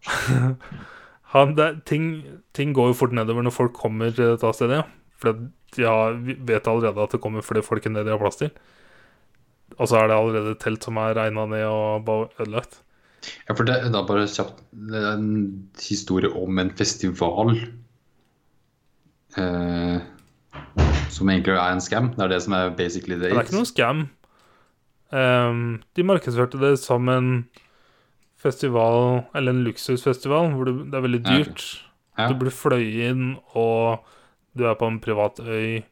han, det, ting, ting går jo fort nedover når folk kommer til dette stedet. For de har, vet allerede at det kommer flere folk enn det de har plass til. Og så er det allerede telt som er regna ned og bare ødelagt.
Ja, for det er bare kjapt Det er en historie om en festival eh, som egentlig er en scam. Det er det som er basically det.
Det er ikke noe scam. Um, de markedsførte det som en festival, eller en luksusfestival, hvor det, er veldig
Ja, okay.
dyrt.
Ja.
Du blir fløyet inn, og du er på en privat øy,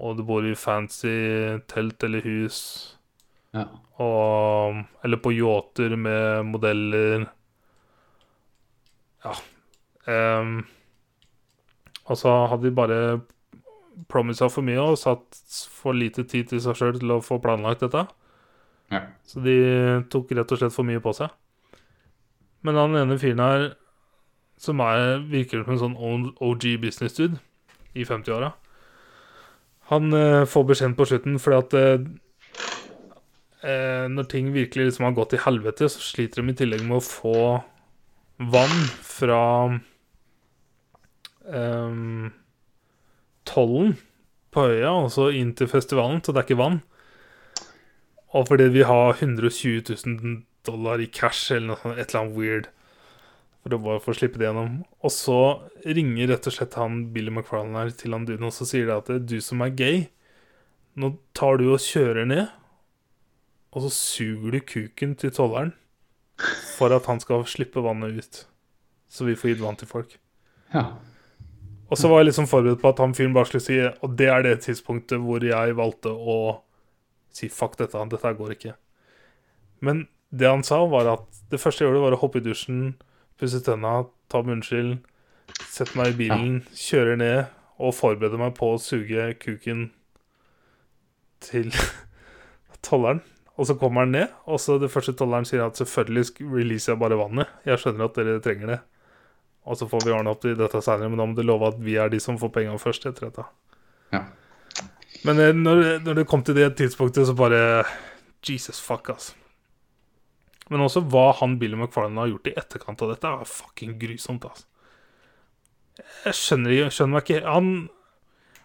og du bor i fancy telt eller hus,
Ja.
og Eller på yachter med modeller. Ja. Um, og så hadde de bare promisa for mye og satt for lite tid til seg sjøl til å få planlagt dette.
Ja.
Så de tok rett og slett for mye på seg. Men han ene fyren her, som er, virker som en sånn OG business dude i 50-åra, han eh, får beskjeden på slutten fordi at eh, eh, når ting virkelig liksom har gått til helvete, så sliter de i tillegg med å få vann fra ehm, tollen på øya, altså inn til festivalen, så det er ikke vann. Og fordi vi har 120 000 dollar i cash eller noe sånt, et eller annet weird. For å bare få slippe det gjennom. Og så ringer rett og slett han Billy McFarlane her til han duden, og så sier det at du som er gay, nå tar du og kjører ned, og så suger du kuken til tolleren for at han skal slippe vannet ut. Så vi får gitt vann til folk.
ja.
Og så var jeg liksom forberedt på at han fyren bare skulle si Og det er det tidspunktet hvor jeg valgte å si fuck dette, dette går ikke. Men det han sa, var at det første jeg gjorde, var å hoppe i dusjen, pusse tenna, ta munnskyld, sette meg i bilen, kjøre ned og forberede meg på å suge kuken til tolleren. Og så kommer han ned, og så det første tolleren sier at selvfølgelig releaser jeg bare vannet. Jeg skjønner at dere trenger det. Og så får vi ordne opp i dette senere, men da må du love at vi er de som får penga først etter dette.
Ja.
Men eh, når, når det kom til det tidspunktet, så bare Jesus fuck, ass. Men også hva han Billy McFarlane har gjort i etterkant av dette, er fucking grusomt, ass. Jeg skjønner, ikke- skjønner meg ikke han,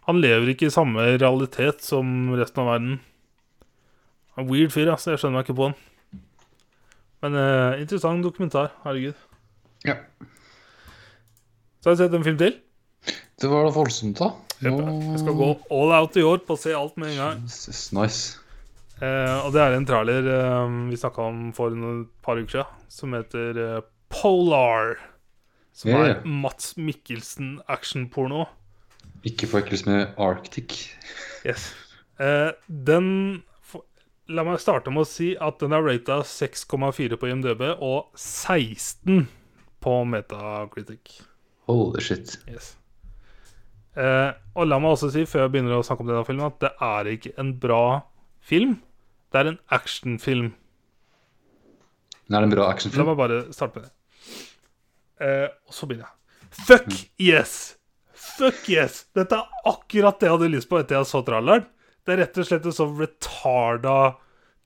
han lever ikke i samme realitet som resten av verden. Er en weird fyr, ass. Jeg skjønner meg ikke på han. Men eh, interessant dokumentar. Herregud.
ja.
Så har jeg sett en film til.
Det var da voldsomt, da.
Jeg skal gå all out i år på å se alt med en gang.
Jesus, nice.
Eh, og det er en trailer eh, vi snakka om for et par uker siden, som heter eh, Polar. Som
ja.
er Mats Mikkelsen actionporno.
Ikke forveksles med Arctic.
Yes. Eh, den La meg starte med å si at den er rata 6,4 på IMDb og 16 på Metacritic.
Holy shit.
Yes. Eh, og la meg også si, før jeg begynner å snakke om denne filmen, at det er ikke en bra film. Det er en actionfilm.
Det er en bra actionfilm.
La meg bare starte med det. Eh, og så begynner jeg. Fuck yes! Fuck yes! Dette er akkurat det jeg hadde lyst på etter jeg så tralleren. Det er rett og slett en sånn retarda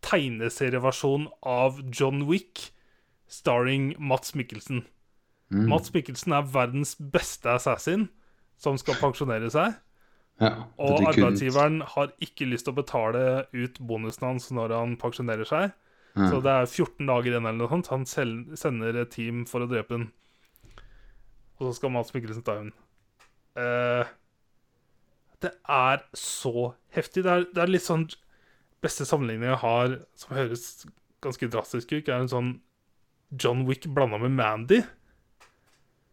tegneserieversjon av John Wick, starring Mats Mikkelsen.
Mm.
Mats Mikkelsen er verdens beste assassin som skal pensjonere seg.
Ja,
Og
er
arbeidsgiveren har ikke lyst til å betale ut bonusen hans når han pensjonerer seg.
Ja.
Så det er 14 dager igjen eller noe sånt. Han sender et team for å drepe den. Og så skal Mads Mikkelsen ta henne. Uh, det er så heftig. Det er, det er litt sånn Beste sammenligning jeg har, som høres ganske drastisk ut, er en sånn John Wick blanda med Mandy.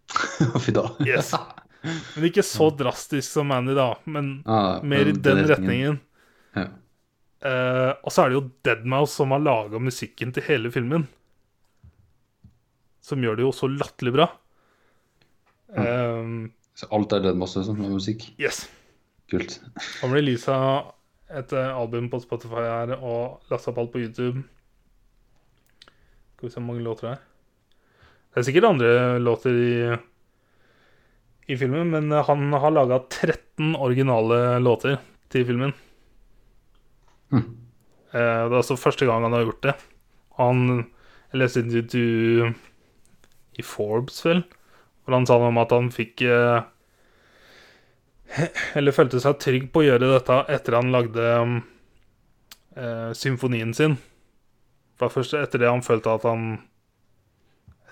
Fy da.
Yes. Men ikke så drastisk som Mandy, da. Men
Ah,
mer i den retningen.
Ja.
Uh, og så er det jo Deadmouse som har laga musikken til hele filmen. Som gjør det jo så latterlig bra. Um,
Så alt er Deadmouse som er musikk?
yes.
Kult.
Han releasa et eh, album på Spotify her og lasta opp alt på YouTube. Skal vi se hvor mange låter det er. Det er sikkert andre låter i, i filmen, men han har laga 13 originale låter til filmen. Eh, det er altså første gang han har gjort det. Han Jeg leste et intervju i Forbes, vel, hvor han sa noe om at han fikk eh, eller følte seg trygg på å gjøre dette etter han lagde eh, symfonien sin. Var først etter det han følte at han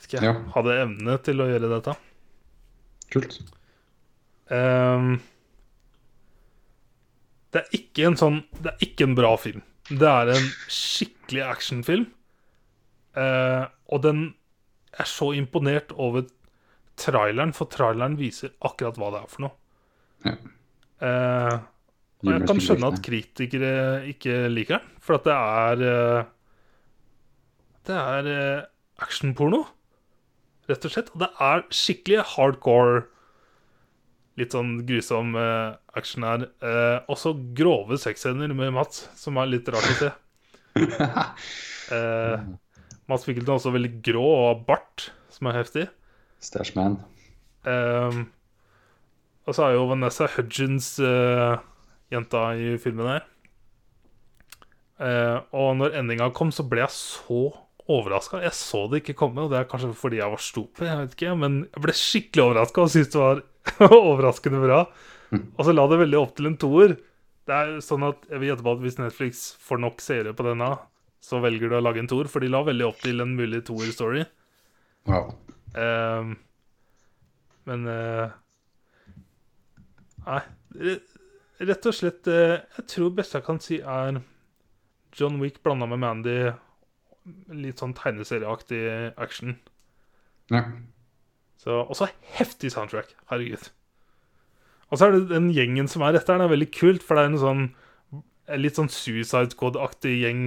ikke,
Ja.
hadde evne til å gjøre dette.
Kult.
Um, det er ikke en sånn Det er ikke en bra film. Det er en skikkelig actionfilm. Uh, og den er så imponert over traileren, for traileren viser akkurat hva det er for noe.
Ja.
Uh, og jeg kan skjønne at kritikere ikke liker den, for at det er uh, Det er eh, actionporno, rett og slett. Og det er skikkelig hardcore, litt sånn grusom uh, action her. Uh, også grove sexscener med Mats, som er litt rart å se. Uh, Mats Mikkelsen er også veldig grå og har bart, som er heftig.
Stashman.
Ehm, og så er jo Vanessa Hudgens uh, jenta i filmen her. Uh, og når endinga kom, så ble jeg så overraska. Jeg så det ikke komme, og det er kanskje fordi jeg var stupid, jeg vet ikke, men jeg ble skikkelig overraska og syntes det var overraskende bra. Og så la det veldig opp til en toer. Det er sånn at Jeg vil gjette på at hvis Netflix får nok seere på denne, så velger du å lage en toer, for de la veldig opp til en mulig toer-story.
Wow.
Um, men uh, Nei. Rett og slett uh, Jeg tror det beste jeg kan si, er John Wick blanda med Mandy. Litt sånn tegneserieaktig action.
Ja.
Så, og så heftig soundtrack. Herregud. Og så er det den gjengen som er etter, den er veldig kult, for det er en sånn en litt sånn Suicide Squad-aktig gjeng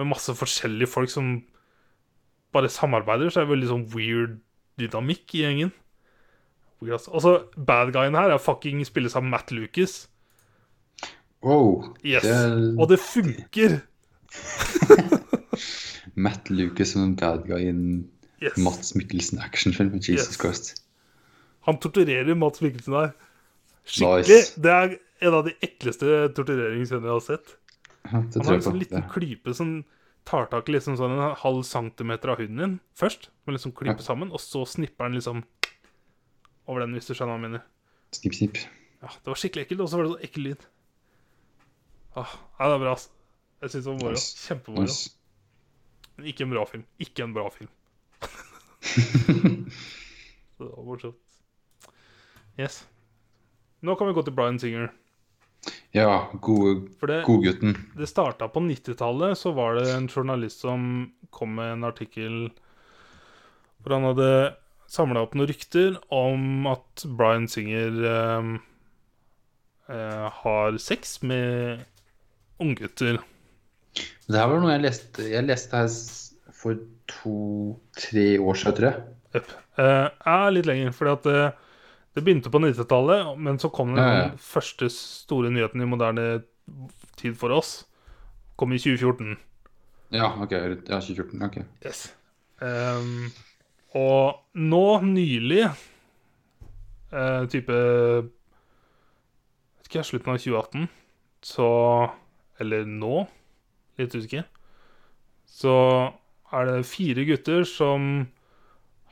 med masse forskjellige folk som bare samarbeider. Så er det veldig sånn weird dynamikk i gjengen. Altså. Og så bad guyen her er fucking spilles av Matt Lucas.
Wow.
Yes.
Det er
Og det funker!
Matt Lucas som en bad guy i en
Yes.
Mats Mikkelsen actionfilm. Jesus
Yes.
Christ.
Han torturerer Mats Mikkelsen her. Skikkelig.
Nice.
Det er en av de ekleste tortureringsscenene jeg har sett. Han har en sånn
på.
liten
Det.
klype som tar tak i liksom sånn en halv centimeter av huden din først. Med liksom klype
Ja.
sammen, og så snipper han liksom over den, hvis du skjønner hva jeg mener.
Snipp, snipp.
Ja, Det var skikkelig ekkelt, og så var det så ekkel lyd. Ah, ja, det er bra, ass. Jeg syns det var moro.
Nice.
Kjempemoro.
Nice.
Men ikke en bra film. Ikke en bra film. Så det var morsomt. Yes. Nå kan vi gå til Bryan Singer.
Ja, gode,
det,
godgutten.
det starta på 90-tallet, så var det en journalist som kom med en artikkel hvor han hadde samla opp noen rykter om at Bryan Singer eh, eh, har sex med unggutter.
Det her var noe jeg leste Jeg leste her for to-tre år siden, tror jeg.
Yep. Eh, er litt lenger, fordi at det, det begynte på 90-tallet, men så kom den
Ja, ja.
første store nyheten i moderne tid for oss. Kom i 2014.
Ja, ok. Ja, 2014. Ok.
Yes. Um, og nå nylig, uh, type Vet ikke, slutten av 2018, så Eller nå, litt usikker. Så er det fire gutter som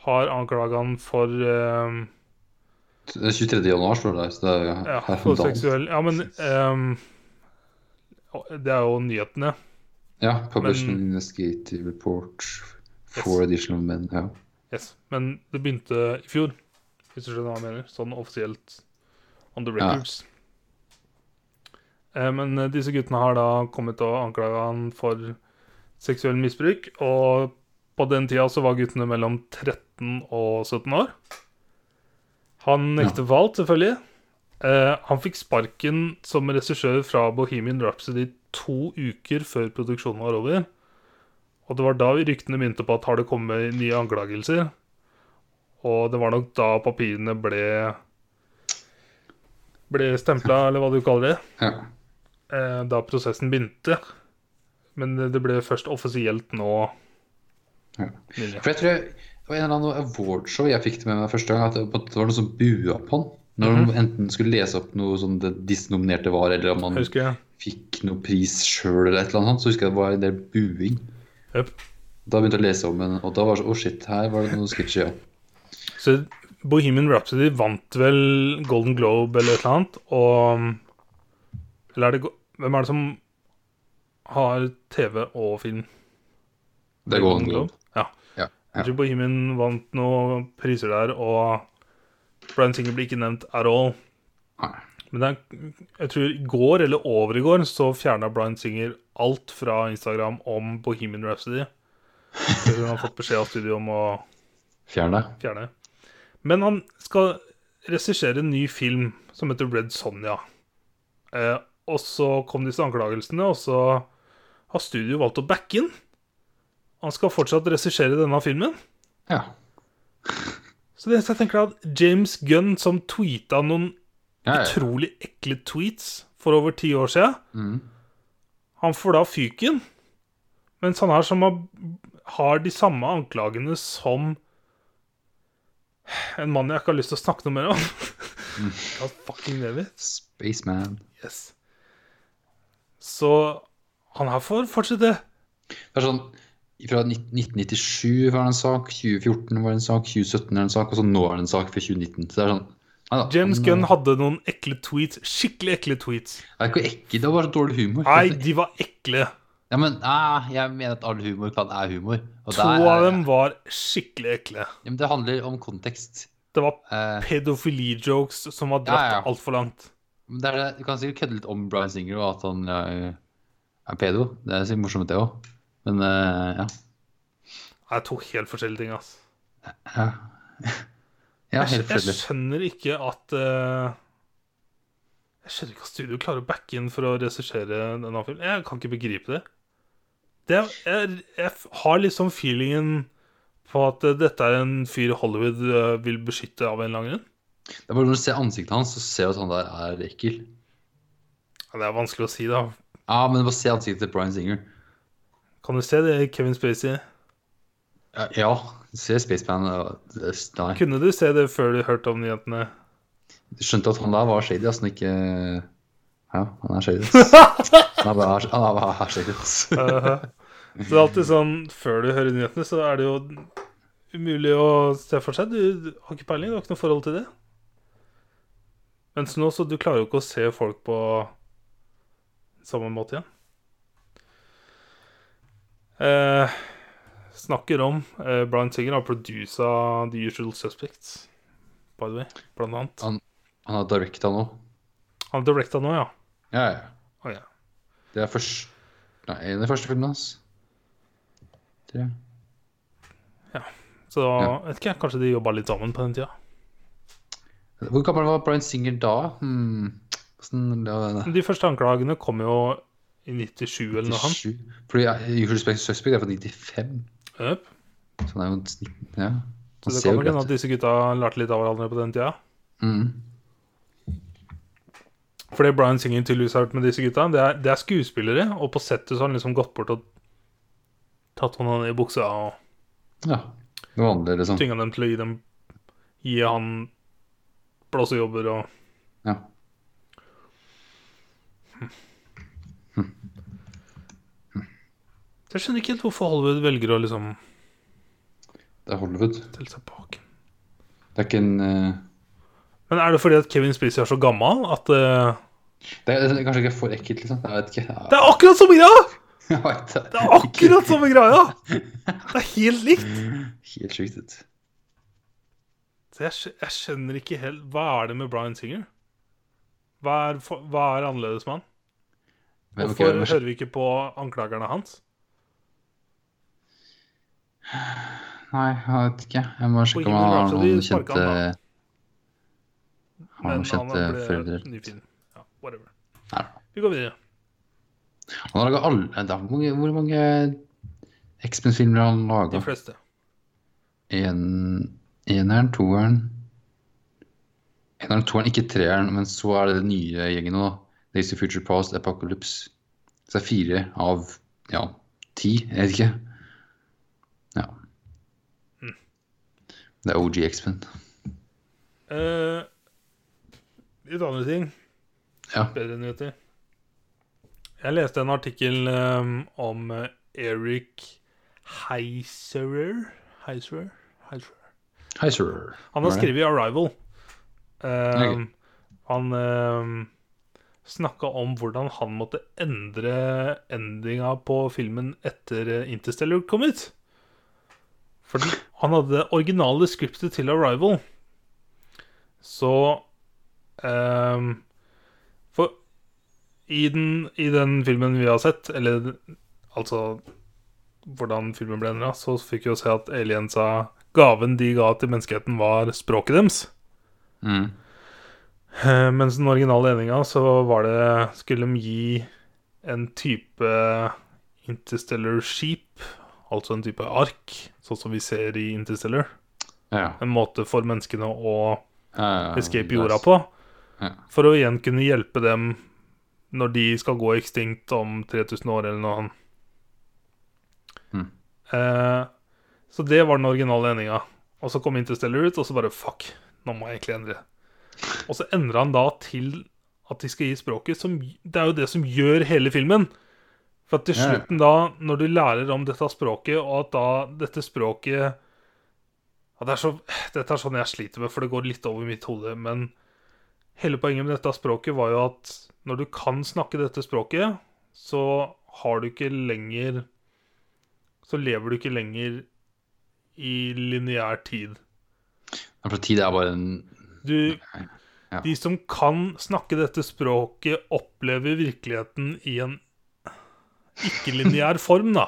har anklaga han for
um, Det er 23. januar, står det. Så det er
ja, for seksuell Ja, men um, Det er jo nyhetene.
Ja, Publishing
Men-
Investigative Report for additional men. Ja.
Yes. Men det begynte i fjor, hvis du skjønner hva jeg mener. Sånn offisielt on the records. Eh, men eh, disse guttene har da kommet og anklaga han for seksuell misbruk. Og på den tida så var guttene mellom 13 og 17 år. Han nekter for alt, selvfølgelig. Eh, han fikk sparken som regissør fra Bohemian Rhapsody to uker før produksjonen var over. Og det var da ryktene begynte på at har det kommet nye anklagelser. Og det var nok da papirene ble ble stempla, eller hva du kaller det.
ja.
Eh, da prosessen begynte. Men det ble først offisielt nå
Ja. For jeg tror jeg, det var en eller annen awardshow jeg fikk det med meg første gang, at det, var noe som bua på han. Når
Mhm.
de enten skulle lese opp noe som det disse nominerte var, eller om han
husker
fikk noe pris sjøl, eller et eller annet så husker jeg det var en del buing.
Yep.
Da begynte jeg å lese om den, og da var det sånn Å, shit, her var det noe sketchy, ja.
Så Bohemian Rhapsody vant vel Golden Globe eller et eller annet, og Eller er det Hvem er det som har TV og film?
Det går Golden Globe.
Ja.
Ja.
Tror Bohemian vant noen priser der, og Bryan Singer blir ikke nevnt at all.
Nei.
Men er, jeg tror i går eller over i går så fjerna Bryan Singer alt fra Instagram om Bohemian Rhapsody. Tror han har fått beskjed av studio om å
fjerne.
fjerne. Men han skal regissere en ny film som heter Red Sonja. Eh, og så kom disse anklagelsene, og så har studio valgt å backe inn. Han skal fortsatt regissere denne filmen.
Ja.
Så det jeg tenker at James Gunn, som tweeta noen
ja, ja.
utrolig ekle tweets for over ti år siden,
mm.
han får da fyken. Mens han her som har, har de samme anklagene som en mann jeg ikke har lyst til å snakke noe mer om. God fucking David.
Spaceman.
Yes. Så han her får fortsette.
Det er sånn Fra 1997 var det en sak, 2014 var det en sak, 2017 er det en sak, og så nå er det en sak for 2019. Så det er sånn nei
James Gunn
eh,
hadde noen ekle tweets. Skikkelig ekle tweets.
Det er ikke ekkelt, det var så dårlig humor.
Nei, de var ekle.
Ja, men nei, Jeg mener at all humor kan er humor. Og
To
er-
av dem var skikkelig ekle.
ja, men Det handler om kontekst.
Det var
Eh,
pedofili-jokes som var
Ja,
dratt
ja.
altfor langt.
Men det er det, Du kan sikkert kødde litt om Brian Singer og at han er, er pedo. Det er sikkert morsomt, det òg. Men uh, ja.
Det er to helt forskjellige ting, altså.
ja. Ja,
Jeg,
forskjellig.
jeg skjønner ikke at uh, Jeg skjønner ikke at studio klarer å backe inn for å regissere denne filmen. Jeg kan ikke begripe det. det jeg, jeg har liksom feelingen på at eh, dette er en fyr Hollywood eh, vil beskytte av en eller annen grunn.
Det er bare Når du ser ansiktet hans, så ser du at han der er ekkel.
Ja, Det er vanskelig å si, da.
Ja, men bare se ansiktet til Brian Singer.
Kan du se det, Kevin Spacey?
Ja, ja se Spaceman. Nei.
Kunne du se det før du hørte om nyhetene?
Du skjønte at han der var shady, altså. Ikke Ja, han er shady. Han er bare, han er shady, altså.
Uh, så det er alltid sånn Før du hører nyhetene, så er det jo umulig å se for seg. Du, du har ikke peiling, du har ikke noe forhold til det. Mens nå, så du klarer jo ikke å se folk på samme måte igjen. Eh, snakker om eh, Brian Singer har produsa The Usual Suspects, by the way, blant annet.
Han har directa nå.
Han har directa nå, ja.
Ja, ja.
Oh, ja.
Det er først Nei, en av de første filmene hans. Tror jeg.
Så
Ja.
vet ikke jeg, kanskje de jobba litt sammen på den tida.
Hvor gammel var Bryan Singer da? Hmm. Hvordan, da,
De første anklagene kom jo i 97 eller noe.
97? Fordi Usual Suspect Suspect er fra 95.
Yep.
Så han er jo en snitt Ja. Han
Så det kommer hende at disse gutta lærte litt av hverandre på den tida.
Mm.
For det Bryan Singer tydeligvis har gjort med disse gutta, det er, det er skuespillere, og på settet så har han liksom gått bort og tatt hånda ned i buksa og
Ja. Det vanlige, liksom.
tvinga dem til å gi dem Gi han blåsejobber og
Ja.
Så Jeg skjønner ikke helt hvorfor Hollywood velger å liksom
Det er Hollywood.
stelle seg bak.
Det er ikke en eh,
Men er det fordi at Kevin Spacey er så gammel at eh,
det, er, det er kanskje ikke for ekkelt, liksom. Jeg vet ikke.
Det er akkurat samme greia!
jeg vet. Det
er akkurat samme greia! Det er helt likt.
Helt sjukt ut.
Jeg, jeg skjønner ikke helt Hva er det med Bryan Singer? Hva er, hva er annerledes med han? Hvorfor
okay, er-
hører vi ikke på anklagerne hans?
Nei, jeg vet ikke. Jeg må sjekke om han har noen kjente
han
Har noen kjente foreldre.
Ja, whatever.
Nei.
Vi går videre.
Han har laga alle Hvor mange X-Men-filmer har han
De
laga?
fleste.
En, eneren, toeren Eneren, toeren, ikke treeren, men så er det den nye gjengen nå. da. Days of Future Past, Apocalypse. Så det er fire av ja, ti. Jeg vet ikke. Ja.
Mm.
Det er OG X-Men.
Eh, litt andre ting.
Ja.
Bedre nyheter. Jeg leste en artikkel um, om Eric Heiserer Heiserer? Heiserer?
Hei, sir.
Han har skrevet 'Arrival'. Um,
okay.
Han um, snakka om hvordan han måtte endre endinga på filmen etter eh, Interstellar kom ut. Fordi han hadde det originale skriptet til 'Arrival'. Så um, For i den, i den filmen vi har sett, eller altså hvordan filmen ble endra, så fikk vi jo se at aliensa Gaven de ga til menneskeheten, var språket deres.
Mm.
Eh, Mens den originale endinga så var det Skulle de gi en type interstellar skip, altså en type ark, sånn som vi ser i Interstellar.
Ja.
En måte for menneskene å
Uh,
escape jorda på.
Ja.
For å igjen kunne hjelpe dem når de skal gå ekstinkt om 3000 år eller noe annet.
Mm.
Eh, så det var den originale endinga. Og så kom Interstellar ut, og så bare fuck, nå må jeg egentlig endre. Og så endra han da til at de skal gi språket som Det er jo det som gjør hele filmen. For at til slutten da, når du lærer om dette språket, og at da dette språket ja, det er så, Dette er sånn jeg sliter med, for det går litt over mitt hode. Men hele poenget med dette språket var jo at når du kan snakke dette språket, så har du ikke lenger Så lever du ikke lenger i lineær tid.
Ja, For tid er bare en
Du
Ja.
De som kan snakke dette språket, opplever virkeligheten i en ikke-lineær form, da.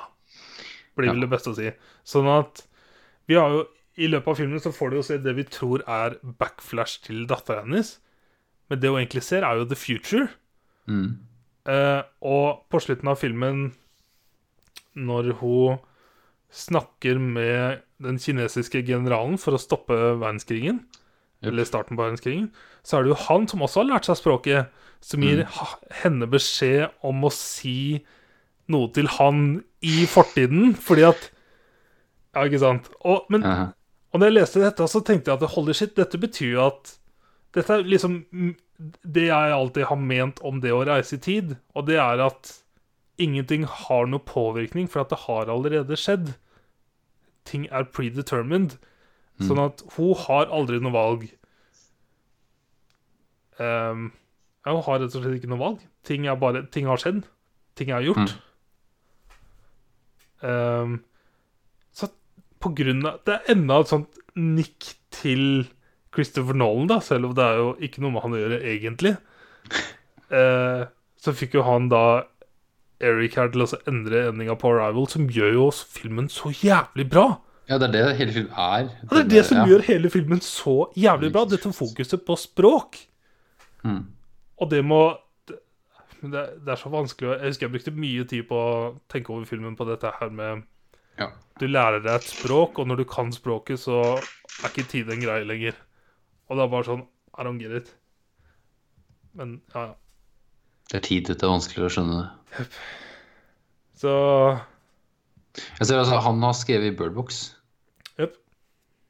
Blir vel det beste å si. Sånn at vi har jo I løpet av filmen så får du jo se det vi tror er backflash til dattera hennes. Men det hun egentlig ser, er jo the future.
mm.
Eh, og på slutten av filmen, når hun snakker med den kinesiske generalen for å stoppe verdenskrigen,
Yep.
eller starten på verdenskrigen, så er det jo han som også har lært seg språket, som gir mm. henne beskjed om å si noe til han i fortiden, fordi at Ja, ikke sant? Og, men
Aha.
og når jeg leste dette, så tenkte jeg at holy shit, dette betyr jo at Dette er liksom det jeg alltid har ment om det å reise i tid, og det er at ingenting har noe påvirkning, for at det har allerede skjedd. Ting er predetermined. Sånn at hun har aldri noe valg. Um, ja, hun har rett og slett ikke noe valg. Ting, bare, ting har skjedd. Ting er gjort. Ehm, så på grunn av Det er enda et sånt nikk til Christopher Nolan, da, selv om det er jo ikke noe med han å gjøre, egentlig. Uh, så fikk jo han da Eric her til å endre endinga på Arrival, som gjør jo filmen så jævlig bra.
Ja, det er det hele filmen er.
Ja, det er det som
ja.
gjør hele filmen så jævlig bra. Dette fokuset på språk.
Mm.
Og det må det, det, det er så vanskelig Jeg husker jeg brukte mye tid på å tenke over filmen på dette her med
Ja.
Du lærer deg et språk, og når du kan språket, så er ikke tid en greie lenger. Og det er bare sånn I don't get it. Men ja, ja.
Det er tid dette det er vanskelig å skjønne det.
Så
Jeg ser altså, Han har skrevet i Birdbox.
Jepp.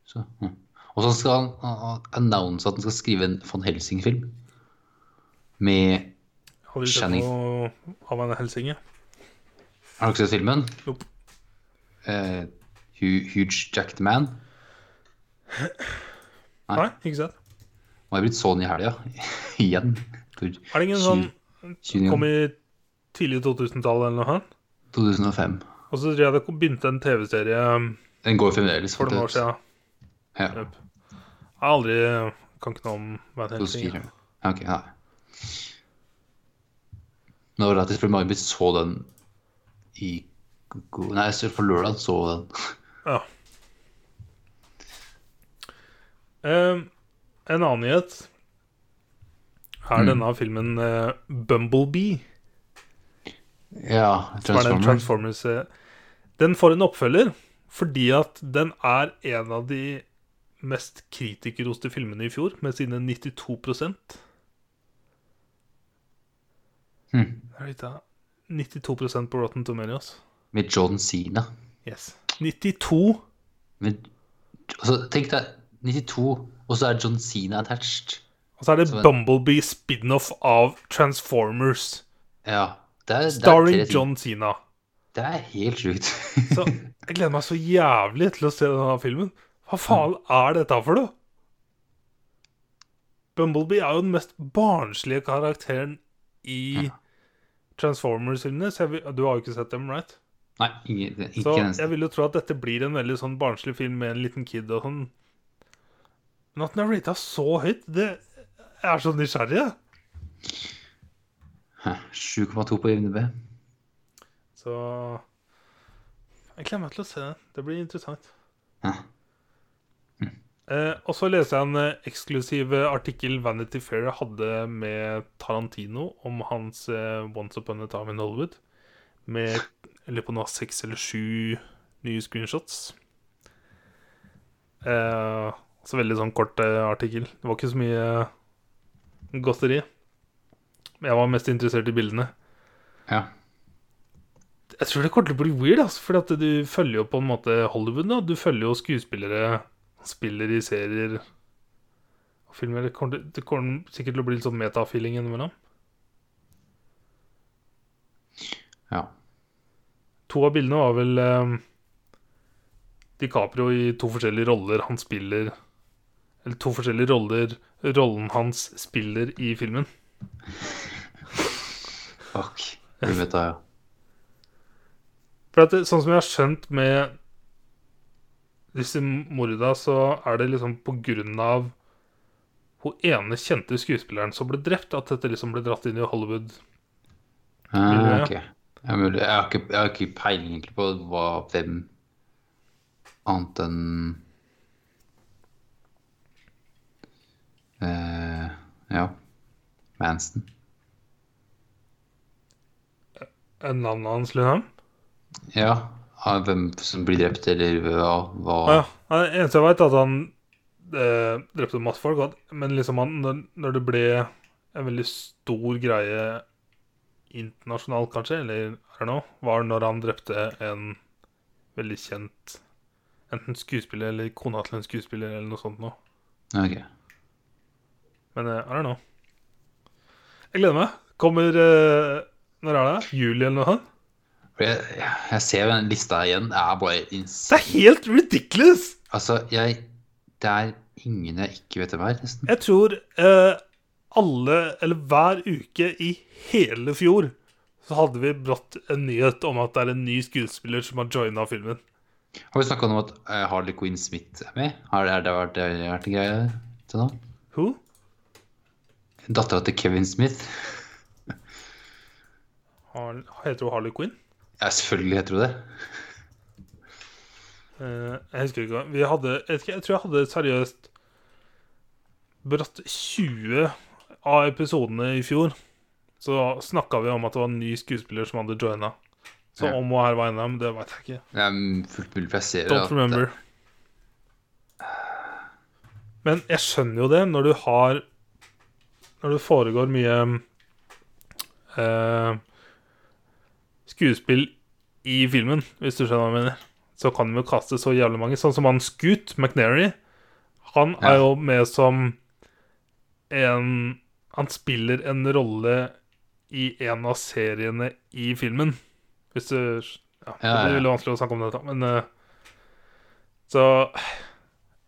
Så, hm. Og så skal han, han annonse at han skal skrive en Van Helsing-film. Med
Har du sett noe av en helsinge?
Har du ikke sett filmen?
Nope.
Eh, Huge Jacked Man. Nei.
Nei, ikke sant?
har jeg blitt sånn i helga. Igjen.
Er det ingen sånn
20
Kom i tidlig 2000-tallet eller noe?
2005.
Og så tror jeg det begynte en TV-serie um,
Den går fremdeles.
for noen år siden.
Ja.
Yep. Jeg har aldri Kan ikke noe om Helsing.
2004. Ja, ok, nei. Var det at jeg tror Marit så den i Nei, så på lørdag så den.
Ja. Um, en annen nyhet er
Mm.
denne filmen uh, Bumblebee.
Ja,
er
Transformers.
Transformers eh, Den får en oppfølger fordi at den er en av de mest kritikerroste filmene i fjor, med sine 92%
Hm.
Er det 92% på Rotten Tomatoes.
Med John Cena.
Yes. 92
Med, altså, tenk deg 92, og så er John Cena attached.
Og så er det
Så-
Bumblebee spin-off av Transformers.
Ja. Det er, det er
Starring
ting.
John Cena.
Det er helt sjukt.
Så jeg gleder meg så jævlig til å se denne filmen. Hva faen er dette for noe? Bumblebee er jo den mest barnslige karakteren i Transformers-filmene. Så du har jo ikke sett dem, right?
Nei, ikke, ikke
Så
en
jeg vil jo tro at dette blir en veldig sånn barnslig film med en liten kid og sånn. Men at den er rata så høyt, det jeg er så nysgjerrig. jeg.
7,2 på IMDb.
Så jeg gleder meg til å se det. Det blir interessant.
Ja.
Eh, og så leste jeg en eh, eksklusiv eh, artikkel Vanity Fair hadde med Tarantino om hans eh, Once Upon a Time in Hollywood. Med lurer på noe seks eller sju nye screenshots. Eh, så veldig sånn kort eh, artikkel. Det var ikke så mye eh, godteri. Men jeg var mest interessert i bildene.
Ja.
Jeg tror det kommer til å bli weird, altså, for du følger jo på en måte Hollywood. da Du følger jo skuespillere spiller i serier og filmer. Det kommer, det kommer sikkert til å bli litt sånn metafeeling innimellom.
ja.
To av bildene var vel um, DiCaprio i to forskjellige roller han spiller Eller to forskjellige roller rollen hans spiller i filmen.
Fuck. Du vet det, ja.
For at det, sånn som jeg har skjønt med disse morda, så er det liksom på grunn av hun ene kjente skuespilleren som ble drept, at dette liksom ble dratt inn i Hollywood.
Ah,
Ja.
ok. Jeg har, ikke, jeg har ikke peiling egentlig på hva, hvem annet enn eh, Ja.
Manston. Navnet hans, liksom?
Ja. Hvem som blir drept, eller hva, hva
Ah, ja. Det eneste jeg vet, er at han eh, drepte masse folk. Men liksom han, når, når det ble en veldig stor greie internasjonalt, kanskje, eller her nå, var når han drepte en veldig kjent Enten skuespiller eller kona til en skuespiller, eller noe sånt noe.
Ok.
Men uh, I don't know. Jeg gleder meg. Kommer uh, Når er det? Juli eller noe sånt?
Jeg, jeg ser jo den lista igjen. Det er bare
Det er helt ridiculous!
Altså, jeg Det er ingen jeg ikke vet hvem er, nesten.
Jeg tror uh, alle, eller hver uke i hele fjor, så hadde vi brått en nyhet om at det er en ny skuespiller som har joina filmen.
Har vi snakka om at Harley Quinn Smith er med? Har det, vært, har det vært en greie til nå?
Who?
Dattera til Kevin Smith.
Har, heter hun Harley Quinn?
Ja, selvfølgelig heter du det.
Eh, jeg husker ikke Vi hadde jeg, jeg tror jeg hadde seriøst Bratt 20 av episodene i fjor. Så snakka vi om at det var en ny skuespiller som hadde joina. Så
Ja.
om hun her var en av dem, det veit jeg ikke.
Det er fullt mulig, ser
Don't
remember.
remember. Men jeg skjønner jo det når du har Når det foregår mye eh, skuespill i filmen, hvis du skjønner hva jeg mener, så kan de jo kaste så jævlig mange. Sånn som han Scoot McNary. Han er jo med som en Han spiller en rolle i en av seriene i filmen. Hvis du Ja, det blir veldig vanskelig å snakke om dette, men eh, Så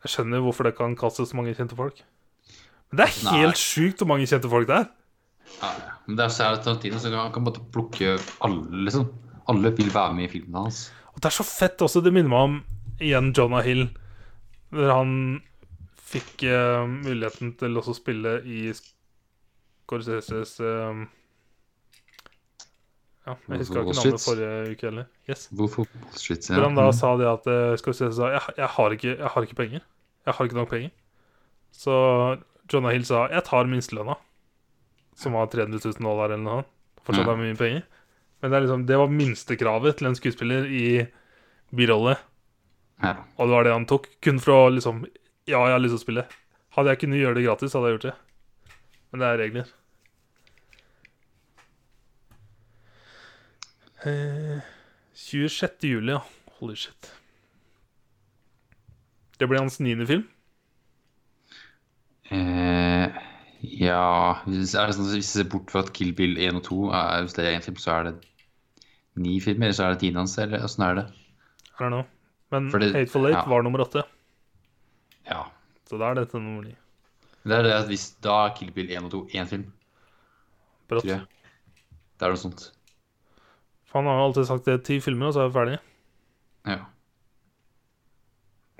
Jeg skjønner hvorfor det kan kastes så mange kjente folk. Men det er helt sjukt hvor mange kjente folk det er.
ja, ja. Men det er er Tarantino, så han kan bare plukke alle, liksom. Alle vil være med i filmen hans.
Og det er så fett også. Det minner meg om igjen Jonah Hill. Der han fikk uh, muligheten til å spille i Scorseses uh, Ja, jeg husker ikke navnet forrige uke heller. Yes.
Hvorfor Street?
Hvor han da sa det at eh, Scorsese sa jeg, jeg, har ikke, 'Jeg har ikke penger. Jeg har ikke nok penger'. Så Jonah Hill sa 'Jeg tar minstelønna', som var 300 000 dollar eller noe. Fortsatt er mye penger. Men det, liksom, det var minstekravet til en skuespiller i birolle.
Ja.
Og det var det han tok. Kun for å liksom Ja, jeg har lyst til å spille. Hadde jeg kunnet gjøre det gratis, hadde jeg gjort det. Men det er regler. Eh, 26. juli, ja. Holy shit. Det blir hans niende film.
Eh, ja hvis, er det sånn, hvis jeg ser bort fra at Kill Bill 1 og 2 er, Hvis det er én film, så er det ni filmer? Eller så er det tiende hans? Eller åssen er det?
I don't know. Men
For det-
Hateful Eight
ja.
var nummer åtte.
Ja.
Så da er dette nummer ni.
Det er det at hvis Da er Kill Bill 1 og 2 én film,
Brått.
tror jeg. Det er noe sånt.
For han har jo alltid sagt det ti filmer, og så er vi ferdige.
Ja.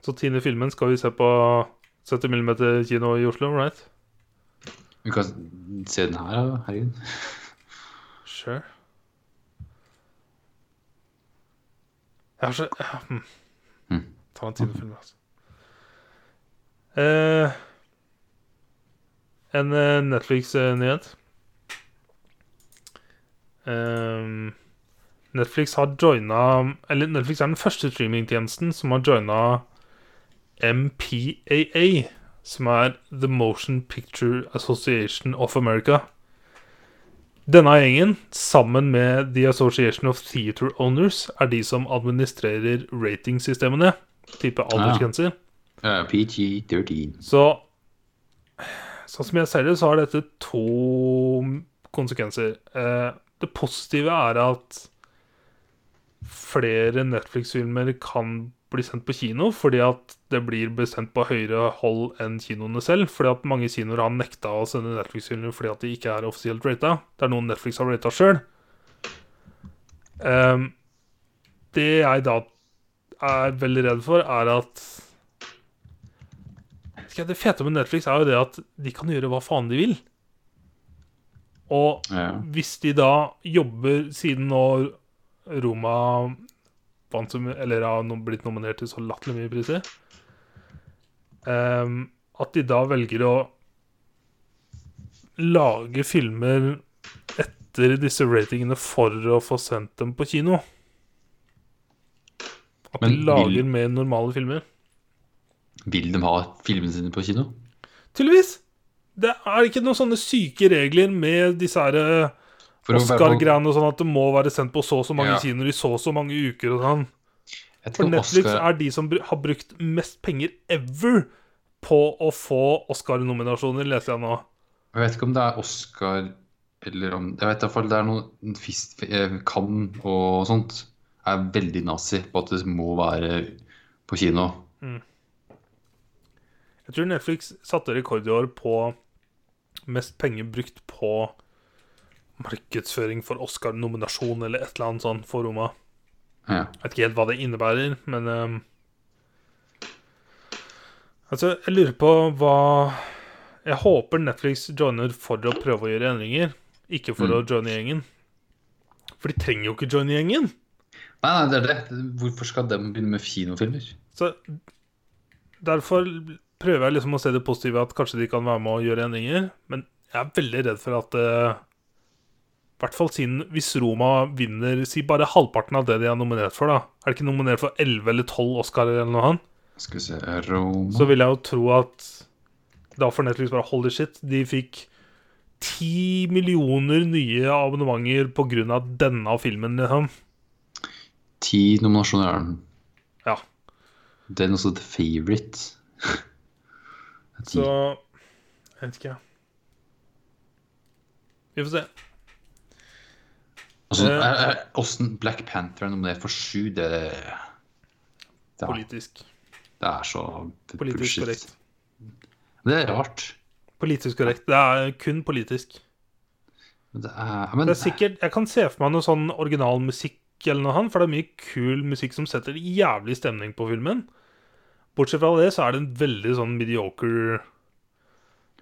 Så tiende filmen skal vi se på 70 mm kino i Oslo, right?
Vi kan se den her, da. Herregud.
Sure. Jeg har så hm.
Mm.
Ta en tidefilm, altså. Eh, en eh, Netflix-nyhet. Ehm, Netflix har joina Eller Netflix er den første streamingtjenesten som har joina MPAA, som er The Motion Picture Association of America. Denne gjengen, sammen med The Association of Theater Owners, er de som administrerer ratingsystemene. Type aldersgrenser.
Uh, PG-13.
Så sånn som jeg ser det, så har dette to konsekvenser. Eh, det positive er at flere Netflix-filmer kan bli sendt på kino, fordi at det blir bestemt på høyere hold enn kinoene selv. Fordi at mange kinoer har nekta å sende Netflix-filmer fordi at de ikke er offisielt rata. Det er noen Netflix har rata sjøl. det jeg da er veldig redd for, er at Det fete med Netflix er jo det at de kan gjøre hva faen de vil. Og
Ja.
hvis de da jobber siden nå Roma vant som, eller har blitt nominert til så latterlig mye priser Um, At de da velger å lage filmer etter disse ratingene for å få sendt dem på kino. At de
lager vil-
mer normale filmer.
Vil de ha filmene sine på kino?
Tydeligvis! Det er ikke noen sånne syke regler med disse her eh, Oscar-greiene og sånn at det må være sendt på så og så mange
Ja.
kinoer i så og så mange uker og sånn. For Netflix
Oscar-
er de som har brukt mest penger ever på å få Oscar-nominasjoner, leser jeg nå.
Jeg vet ikke om det er Oscar eller om Jeg vet i hvert fall det er noe fist, Kan og sånt er veldig nazi på at det må være på kino.
Jeg tror Netflix satte rekord i år på mest penger brukt på markedsføring for Oscar-nominasjon eller et eller annet sånt for Roma.
Ja.
Jeg vet ikke helt hva det innebærer, men um, Altså, jeg lurer på hva Jeg håper Netflix joiner for å prøve å gjøre endringer, ikke for
Mm.
å joine gjengen. For de trenger jo ikke joine gjengen.
Nei, nei, det er det. Hvorfor skal de begynne med kinofilmer?
Så derfor prøver jeg liksom å se det positive at kanskje de kan være med å gjøre endringer. Men jeg er veldig redd for at I hvert fall siden hvis Roma vinner Si bare halvparten av det de er nominert for, da. Er de ikke nominert for 11 eller 12 Oscarer eller noe annet?
Skal vi se Roma
Så vil jeg jo tro at da får Netflix bare holy shit. De fikk ti millioner nye abonnementer av denne filmen, liksom.
Ti nominasjoner er den.
Ja.
Den er også The Favourite.
Så Jeg vet ikke, jeg. Vi får se.
Altså,
Eh.
Åssen Black Panther er nominert for sju, det, det, er,
Politisk.
det er så
Politisk
bullshit.
korrekt.
Det er rart.
Politisk korrekt. Det er kun politisk.
Det er, men,
Det er sikkert, Jeg kan se for meg noe sånn original musikk eller noe annet, for det er mye kul musikk som setter jævlig stemning på filmen. Bortsett fra det, så er det en veldig sånn mediocre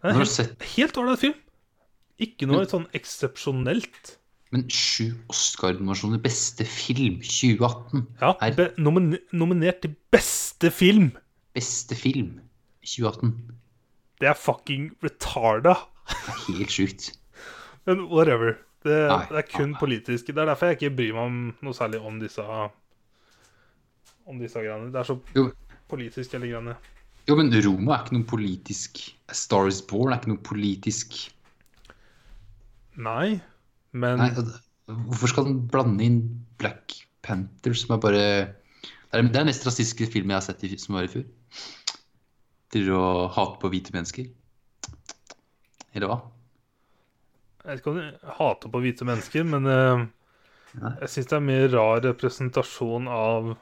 helt, ålreit film. Ikke noe sånn eksepsjonelt.
Men sju Oscar-nominasjoner beste film 2018.
Ja, be, nomin nominert til beste film!
Beste film 2018.
Det er fucking retarda.
Helt sjukt.
Men whatever. Det,
Nei.
det er kun politisk. Det er derfor jeg ikke bryr meg om noe særlig om disse Om disse greiene. Det er så
Jo.
politisk, hele greiene.
Jo, men Roma er ikke noe politisk A Star Is Born er ikke noe politisk
Nei, men
Nei, Hvorfor skal han blande inn Black Panther, som er bare Det er den mest rasistiske filmen jeg har sett i, som var i fjor. Til å hate på hvite mennesker. Eller hva?
Jeg vet ikke om de hater på hvite mennesker, men
uh,
jeg syns det er mer rar representasjon av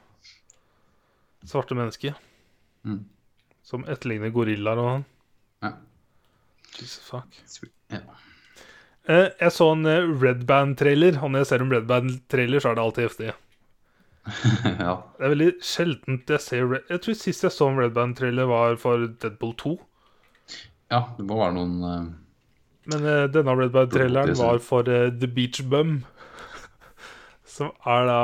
svarte mennesker.
Mm.
Som etterligner gorillaer og sånn.
Ja.
Jesus fuck.
ja.
Eh, jeg så en eh, Red Band-trailer, og når jeg ser en Red Band-trailer, så er det alltid heftig.
ja.
Det er veldig sjeldent jeg ser Red... Jeg tror sist jeg så en Red Band-trailer, var for Deadpool 2.
Ja, det må være noen uh...
Men uh, denne Red Band-traileren var for uh, The Beach Bum. Som er da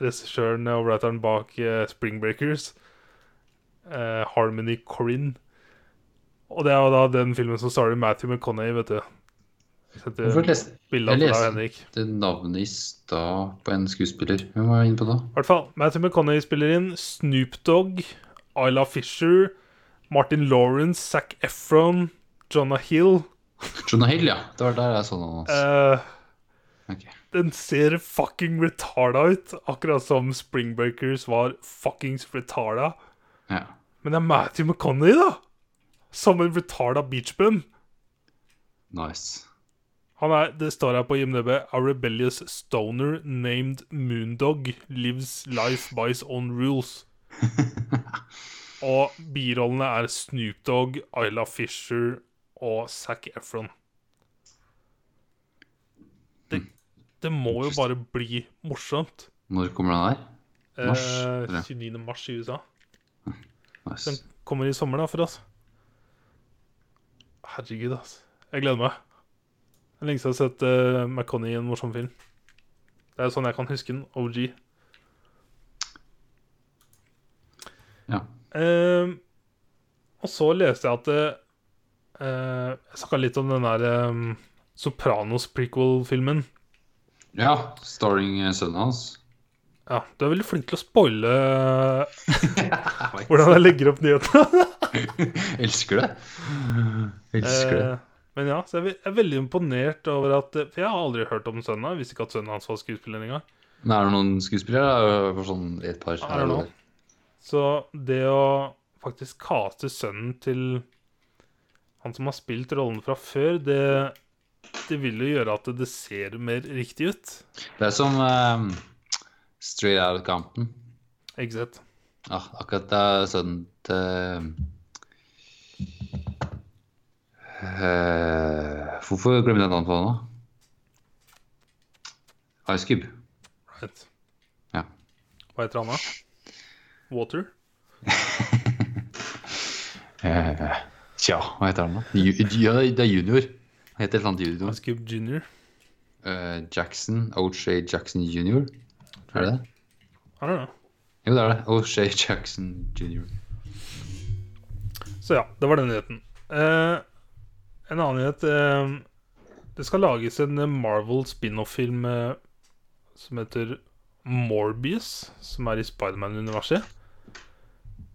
regissøren og writeren bak Spring Breakers. Harmony Corinne. Og det er jo da den filmen som starter Matthew McConney, vet du.
Hvorfor leste
bilde
jeg
av deg,
leste det navnet i stad på en skuespiller? Hvem var jeg inne på da?
I hvert fall, Matthew McConney spiller inn Snoop Dogg, Isla Fisher, Martin Lawrence, Zac Efron, Jonah Hill.
Jonah Hill, ja. Det var der jeg så noen hans.
Eh, den ser fucking retarda ut, akkurat som Spring Breakers var fuckings retarda.
Ja.
Men det er Matthew McConney, da! Som en retarda beachbum.
Nice.
Han er, det står her på IMDb A rebellious stoner named Moondog lives life by his own rules. og birollene er Snoop Dogg, Isla Fisher og Zac Efron. Det, det må jo bare bli morsomt.
Når kommer den her? Mars,
Eh, 29. mars i USA.
Nice.
Den kommer i sommer, da, for oss. Herregud, altså. Jeg gleder meg. Lenge siden jeg har sett uh, McConney i en morsom film. Det er sånn jeg kan huske den. OG.
Ja.
Uh, og så leste jeg at eh, Jeg snakka litt om den der um, Sopranos prequel-filmen.
ja. Starring eh, sønnen hans.
Ja, du er veldig flink til å spoile hvordan jeg legger opp nyhetene.
elsker det. Elsker det.
Eh, men ja, så jeg er veldig imponert over at For jeg har aldri hørt om sønnen. hans. visste ikke at sønnen hans var skuespiller engang.
Men er det noen skuespillere? For sånn et par.
I don't know. Så det å faktisk kaste sønnen til han som har spilt rollen fra før, det, det vil jo gjøre at det ser mer riktig ut.
Det er som um, Straight Out of Compton.
Ikke sant?
Ja, akkurat det er sønnen til Eh, Hvorfor glemte jeg navnet på det da? Ice Cube.
Right.
Ja.
Hva heter han da? Water?
uh, Tja, hva heter han da? Ja, det er junior. Han heter et eller annet junior.
Ice Cube Junior?
Uh, Jackson. O.J. Jackson Junior. Er det det?
I don't know.
Jo, det er det. O.J. Jackson Junior.
Så ja, det var den nyheten. Eh, en annen nyhet eh, Det skal lages en Marvel spin-off-film eh, som heter Morbius, som er i Spiderman-universet.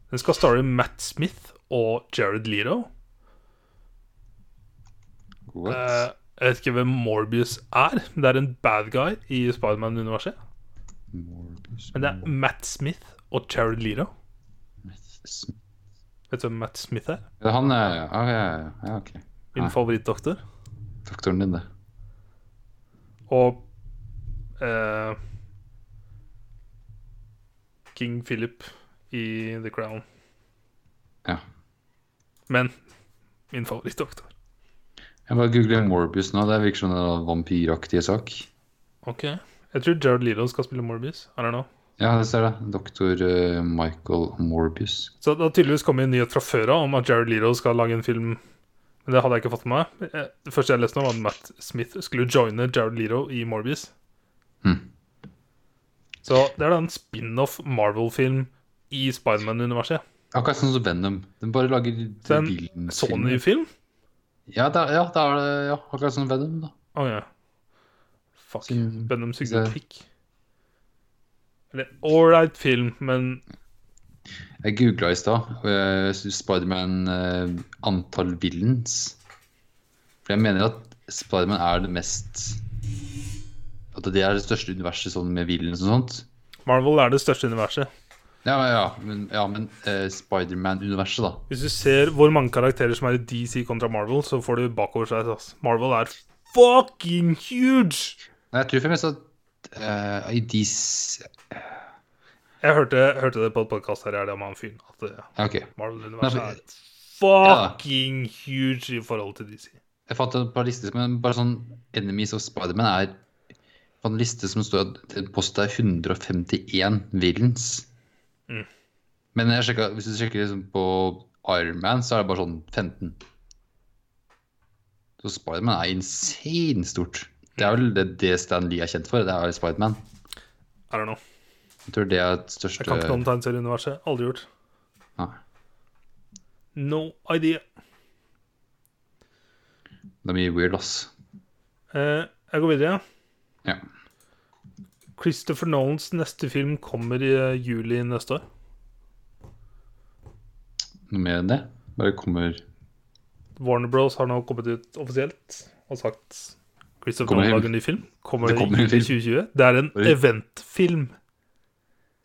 Den skal starre Matt Smith og Jared Leto.
What?
Eh, jeg vet ikke hvem Morbius er, men det er en bad guy i Spiderman-universet. Men det er Matt Smith og Jared Leto. Vet du hvem Matt Smith er?
Han er ja, ja, ja, ja, ok.
Min
Nei.
favorittdoktor.
Doktoren din, det.
Og eh, King Philip i The Crown.
Ja.
Men min favorittdoktor.
Jeg bare googler Morbius nå. Det virker som en vampyraktig sak.
Ok. Jeg tror Jared Leto skal spille Morbius. I don't know.
Ja, det ser det. Doktor eh, Michael Morbius.
Så det har tydeligvis kommet en nyhet fra før av om at Jared Leto skal lage en film. Det hadde jeg ikke fått med meg. Eh, Det første jeg leste nå, var at Matt Smith skulle joine Jared Leto i Morbius.
Mm.
Så det er da en spin-off Marvel-film i Spiderman-universet.
Akkurat sånn som Venom. Den bare lager
Så en
Villain-filmer.
Sony-film?
Ja, da, ja, det er det ja, akkurat som Venom, da.
Å ja. Fuck. Venom sugde
det-
pikk. Eller ålreit film, men
Jeg googla i stad uh, Spiderman eh, antall villains. For jeg mener at Spiderman er det mest At det er det største universet sånn med villains og sånt.
Marvel er det største universet.
Ja, ja, men, ja, men uh, Spiderman-universet, da.
Hvis du ser hvor mange karakterer som er i DC kontra Marvel, så får du bakoversveis. ass. Marvel er fucking huge!
Nei, jeg tror for mest at uh, i dis...
Jeg hørte, hørte det på et podkast her i helga med han fyren. At
Ja.
Marvel-universet er et fucking huge i forhold til DC.
Jeg fant en par lister, men bare sånn Enemies of Spiderman er på en liste som står at det postet er 151 villains.
Mm.
Men jeg sjekket, hvis du sjekker liksom på Iron Man, så er det bare sånn 15. Så Spiderman er insane stort. Det er vel det, det Stan Lee er kjent for. Det er Spiderman.
I don't know.
Jeg tror det er det største
Jeg kan ikke noe om tegneserieuniverset. Aldri gjort.
Nei.
No idea.
Det er mye weird, ass.
Eh, jeg går videre.
Ja.
Christopher Nolans neste film kommer i eh, juli neste år.
Noe mer enn det? Bare kommer
Warner Bros har nå kommet ut offisielt og sagt Christopher Nolan lager en ny film. Kommer,
Det kommer
i juli 2020. Det er en eventfilm.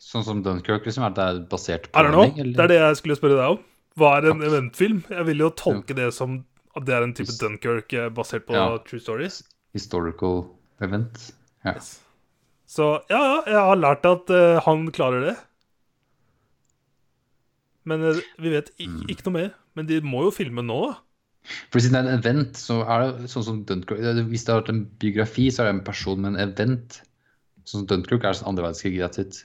Sånn som Dunkerque, liksom? Er det basert på handling,
Det er det jeg skulle spørre deg om. Hva er en eventfilm? Jeg vil jo tolke det som at det er en type Dunkerque eh, basert på
Ja.
true stories.
Historical event? Ja.
Så ja, ja, jeg har lært at uh, han klarer det. Men uh, vi vet
Mm.
ikke noe mer. Men de må jo filme nå, da.
For siden det er en event, så er det sånn som Dunkirk Hvis det har vært en biografi, så er det en person med en event. Sånn som Dunkirk er sånn andre verdenskrig-greit. it.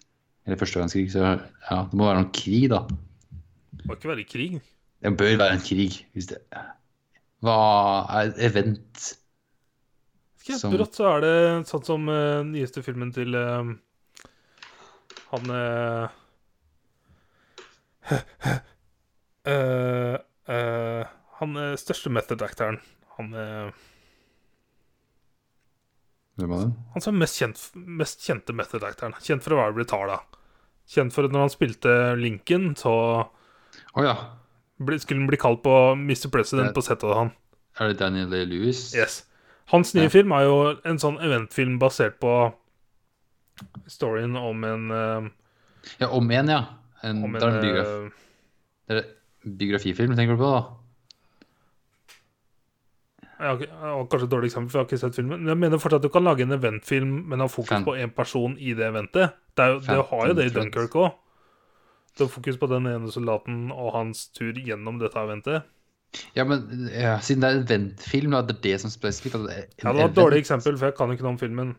Eller første verdenskrig. Så ja, det må være noen krig, da.
Det må ikke være krig.
Det bør være en krig. Hvis det Hva er et event?
Ikke?
Som-
Brått så er det sånn som uh, nyeste filmen til uh, han uh, uh, Han største method-actoren. Han, eh,
Hvem er det?
han som er mest, kjent, mest kjente method-actoren. Kjent for å være retarda. Kjent for at når han spilte Lincoln, så
oh, ja.
skulle han bli kalt på Mr. President
er,
på settet han.
Er det Daniel A. Lewis?
Yes. Hans nye
Ja.
film er jo en sånn eventfilm basert på storyen om en uh,
Ja, om en, ja. En,
Om en
det er en biograf,
eh,
det er en biografifilm, tenker du på, da?
Jeg, har, kanskje et dårlig eksempel, for jeg har ikke sett filmen. Men jeg mener fortsatt at du kan lage en eventfilm, men ha fokus
Fem.
på én person i det eventet. Det, er det har jo det i Dunkerque òg. Du har fokus på den ene soldaten og hans tur gjennom dette eventet.
Ja, men ja, siden det er en eventfilm, da, det er det som spesifikt er en
Ja, det var et
event.
dårlig eksempel, for jeg kan ikke noe om filmen.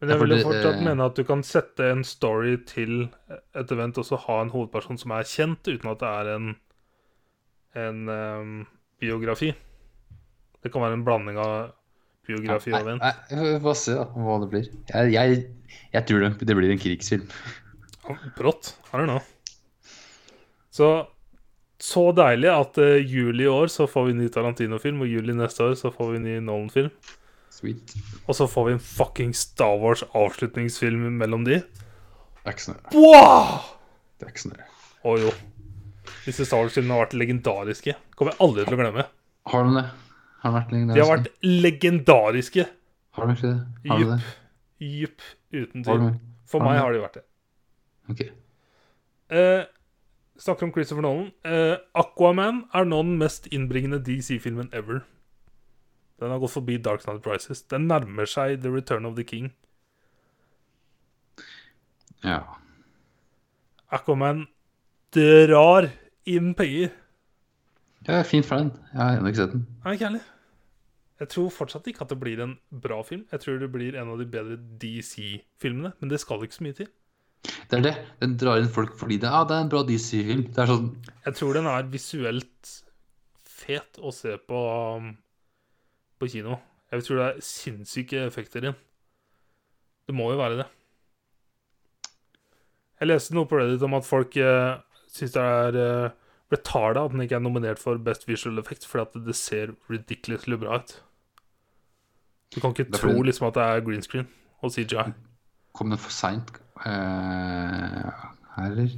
Men jeg
ja,
vil fortsatt
uh,
mene at du kan sette en story til et event, og så ha en hovedperson som er kjent, uten at det er en, en um, biografi. Det kan være en blanding av biografi
Nei,
vin. en.
nei, vi får- se da, hva det blir. Jeg, jeg, jeg tror det, det blir en krigsfilm.
Brått. I don't know. Så så deilig at uh, juli i år så får vi ny Tarantino-film, og juli neste år så får vi ny Nolan-film.
Sweet.
Og så får vi en fucking Star Wars-avslutningsfilm mellom de.
Det er ikke snø.
Wow!
Det er ikke snø.
Å jo. Disse Star Wars-filmene har vært legendariske. Kommer jeg aldri til å glemme.
Har de det? Har vært legendariske.
De har vært legendariske.
Har de ikke det? Har de det?
Jupp. Uten
Har
tvil. For meg
det?
har de vært det.
Ok.
Eh, snakker om Christopher Nolan. Eh, Aquaman er nå den mest innbringende DC-filmen ever. Den har gått forbi Dark Knight Prices. Den nærmer seg The Return of the King.
Ja.
Aquaman drar inn penger.
Jeg er fin for den. Jeg har ennå ikke sett den.
Nei, ikke heller. Jeg tror fortsatt ikke at det blir en bra film. Jeg tror det blir en av de bedre DC-filmene, men det skal ikke så mye til.
Det er det. Den drar inn folk fordi det, ah, det er en bra DC-film. Sånn
Jeg tror den er visuelt fet å se på um, på kino. Jeg tror det er sinnssyke effekter i den. Det må jo være det. Jeg leste noe på Reddit om at folk uh, syns det er uh, retarda at den ikke er nominert for Best Visual Effect, fordi at det ser ridiculously bra ut. Du kan ikke tro
fordi-
liksom at det er green screen og CGI.
Kom den for seint? Uh, her, eller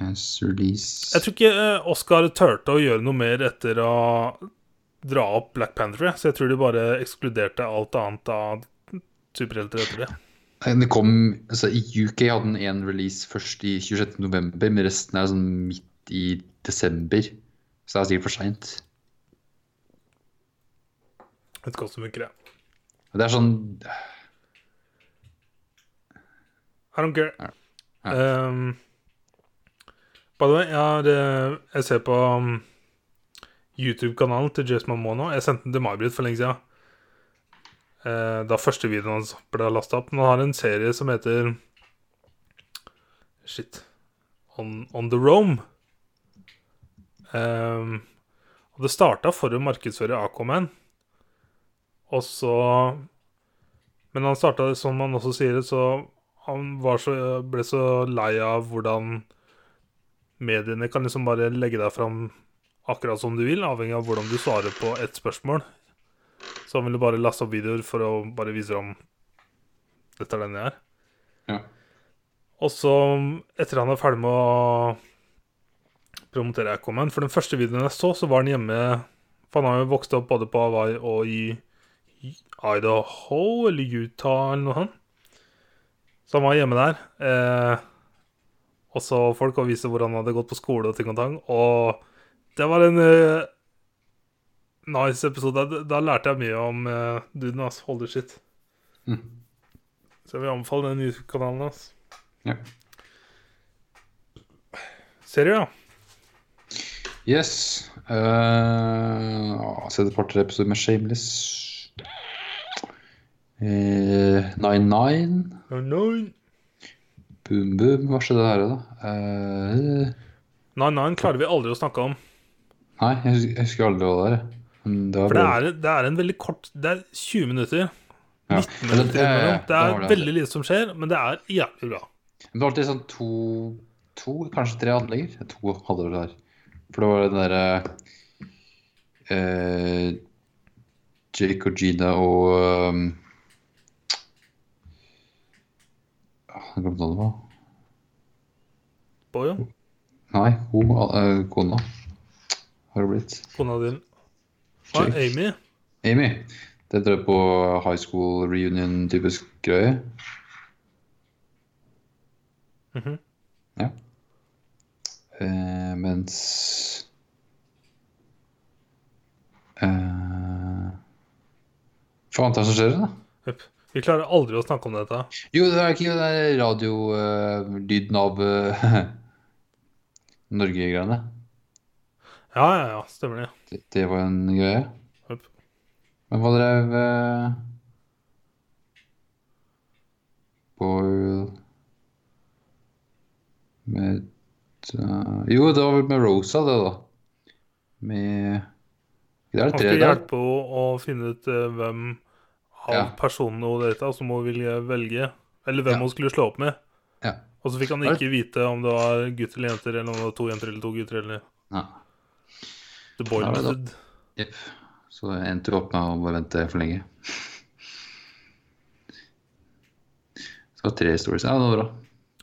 US release
Jeg tror ikke eh, Oscar turte å gjøre noe mer etter å dra opp Black Panther, så jeg tror de bare ekskluderte alt annet av superhelter etter det.
Det kom, altså I UK hadde den én release først i 26. november, men resten er sånn midt i desember. Så det er sikkert for seint.
Ikke hvordan det funker, jeg.
Det er sånn
I don't care.
Ja.
Um, by the way, jeg, eh, jeg ser på um, YouTube-kanalen til Jace Mamono. Jeg sendte den til May-Britt for lenge siden. Uh, da første videoen hans ble lasta opp. Men han har en serie som heter Shit. On, on the Roam. Um, og det starta for å markedsføre Aquaman. Og så Men han starta som han også sier så han var så, ble så lei av hvordan mediene kan liksom bare legge deg fram akkurat som du vil, avhengig av hvordan du svarer på ett spørsmål. Så han ville bare laste opp videoer for å bare vise om Dette er den jeg er.
Ja.
Og så, etter han er ferdig med å promotere Aquaman For den første videoen jeg så, så var han hjemme For han har jo vokst opp både på Hawaii og i Idaho eller Utah eller noe sånt. Så han var hjemme der. Eh, og så folk og viste hvor han hadde gått på skole og ting og tang. Og det var en eh, nice episode. Da, da lærte jeg mye om eh, duden ass. Holy shit.
Mm.
Så jeg vil anbefale den YouTube-kanalen hans.
Ja.
Serier, ja.
Yes. Uh, Sett et par-tre episoder med Shameless. Eh, Nine Nine.
No.
Boom Boom. Hva skjedde her, da? Eh,
Nine Nine klarer vi aldri å snakke om.
nei, jeg husker, jeg husker aldri hva det er. Men det
For det er, det er en veldig kort Det er 20 minutter.
Ja.
19 minutter. Det er
det.
veldig lite som skjer, men det er jævlig bra.
Men det var alltid sånn to, to kanskje tre anlegger. To hadde det der. For det var den derre eh, Jake Gina og um, ah, Jeg glemte hva det var.
Boyo,
Nei, hun, uh, kona. Har det blitt.
kona din.
Jake.
Amy?
Amy. Det drev på high school reunion-typisk greie.
Mhm.
Ja. Eh, mens eh, Hva er det som skjer, da?
Vi klarer aldri å snakke om dette.
Jo, det er ikke det der radiolyden av uh, Norge-greiene.
Ja, ja, ja, stemmer det.
Det, det var en greie.
Jupp.
Men hva drev uh, Boyle Med Jo, det var vel med Rosa, det, da. Med Det er tre der.
hjelpe henne å finne ut eh, hvem av
Ja.
personene hun data, som hun ville velge. Eller hvem
Ja.
hun skulle slå opp med.
Ja.
Og så fikk han ikke vite om det var gutter eller jenter, eller om det var to jenter eller to gutter, eller
Ja.
The Boy Method.
Jepp. Så jeg endte opp med å bare vente for lenge. Så tre stories. Ja, det var bra.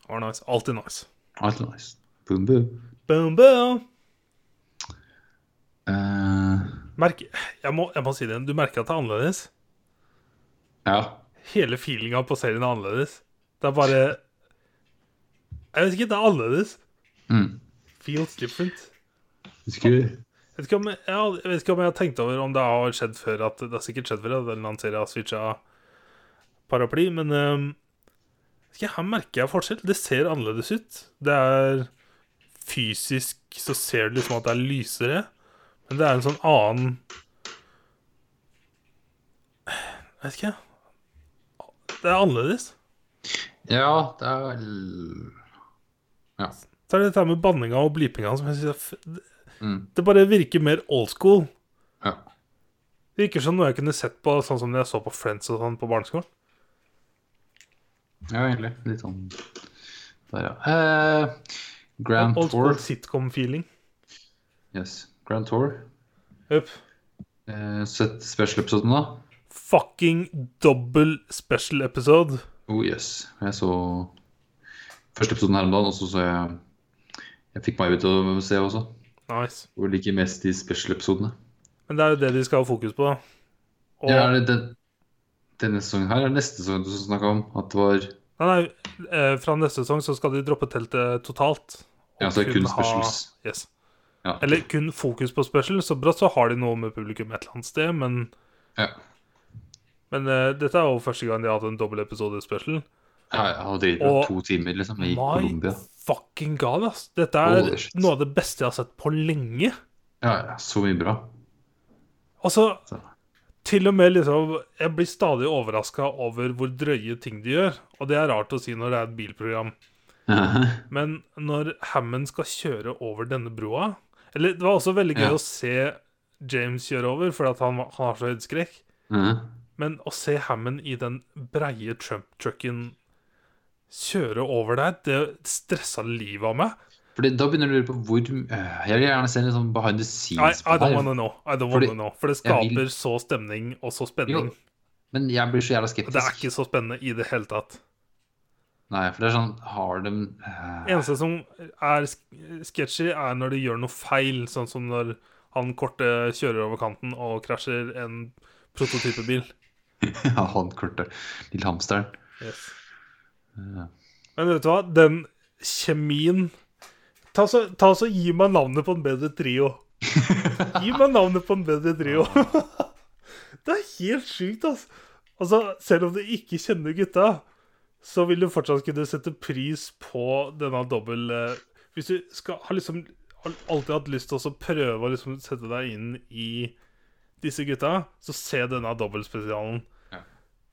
Var nice. Alltid nice.
Alt er nice. Boom, boom.
Boom, boom.
Uh,
Merk, jeg, må, jeg må si det, du merker at det er annerledes.
ja.
Hele feelinga på serien er annerledes. Det er bare Jeg vet ikke, det er annerledes.
Mm.
Feels different.
Husker du?
Jeg vet, om jeg, jeg vet ikke om jeg har tenkt over om det har skjedd før at Det har sikkert skjedd før at en eller annen serie har switcha paraply, men um, vet ikke, her merker jeg forskjell. Det ser annerledes ut. Det er Fysisk så ser du liksom at det er lysere, men det er en sånn annen Jeg vet ikke. Det er annerledes.
Ja, det er Ja.
Så er det dette med banninga og blipinga som jeg syns
Mm.
Det bare virker mer old school.
ja.
Det virker som noe jeg kunne sett på sånn som jeg så på Friends og sånn på barneskolen.
Ja, egentlig. Litt sånn Der, ja. Eh, Grand
Old school
Old
sitcom-feeling.
Yes. Grand Tour.
Yep.
Eh, sett special-episoden, da?
Fucking double special episode.
Oh yes. Jeg så første episoden her om dagen, og så så jeg Jeg fikk meg ut til å se også.
Nice.
Og liker mest de special-episodene.
Men det er jo det de skal ha fokus på. Og
Ja, er det den, denne sesongen her er neste sesong du snakka om? At det var
nei, nei, eh, fra neste sesong så skal de droppe teltet totalt. Og
Ja, så er det kun
ha- Yes.
Ja.
Eller kun fokus på specials. Så bra så har de noe med publikum et eller annet sted, men
Ja.
Men uh, dette er jo første gang de har hatt en dobbeltepisode special.
Ja, jeg har driver
Og-
to timer, liksom, i
My
Colombia.
fucking god, ass. Dette er
oh,
noe av det beste jeg har sett på lenge.
Ja, ja, så mye bra.
Altså,
Så.
til og med liksom Jeg blir stadig overraska over hvor drøye ting de gjør. Og det er rart å si når det er et bilprogram. Men når Hammond skal kjøre over denne broa Eller det var også veldig gøy
Ja.
å se James kjøre over, fordi han, han har så høydeskrekk.
Mhm.
Men å se Hammond i den breie Trump-trucken kjøre over der, det stressa livet av meg.
Fordi da begynner du å lure på hvor øh, Jeg vil gjerne se en sånn behind the scenes.
I
I
don't wanna know. I don't
Fordi
wanna know. For det
skaper vil-
så stemning og så spenning.
Jo, Men jeg blir så jævla skeptisk.
det er ikke så spennende i det hele tatt.
Nei, for det er sånn Har de øh,
eneste som er sk- sketchy, er når de gjør noe feil, sånn som når han korte kjører over kanten og krasjer en prototypebil.
Ja, han korte lille hamsteren.
Yes.
Ja.
Men vet du hva? Den kjemien Ta så, ta så Gi meg navnet på en bedre trio. Gi meg navnet på en bedre trio. det er helt sjukt, altså. Altså, Selv om du ikke kjenner gutta, så vil du fortsatt kunne sette pris på denne dobbel eh, Hvis du skal har liksom har alltid hatt lyst til å prøve å liksom sette deg inn i disse gutta, så se denne dobbeltspesialen.
Ja.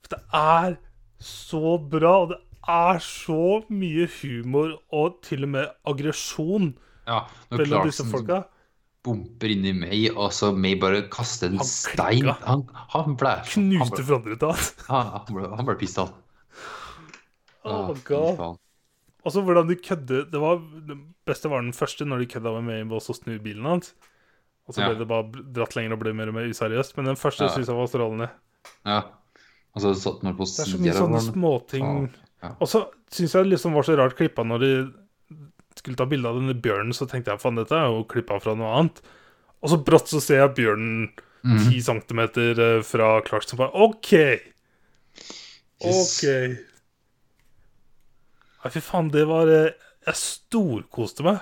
For det er så bra, og det er så mye humor og til og med aggresjon
ja
mellom disse folka.
bumper inn i May, og så May bare kaster en
Han
stein. Han, han ble
Knuste frontruta.
han, han ble, ble pissed av.
Oh my
fy
Og så hvordan de kødde Det var Det beste var den første, når de kødda med meg med også å snu bilen hans. Og så
Ja.
ble det bare dratt lenger og ble mer og mer useriøst. Men den første
Ja.
synes jeg var strålende.
Ja. Og så satt han på
Det er så mye sånne småting.
Ja.
Og så syns jeg det liksom var så rart klippa når de skulle ta bilde av denne bjørnen, så tenkte jeg faen, dette er jo klippa fra noe annet. Og så brått så ser jeg bjørnen ti mm. centimeter eh, fra Clarkson. Bare OK!
Yes.
Nei, fy faen, det var eh, Jeg storkoste meg.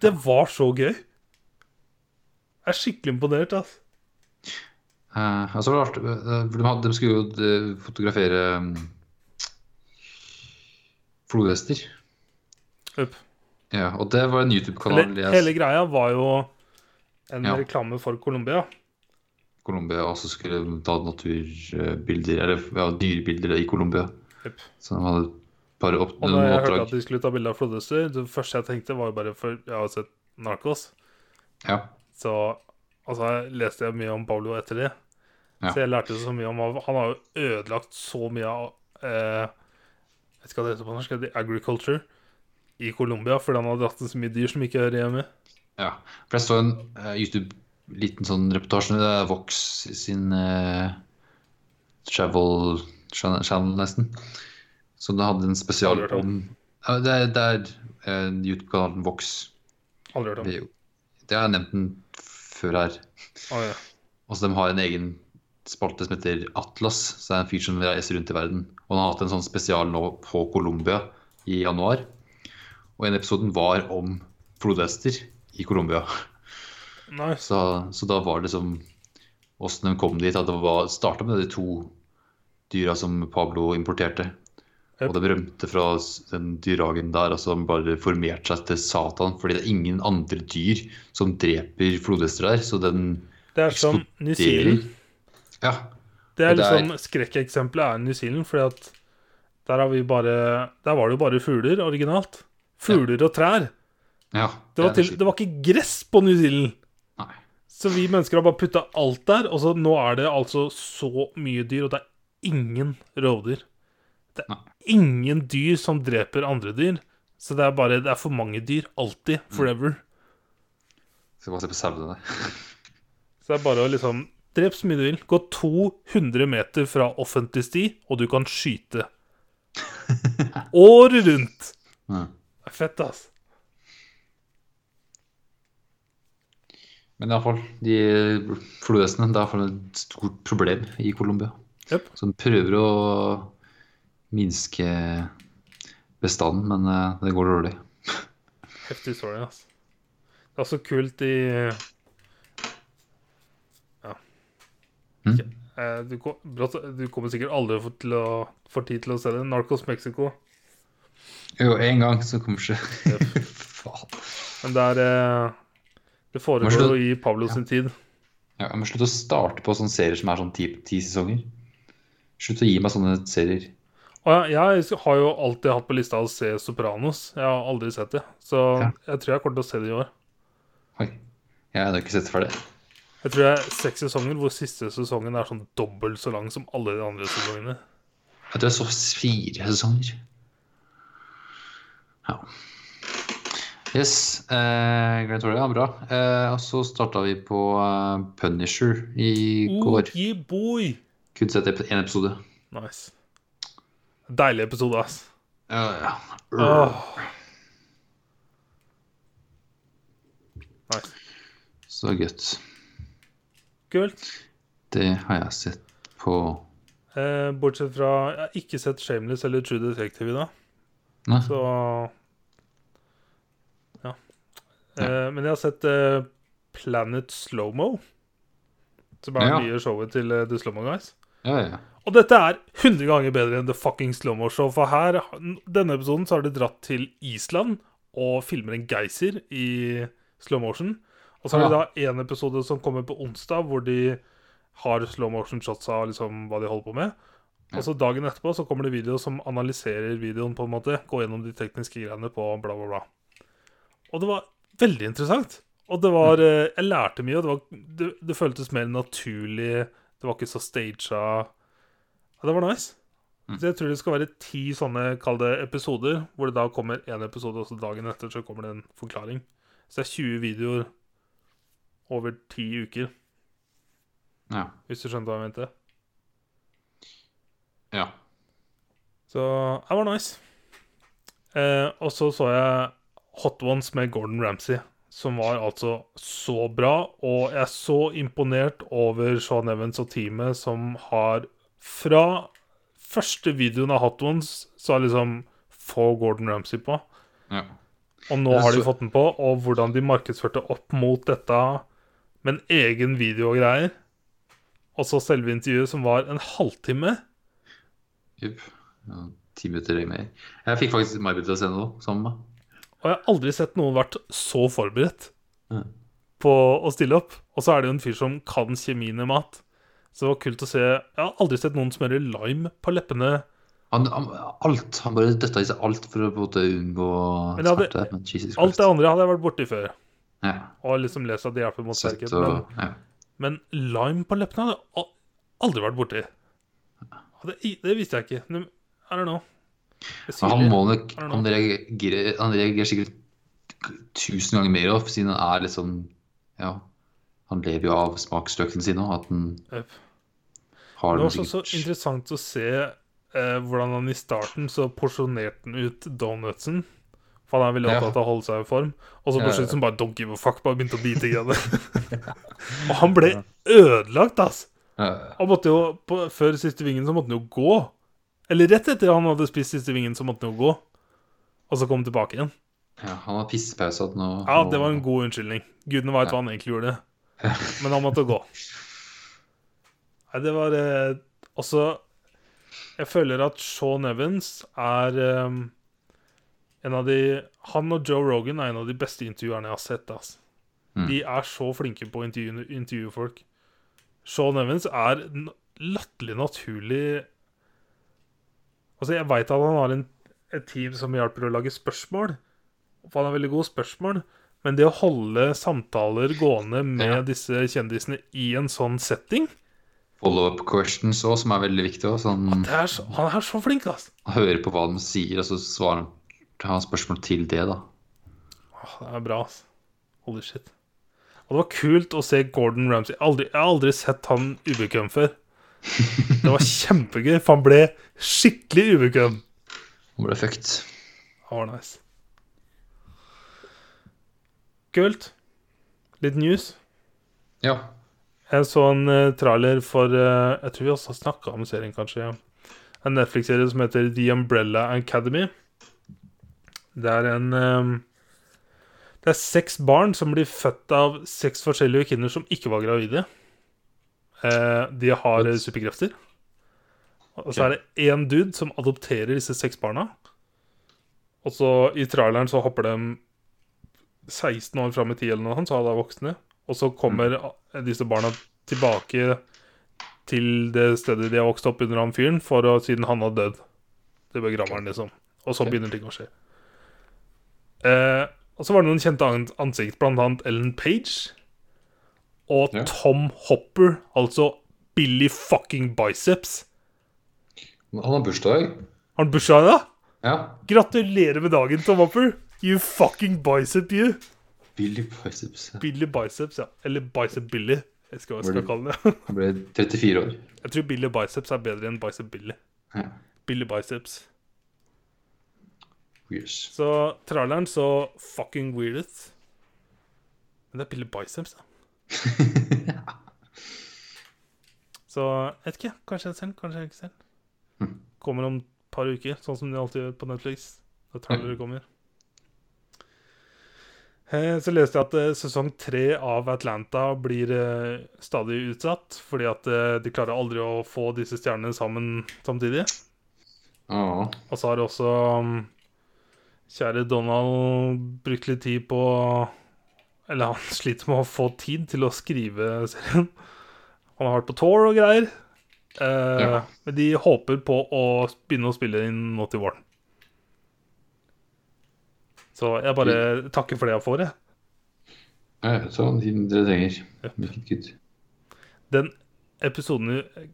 Det var så gøy. Jeg er skikkelig imponert, altså.
Eh, altså så var det artig, eh, de, hadde, de skulle jo eh, fotografere um, flodhester.
Upp.
Ja, og det var en YouTube-kanal
Hele, hele greia var jo en
Ja.
reklame for Colombia.
Colombia også skulle de ta naturbilder, eller ja, dyrebilder i Colombia.
Jupp.
Så de hadde bare opp,
Og når jeg hørte at de skulle ta bilde av flodhester, det første jeg tenkte, var jo bare for jeg har sett Narcos.
Ja.
Så Altså, jeg leste jeg mye om Pablo etter det.
Ja.
Så jeg lærte så mye om Han har jo ødelagt så mye av eh, Jeg vet ikke hva det heter på norsk. Agriculture i Colombia fordi han har dratt inn så mye dyr som ikke hører hjemme.
Ja, for jeg så en uh, YouTube-liten sånn reportasje Det er Vox sin uh, travel channel, channel nesten. Så det hadde en spesial
om.
Det er, det er eh, YouTube-kanalen Vox.
Aldri hørt om.
Det, det har jeg nevnt den før her.
Oh, ja.
Altså, de har en egen spalte som heter Atlas. Så det er en fyr som reiser rundt i verden. Og han har hatt en sånn spesial nå på Colombia i januar. Og en episoden var om flodhester i Colombia.
Nice.
Så, så da var det som Åssen de kom dit. At det var starta med de to dyra som Pablo importerte. Og det rømte fra den dyrehagen der, altså så de bare formerte seg til Satan. Fordi det er ingen andre dyr som dreper flodhester der. Så den
Det er som New Zealand.
Ja.
Det er
det er-
liksom Skrekkeksempelet er New Zealand, fordi at der har vi bare Der var det jo bare fugler originalt. Fugler og trær.
ja
Det var, til, det var ikke gress på New Zealand.
Nei.
Så vi mennesker har bare putta alt der, og så nå er det altså så mye dyr, og det er ingen rovdyr. Det er
Nei.
Ingen dyr som dreper andre dyr. Så det er bare Det er for mange dyr. Alltid. Forever.
Skal bare se på sauene.
Så det er bare å liksom Drep så mye du vil. Gå 200 meter fra offentlig sti, og du kan skyte. Året rundt.
Mm.
Det er fett, ass.
Men iallfall, de flodhestene det er iallfall et stort problem i Colombia.
Yep.
Så de prøver å minske bestanden, men eh, det går dårlig.
Heftig story, altså. Det er så kult i Ja.
Mm.
Ikke- eh, Du, du kommer sikkert aldri til å få tid til å se det. Narcos Mexico.
Jo, en gang så kommer ikke Faen.
Men det er eh, Det foregår
slutt-
gi Pablo sin tid.
Ja, jeg må slutte å starte på sånne serier som er sånn ti, ti sesonger. Slutt å gi meg sånne serier.
Og jeg, jeg har jo alltid hatt på lista å se Sopranos. Jeg har aldri sett det. Så
Ja.
jeg tror jeg kommer til å se det i år.
Oi. Jeg har ikke sett det ferdig.
Jeg tror det er seks sesonger, hvor siste sesongen er sånn dobbelt så lang som alle de andre sesongene.
Jeg tror jeg så fire sesonger. Ja. Yes. Eh, Grand Tour, ja, bra. Eh, og så starta vi på eh, Punisher i går.
Oogie boy!
Kun sett én episode.
Nice. Deilig episode, ass.
Ja, ja.
Oh. Nice.
Så godt.
Kult.
Det har jeg sett på
Eh, bortsett fra Jeg har ikke sett Shameless eller True Detective i dag,
Nei.
så Ja. Eh, men jeg har sett eh, Planet Slowmo, som er
Ja.
nye showet til eh, The Slowmo Guys.
Ja, ja.
Og dette er 100 ganger bedre enn The Fucking Slow Show. For her, denne episoden, så har de dratt til Island og filmer en geyser i slow motion. Og så har de da en episode som kommer på onsdag, hvor de har slow motion shots av liksom hva de holder på med. Og så dagen etterpå så kommer det video som analyserer videoen, på en måte. Går gjennom de tekniske greiene på bla, bla, bla. Og det var veldig interessant. Og det var eh, Jeg lærte mye, og det, var, det, det føltes mer naturlig. Det var ikke så staged. Ja, det var nice. Så jeg tror det skal være ti sånne, kall det episoder, hvor det da kommer én episode, og så dagen etter så kommer det en forklaring. Så det er 20 videoer over ti uker,
Ja.
hvis du skjønte hva jeg mente.
ja.
Så det var nice. Eh, og så så jeg Hot Ones med Gordon Ramsay, som var altså så bra. Og jeg er så imponert over Sean Evans og teamet som har Fra første videoen av Hot Ones så har liksom få Gordon Ramsay på.
ja.
Og nå har de fått den på, og hvordan de markedsførte opp mot dette med en egen video og greier. Og så selve intervjuet, som var en halvtime.
Jupp. Ja, Ti minutter mer. Jeg fikk faktisk May-Britt til å se noe sammen med meg.
Og jeg har aldri sett noen vært så forberedt
Ja.
på å stille opp. Og så er det jo en fyr som kan kjemien i mat. Så det var kult å se Jeg har aldri sett noen smøre lime på leppene.
Han, han, alt, han bare døtta i seg alt for å unngå
Men hadde-
smerte. Men Jesus
Alt det andre hadde jeg vært borti før.
Ja.
Og liksom lest at det hjelper mot sterkhet. Men,
ja.
men lime på leppene hadde jeg aldri vært borti. Det, det visste jeg ikke. I don't know.
Han må nok. Han reagerer, han reagerer sikkert tusen ganger mer siden han er litt sånn Ja. Han lever jo av smaksløkene sine at han
yep.
har
Det var også så interessant å se eh, hvordan han i starten så porsjonerte han ut donutsen. For han er veldig
Ja.
opptatt av å holde seg i form. Og så på
ja.
slutt som bare don't give a fuck, bare begynte å bite i det. og han ble ødelagt, ass.
Ja,
Han måtte jo, på, Før siste vingen så måtte han jo gå. Eller rett etter han hadde spist siste vingen, så måtte han jo gå. Og så komme tilbake igjen.
ja, han har pissepause
Ja, det var en god unnskyldning. Gudene veit hva han egentlig gjorde. Men han måtte gå. Nei, det var også Jeg føler at Sean Evans er eh, en av de Han og Joe Rogan er en av de beste intervjuerne jeg har sett. Altså.
Mm.
De er så flinke på å intervjue, intervjue folk. Sean Evans er latterlig naturlig Altså, jeg veit at han har en, et team som hjelper å lage spørsmål. For han har veldig gode spørsmål. Men det å holde samtaler gående med
Ja.
disse kjendisene i en sånn setting
follow-up questions òg, som er veldig viktig. Også. Sånn,
det er så, Han er så flink, altså.
Hører på hva de sier, og så svarer han han spørsmål til det, da.
Åh, Det er bra, altså. Holy shit. Og det var kult å se Gordon Ramsay. Aldri, jeg har aldri sett han ubekvem før. Det var kjempegøy, for han ble skikkelig ubekvem.
Han ble fucked.
Det var nice. Kult. Litt news.
Ja.
Jeg så en uh, trailer for uh, Jeg tror vi også har snakka om serien, kanskje. Ja. En Netflix-serie som heter The Umbrella Academy. Det er en um, Det er seks barn som blir født av seks forskjellige kvinner som ikke var gravide. Uh, de har eh, superkrefter. Og så er det én dude som adopterer disse seks barna. Og så i traileren så hopper de 16 år fram i tid eller noe sånt, så er de voksne. Og så kommer disse barna tilbake til det stedet de har vokst opp under han fyren, for å, siden han har dødd. Det begraver han, liksom. Og så begynner ting å skje. Eh, og så var det noen kjente an- ansikt, blant annet Ellen Page. Og. Tom Hopper, altså Billy fucking Biceps.
Han har bursdag.
Har han bursdag i dag?
Ja.
Gratulerer med dagen, Tom Hopper. You fucking bicep, you.
Billy Biceps. Ja.
Billy Biceps, ja. Eller Bicep Billy. Jeg skal, jeg skal kalle det.
Han ble 34 år.
Jeg tror Billy Biceps er bedre enn Bicep Billy.
Ja.
Billy Biceps.
Yes.
Så tralleren så fucking weird ut. Men det er Billy Biceps, da. Så jeg vet ikke. Kanskje jeg ser den, kanskje jeg ikke ser den. Kommer om et par uker, sånn som de alltid gjør på Netflix. Når trailere kommer. Eh, Så leste jeg at eh, sesong tre av Atlanta blir eh, stadig utsatt. Fordi at de klarer aldri å få disse stjernene sammen samtidig.
Ja.
Og så har også um, kjære Donald brukt litt tid på Eller han sliter med å få tid til å skrive serien. Han har vært på tour og greier. Eh,
Ja.
Men de håper på å begynne å spille inn nå til våren. Så jeg bare takker for det jeg får, jeg.
Ja, tiden dere trenger. Hvilket kutt.
Den episoden jeg,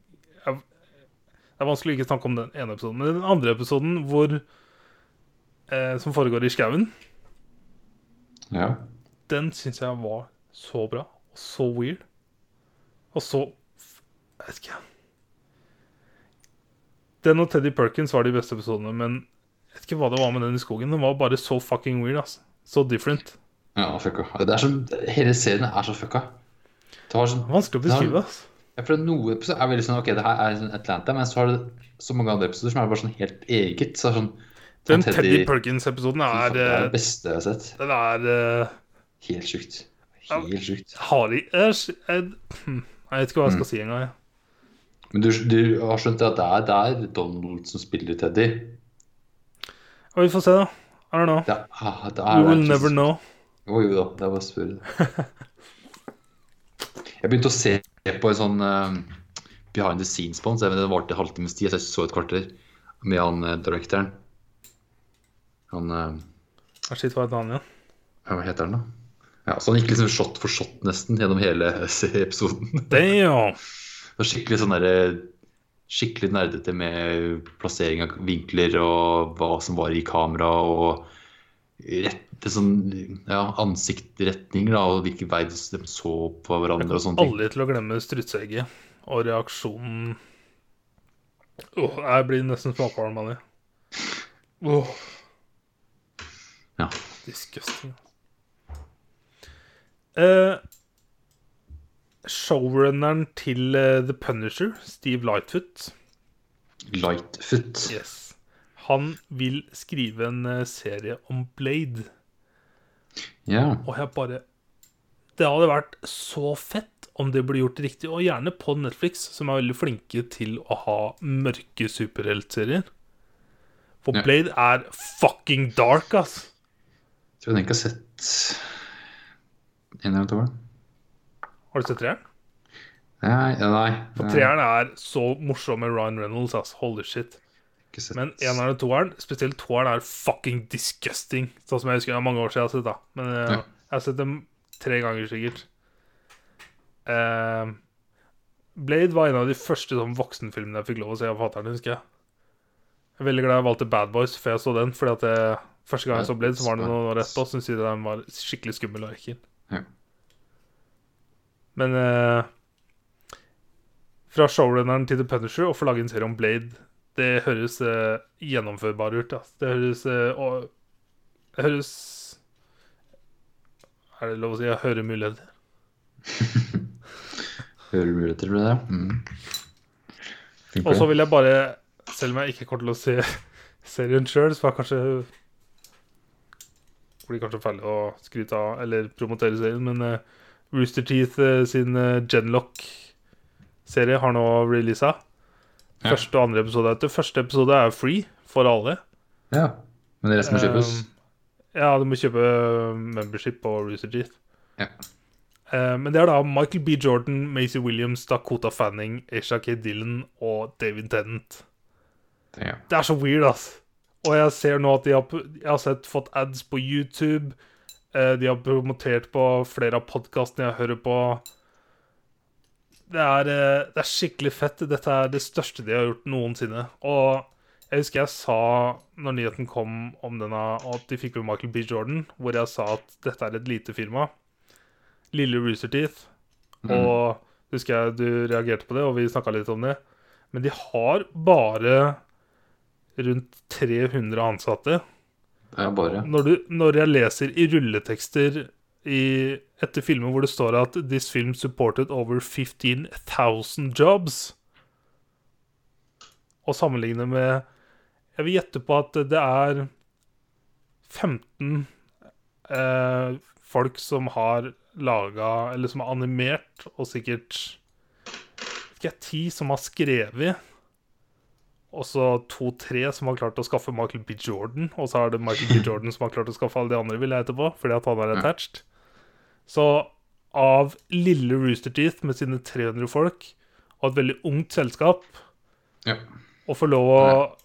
Det er vanskelig å ikke snakke om den ene episoden, men den andre episoden hvor eh, Som foregår i skauen,
Ja.
den syns jeg var så bra og så weird. Og så Jeg vet ikke. Den og Teddy Perkins var de beste episodene, men jeg vet ikke hva det var med den i skogen. Den var bare så fucking weird. ass. Så different.
Ja, fucka. Det er så, hele serien er så fucka. Det var sånn
Vanskelig å beskrive. ass.
Ja, for at Noe episoder er veldig sånn Ok, det her er sånn Atlanta, men så har det så mange andre episoder som er bare sånn helt eget. Så er sånn
Den
Teddy-
Teddy Perkins-episoden er
Det er
eh,
det beste jeg har sett.
Den er uh,
Helt sjukt. Helt sjukt.
Har de jeg, jeg, vet ikke hva jeg skal si engang.
Men du, du har skjønt at det er, det er Donald som spiller Teddy?
Og vi får se, da. I don't know.
Det ah, det
We
er
will
er
never know.
Jo, jo da, det er bare å spørre. Jeg begynte å se på en sånn uh, behind the scenes på den, det varte en halvtimes tid, så jeg så et kvarter med han uh, directoren. Han
Ah, Shit, hva heter han igjen?
Hva heter han, da? Ja, Så han gikk liksom shot for shot nesten gjennom hele episoden.
Damn!
Det var skikkelig sånn derre Skikkelig nerdete med plassering av vinkler og hva som var i kamera og rette sånn ja, ansiktretninger da, og hvilken vei de så på hverandre og sånne ting.
Aldri til å glemme strutseegget og reaksjonen Åh, Jeg blir nesten småkvalm av det. Åh,
Ja.
disgusting. Eh, showrunneren til eh, The Punisher, Steve Lightfoot,
Lightfoot.
yes. han vil skrive en eh, serie om Blade.
Ja.
Og jeg bare Det hadde vært så fett om det ble gjort riktig, og gjerne på Netflix, som er veldig flinke til å ha mørke superheltserier. For
Ja.
Blade er fucking dark, ass.
Tror jeg ikke har sett en eller to.
Har du sett treeren?
Nei, nei, nei.
For treeren er så morsom med Ryan Reynolds, ass. Holy shit. Men eneren og toeren, spesielt toeren, er fucking disgusting. Sånn som jeg husker det er mange år siden jeg har sett, da. Men eh,
Ja.
jeg har sett dem tre ganger sikkert. Eh, Blade var en av de første sånn voksenfilmene jeg fikk lov å se av fatter'n, husker jeg. Jeg er veldig glad jeg valgte Bad Boys før jeg så den. Fordi at jeg, Første gang jeg så Blade, så var det noen år etterpå, så syntes jeg den var skikkelig skummel og ekkel.
Ja.
Men eh, fra showrunneren til The Punisher å få lage en serie om Blade, det høres eh, gjennomførbart ut. Da. Det høres eh, og, Det høres Er det lov å si jeg hører muligheter?
Hører muligheter med det? Mm.
Og så vil jeg bare, selv om jeg ikke kommer til å se serien sjøl, så er kanskje blir kanskje feil å skryte av eller promotere serien, men eh, Rooster Teeth eh, sin uh, Genlock-serie har nå releasa. Første og andre episode er ute. Første episode er free for alle.
Ja. Men resten må kjøpes?
Um, ja, du må kjøpe membership på Rooster Teeth.
Ja.
Eh, men det er da Michael B. Jordan, Macy Williams, Dakota Fanning, Aisha K. Dillon og David Tennant.
ja.
Det er så weird, ass. Og jeg ser nå at de har, jeg har sett, fått ads på YouTube. Eh, de har promotert på flere av podkastene jeg hører på. Det er, eh, det er skikkelig fett. Dette er det største de har gjort noensinne. Og jeg husker jeg sa, når nyheten kom om denne, at de fikk med Michael B. Jordan, hvor jeg sa at dette er et lite firma. Lille Rooster Teeth. Og husker jeg du reagerte på det, og vi snakka litt om det. Men de har bare rundt 300 ansatte.
Er bare
Når, du, når jeg leser i rulletekster i, etter filmer hvor det står at 'This film supported over 15,000 jobs', og sammenligne med Jeg vil gjette på at det er 15 eh, folk som har laga Eller som har animert, og sikkert ikke jeg, ti som har skrevet. Og så to-tre som har klart å skaffe Michael B. Jordan. Og så er det Michael B. Jordan som har klart å skaffe alle de andre, vil jeg etterpå, fordi at han er attached. Så av lille Rooster Teeth med sine 300 folk, og et veldig ungt selskap,
Ja.
å få lov å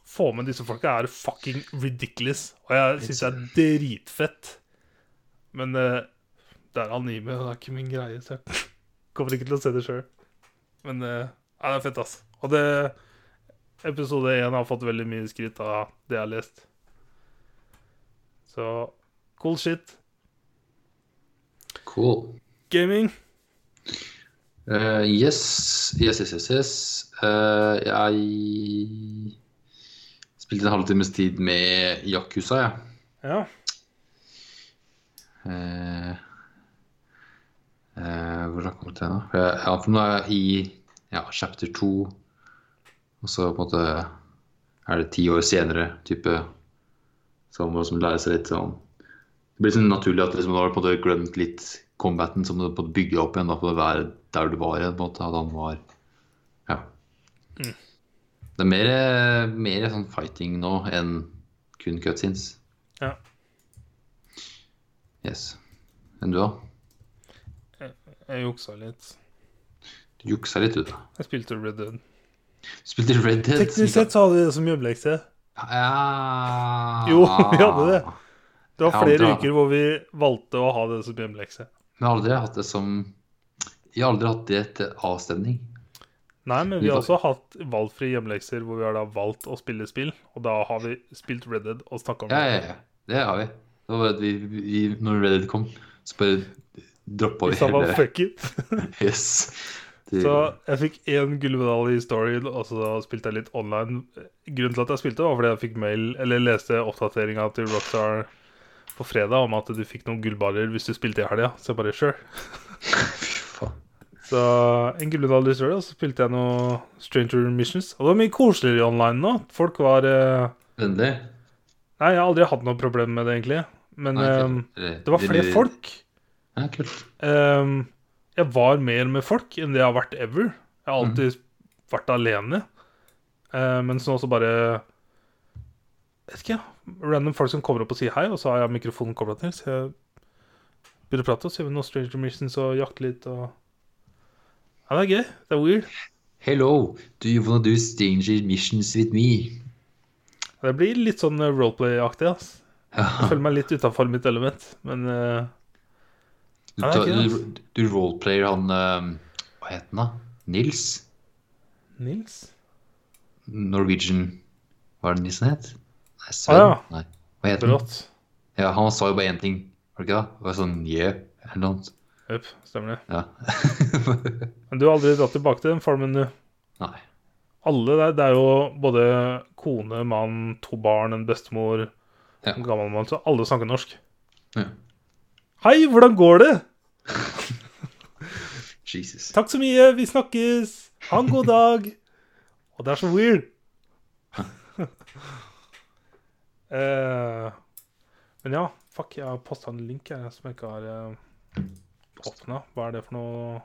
få med disse folka er fucking ridiculous. Og jeg syns det er dritfett. Men uh, det er anime, og det er ikke min greie, så jeg kommer ikke til å se det sjøl. Men uh, det er fett, ass. Og det Episode én har fått veldig mye skryt av det jeg har lest. Så cool shit.
Cool.
Gaming.
Uh, yes, yes, yes, yes. yes. Uh, jeg spilte en halvtimes tid med Yakuza, jeg.
Ja.
Uh, eh, hvor har jeg kommet til nå? Jeg, for nå er jeg i ja, chapter 2. Og så på en måte er det ti år senere, type Så man må liksom lære seg litt sånn Det blir sånn naturlig at liksom, du har på en måte glemt litt combaten, så må du på bygge opp igjen da, for å være der du var igjen. på en måte, At han var Ja. Det er mer, mer sånn fighting nå enn kun cutscenes.
ja.
Yes. Enn du, da?
Jeg juksa litt.
Du juksa litt, du, da.
Jeg spilte Red Dead.
Spilte Red Dead?
Teknisk sett så hadde vi det som jobblekse.
Ja
Jo, vi hadde det. Det var flere
aldri-
uker hvor vi valgte å ha det som hjemmelekse.
Men jeg har aldri hatt det som Jeg har aldri hatt det til avstemning.
Nei, men vi
Vi
har også hatt valgfrie hjemmelekser hvor vi har da valgt å spille spill. Og da har vi spilt Red Dead og snakka om det.
ja, ja. Det har vi. Det var at vi, vi Når Reddit kom, så bare droppa vi
var
hele
fuck it.
Yes.
Så jeg fikk én gullmedalje i Story, og så spilte jeg litt online. Grunnen til at jeg spilte, var fordi jeg fikk mail, eller leste oppdateringa til Rockstar på fredag om at du fikk noen gullballer hvis du spilte i helga. Så jeg bare sure. Så en gullmedalje i Story, og så spilte jeg noe Stranger Missions. Og det var mye koseligere online nå. Folk var eh,
Vennlig?
Nei, jeg har aldri hatt noe problem med det, egentlig. Men
Nei, um,
det var flere folk.
Ja, kult.
Ehm, jeg var mer med folk enn det jeg har vært ever. Jeg har alltid vært alene. Uh, nå så bare Vet ikke, random folk som kommer opp og sier hei, og så har jeg mikrofonen kobla til. Så jeg begynner å prate, og så gjør vi noe Stranger Missions og jakter litt og Ja, det er gøy. Det er weird.
Hello, do you wanna do stranger missions with me?
Det blir litt sånn eh, roleplay-aktig, ass. Jeg
Ja,
føler meg litt utafor mitt element, men eh,
du, du, du roleplayer han eh, Hva het han, da? Nils?
Nils?
Norwegian Hva er det nissen het? Nei,
Ah, ja.
Nei. Hva het han? Ja, han sa jo bare én ting, var det ikke det? Det var sånn yeah, eller noe. sånt.
Jupp, stemmer det.
Ja.
Men du har aldri dratt tilbake til den formen, du?
Nei.
Alle der, det er jo både kone, mann, to barn, en bestemor,
Ja.
en gammel mann, så alle snakker norsk.
Ja.
Hei, hvordan går det?
Jesus.
Takk så mye, vi snakkes. Ha en god dag. Og det er så weird. uh, men ja, fuck, jeg har posta en link her som jeg ikke har uh, åpna. Hva er det for noe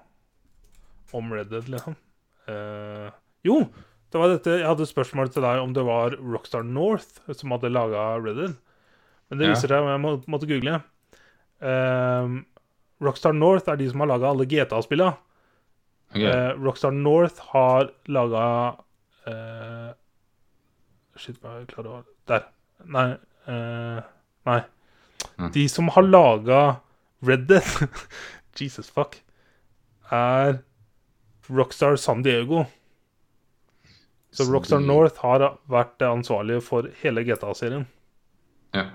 om Red Dead, liksom? Uh, jo, det var dette Jeg hadde spørsmål til deg om det var Rockstar North som hadde laga Red Dead. Men det viser seg, ja. jeg må, måtte google. Eh, Rockstar North er de som har laga alle GTA-spilla.
Okay.
Uh, Rockstar North har laga uh, Shit, hva er klarer å Der. Nei. Uh, nei.
Mm.
De som har laga Red Dead Jesus fuck. Er Rockstar San Diego. Så Rockstar. North har vært ansvarlige for hele GTA-serien.
Ja.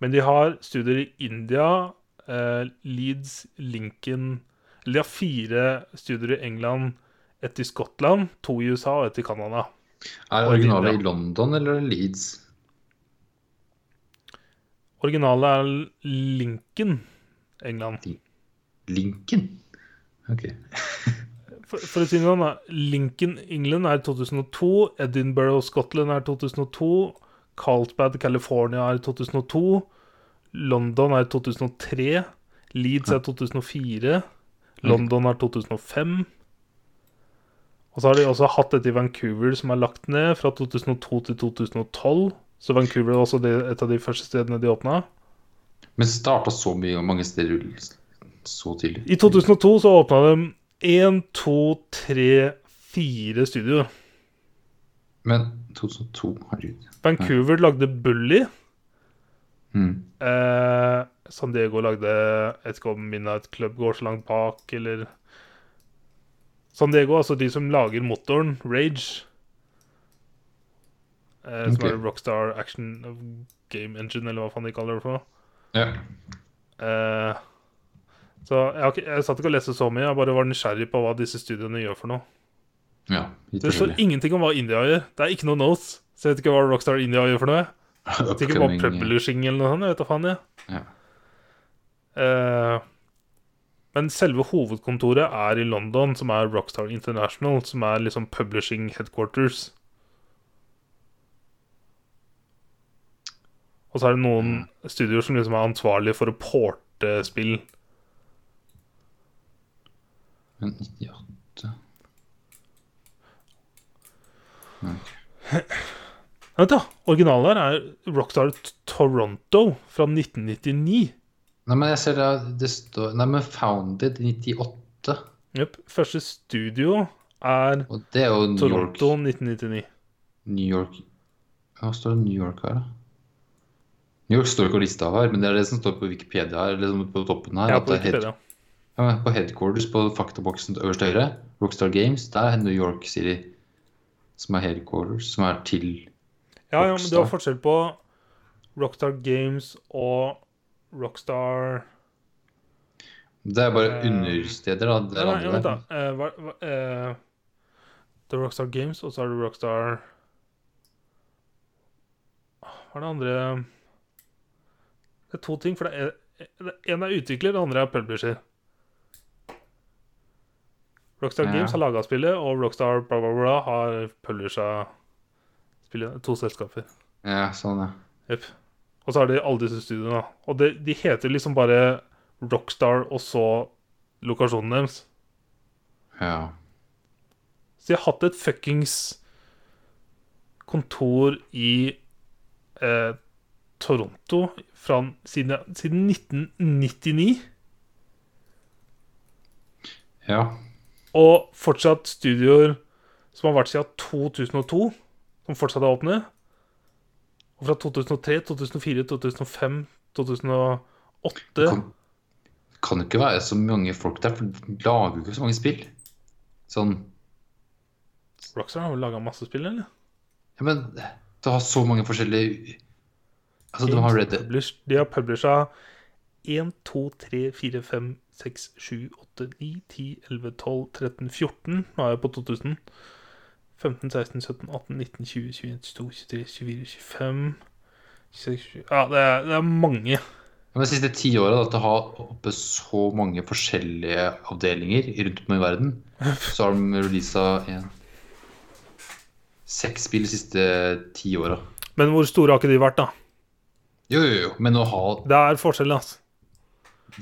Men de har studier i India, eh, Leeds, Lincoln Eller de har fire studier i England, ett i Skottland, to i USA og ett i Canada.
Er
Og
originalet i London eller Leeds?
Originalet er Lincoln, England.
Lincoln? Ok.
For, for å si det sånn. Lincoln, England er 2002. Edinburgh, Scotland er 2002. Carlsbad, California er 2002. London er 2003. Leeds er 2004. London er 2005. Og så har de også hatt et i Vancouver, som er lagt ned fra 2002 til 2012. Så Vancouver var også det, et av de første stedene de åpna.
Men starta så mye og mange steder så tidlig.
I 2002 så åpna de én, to, tre, fire studioer.
Men 2002, herregud.
Vancouver lagde Bully.
Mm.
Eh, San Diego lagde Jeg vet ikke om Midnight Club går så langt bak, eller San Diego, altså de som lager motoren, Rage. Eh, som er Rockstar Action Game Engine, eller hva faen de kaller det for.
Yeah.
Eh, så jeg, ikke, jeg satt ikke og leste så mye, jeg bare var nysgjerrig på hva disse studioene gjør for noe.
Ja
Det står ingenting om hva India gjør. Det er ikke noe notes. Så jeg vet ikke hva Rockstar India gjør for noe. Hva
Upcoming,
publishing eller noe sånt. Jeg vet da faen, jeg.
Ja.
Uh, men selve hovedkontoret er i London, som er Rockstar International, som er liksom publishing headquarters. Og så er det noen studioer som liksom er ansvarlige for å porte spill.
Men 98
Vent, da. Originalen her er Rockstar Toronto fra 1999.
Nei, men jeg ser det, det står Nei, men Founded 98.
Jepp. Første studio er
Og det er jo New
Toronto
York.
1999.
New York Hva står det New York her, da? New York står ikke på lista her, men det er det som står på Wikipedia her, Liksom på toppen her.
Ja, på
head- Ja, på headquarters på faktaboksen til øverst høyre, Rockstar Games, der er New York City som er headquarters, som er til
Ja, ja, men det var forskjell på Rockstar Games og Rockstar
Det er bare
Eh,
understeder, da. Det er
nei, andre. vent, da. Eh, eh, det er Rockstar Games, og så er det Rockstar Hva er det andre Det er to ting, for det er en er utvikler, det andre er publisher. Rockstar
Ja.
Games har laga spillet, og Rockstar bla, bla, bla har publisha spillet. To selskaper.
Ja, sånn, ja.
Yep. Og så har de alle disse studioene. Og det, de heter liksom bare Rockstar og så lokasjonen deres.
ja.
Så de har hatt et fuckings kontor i eh, Toronto fra, siden, siden 1999.
Ja.
Og fortsatt studioer som har vært siden 2002, som fortsatt er åpne. Og fra 2003, 2004, 2005, 2008
Det kan, kan ikke være så mange folk der, for de lager jo ikke så mange spill. Sånn
Rockstar har vel laga masse spill, eller?
Ja, men det har så mange forskjellige Altså, de har Red Dead
de har publisha 1, 2, 3, 4, 5, 6, 7, 8, 9, 10, 11, 12, 13, 14. Nå er jeg på 2000. 15, 16, 17, 18, 19, 20, 21, 22, 23, 24, 25 26, 27 Ja, det er, det er mange.
Men de siste ti åra at det har oppe så mange forskjellige avdelinger rundt om i verden, så har de releasa en seks spill de siste ti åra.
Men hvor store har ikke de vært, da?
Jo, jo, jo, men å ha
Det er forskjell, altså.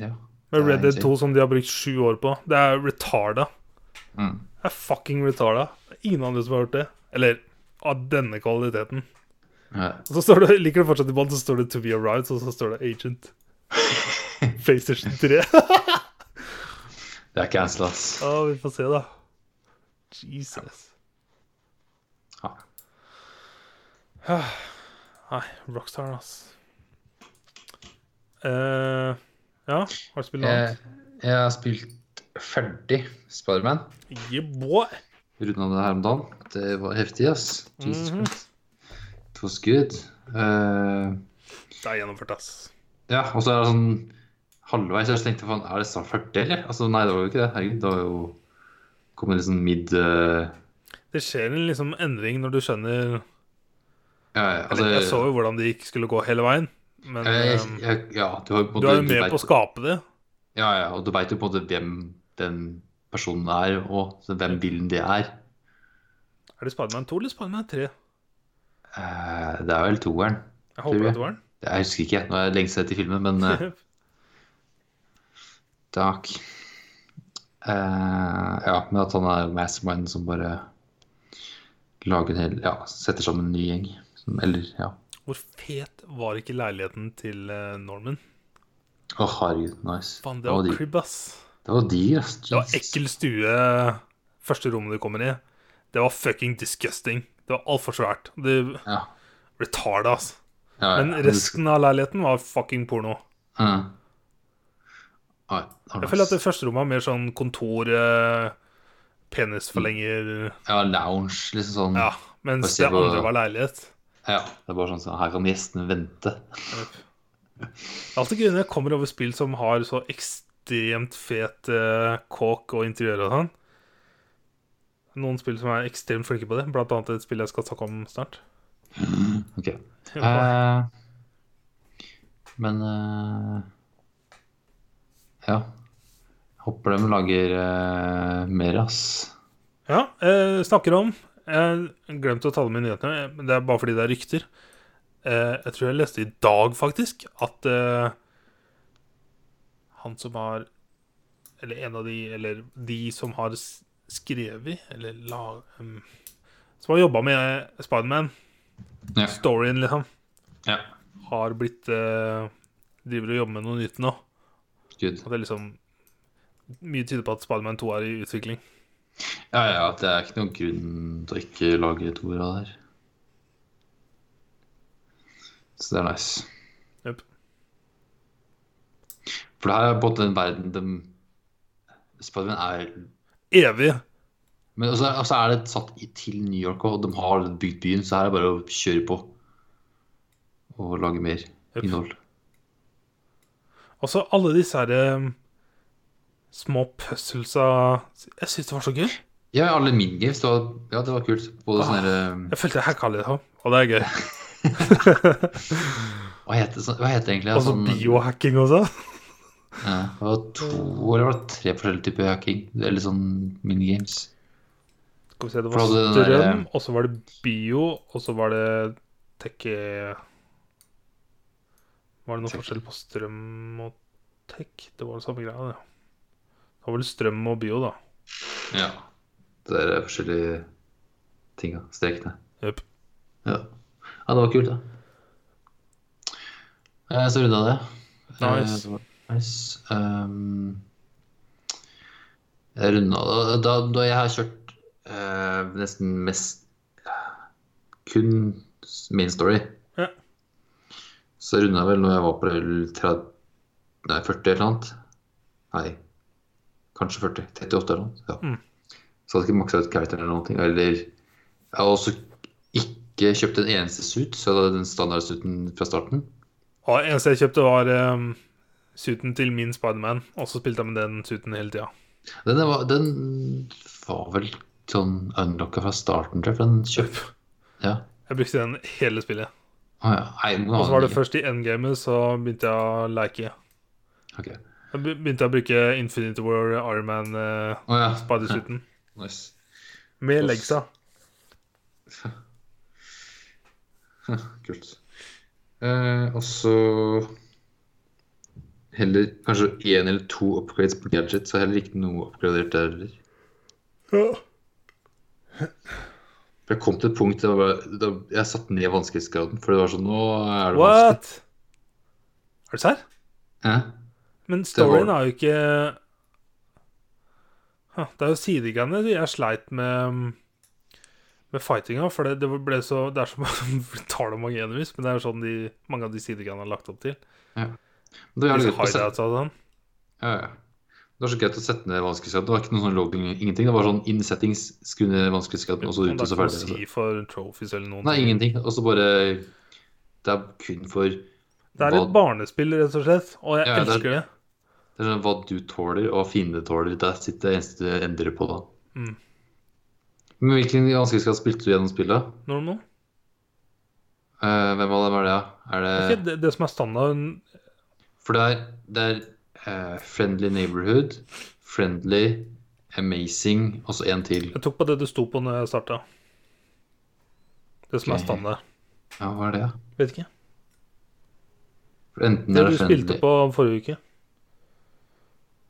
Ja.
Med Red Dead 2, som de har brukt sju år på. Det er retarda.
Mm.
Det er fucking retarda. Det ingen andre som har hørt det. Eller av denne kvaliteten.
Ja.
Og så står det, liker du fortsatt i bånn, så står det 'To be arrived', og så står det 'Agent'. PlayStation 3.
Det er cancel, ass.
Ja, vi får se, da. Jesus.
Ja.
Nei, Rockstar, ass. Eh, ja, har du spilt noe
Jeg,
annet?
jeg har spilt ferdig Spiderman.
Yeah, boy!
Runda det her om dagen. Det var heftig, ass. Jesus
Mhm.
Christ. It was good. Uh,
Det er gjennomført, ass.
ja, og så er det sånn halvveis jeg tenkte faen, er det snart ferdig, eller? Altså, nei, det var jo ikke det. Herregud, det var jo kommet litt sånn mid uh...
Det skjer en liksom endring når du skjønner
ja, ja, altså,
Eller, Jeg så jo hvordan det ikke skulle gå hele veien, men
jeg,
ehm,
jeg, ja, du, har,
du er jo med
vet-
på å skape det.
Ja, ja, og du veit jo på en måte hvem den personen er, og hvem villen det er.
Er det Spiderman 2 eller Spiderman 3?
Eh, det er vel toeren.
Jeg håper det er toeren.
Jeg husker ikke. Nå er det lenge siden til filmen, men eh, takk. Eh, ja, men at han er mastermind som bare lager en hel Ja, setter sammen en ny gjeng. Som, eller, ja.
Hvor fet var ikke leiligheten til eh, Norman?
Å, herregud, nice.
Fan,
Det
det
var
var crib, ass.
Det var de, ass.
Det var ekkel stue første rommet du kommer i. Det var fucking disgusting. Det var altfor svært. Det
Ja.
retarda, ass.
Ja, ja,
Men resten av leiligheten var fucking porno.
Mm. Ah,
Jeg føler at det første rommet er mer sånn kontor, eh, penisforlenger
Ja, lounge, liksom sånn.
Ja. Mens det andre var leilighet.
Ja, det er bare sånn så her kan gjestene vente.
Det er alltid gøy når jeg kommer over spill som har så ekstremt fet eh, kåk og interiør og sånn. Noen spill som er ekstremt flinke på det, blant annet et spill jeg skal snakke om snart.
Ok. Uh, men uh, Ja. Håper de lager uh, mer, ass.
Ja, snakker om Jeg glemte å ta det med nyhetene, men det er bare fordi det er rykter. Eh, jeg tror jeg leste i dag, faktisk, at eh, han som har Eller en av de, eller de som har skrevet, eller la Som har jobba med Spiderman,
Ja.
storyen, liksom,
ja.
har blitt eh, Driver og jobber med noe nytt nå.
Good.
Og det er liksom Mye tyder på at Spiderman 2 er i utvikling.
Ja, ja, det er ikke noen grunn til å ikke lage to av det her. Så det er nice. For det her er på en måte en verden de Spiderman er
Evig.
Men også, også er det satt i, til New York, og de har bygd byen, så her er det bare å kjøre på. Og lage mer
yep.
innhold.
Altså, alle disse her eh, små puzzlesa Jeg syns det var så gøy.
Ja, alle minigames. Det var, ja, det var kult. Både sånne der,
Jeg følte jeg hacka litt, og det er gøy.
hva, heter, sånn- hva heter egentlig?
Og så
Sånn-
biohacking også.
Ja, det var to eller var det tre forskjellige typer hacking. Eller sånn minigames.
Skal vi se, det var
strøm, der-
strøm, og så var det bio, og så var det tekke Var det noe forskjell på strøm og tech? Det var den samme greia, det. Det var vel strøm og bio, da.
Ja. Det er forskjellige tinga. Strekene.
Yep.
Ja. ja, det var kult, da. Eh, Så runda det. Eh,
Nice.
det var nice. Um, jeg runda det da, da jeg har kjørt eh, nesten mest kun main story.
Ja.
Så runda jeg vel når jeg var på level 30, nei, 40 eller noe annet. Nei, kanskje 40. 38 eller noe. Ja.
Mm.
Så hadde ikke maksa ut characteren eller noe. Eller jeg har også ikke kjøpt en eneste suit, så jeg hadde den standardsuiten fra starten.
Ja, det eneste jeg kjøpte, var um, suiten til min Spiderman, og så spilte jeg med den suiten hele tida.
Den var, den var vel sånn unlocka fra starten, tror jeg. For den kjøp... Ja.
Jeg brukte den hele spillet.
Ah, ja.
Og så var det først i endgamet, så begynte jeg å leke.
Ok.
Jeg be- begynte å bruke Infinity War Ironman uh,
oh, ja.
Spider-suiten.
Nice.
Med legsa.
Kult. Eh, og så heller kanskje én eller to upgrades på gadget, så heller ikke noe oppgradert der heller.
Ja.
Jeg kom til et punkt da, da jeg satte ned vanskelighetsgraden, for det var sånn Nå er det vanskelig.
What? Er du serr?
Hæ?
Men storyen er jo ikke Det er jo sidegreiene jeg sleit med Med fightinga, for det, det ble så Det er så det tar det mange enemies, men det er jo sånn de, mange av de sidegreiene er lagt opp til.
Ja. Det er det
sånn.
ja, ja. Det var så greit å sette ned vanskelighetsgraden. Det var ikke noe sånn logging, ingenting. Det var sånn in settings, skru ned vanskelighetsgraden, og så ut,
det
og så
er ikke noe
ferdig.
å si for trophies eller noen
Nei,
ting.
ingenting. Og så bare Det er kun for
Det er et barnespill, rett og slett, og jeg
Ja, det er-
elsker det.
Det er sånn hva du tåler, og hva fiendene tåler. Det er det eneste du endrer på da.
Mm.
Men hvilken vanskelighetsgrad spilte du gjennom spillet?
Normal.
Uh, hvem av dem er det? da? Er det
Okay, det, det som er standard
For det er, det er uh, Friendly Neighborhood, Friendly, Amazing, og så en til.
Jeg tok på det du sto på når jeg starta. Det som
okay.
er standard.
Ja, hva er det?
Vet ikke.
For enten
Det
er
du
det du
spilte på forrige uke.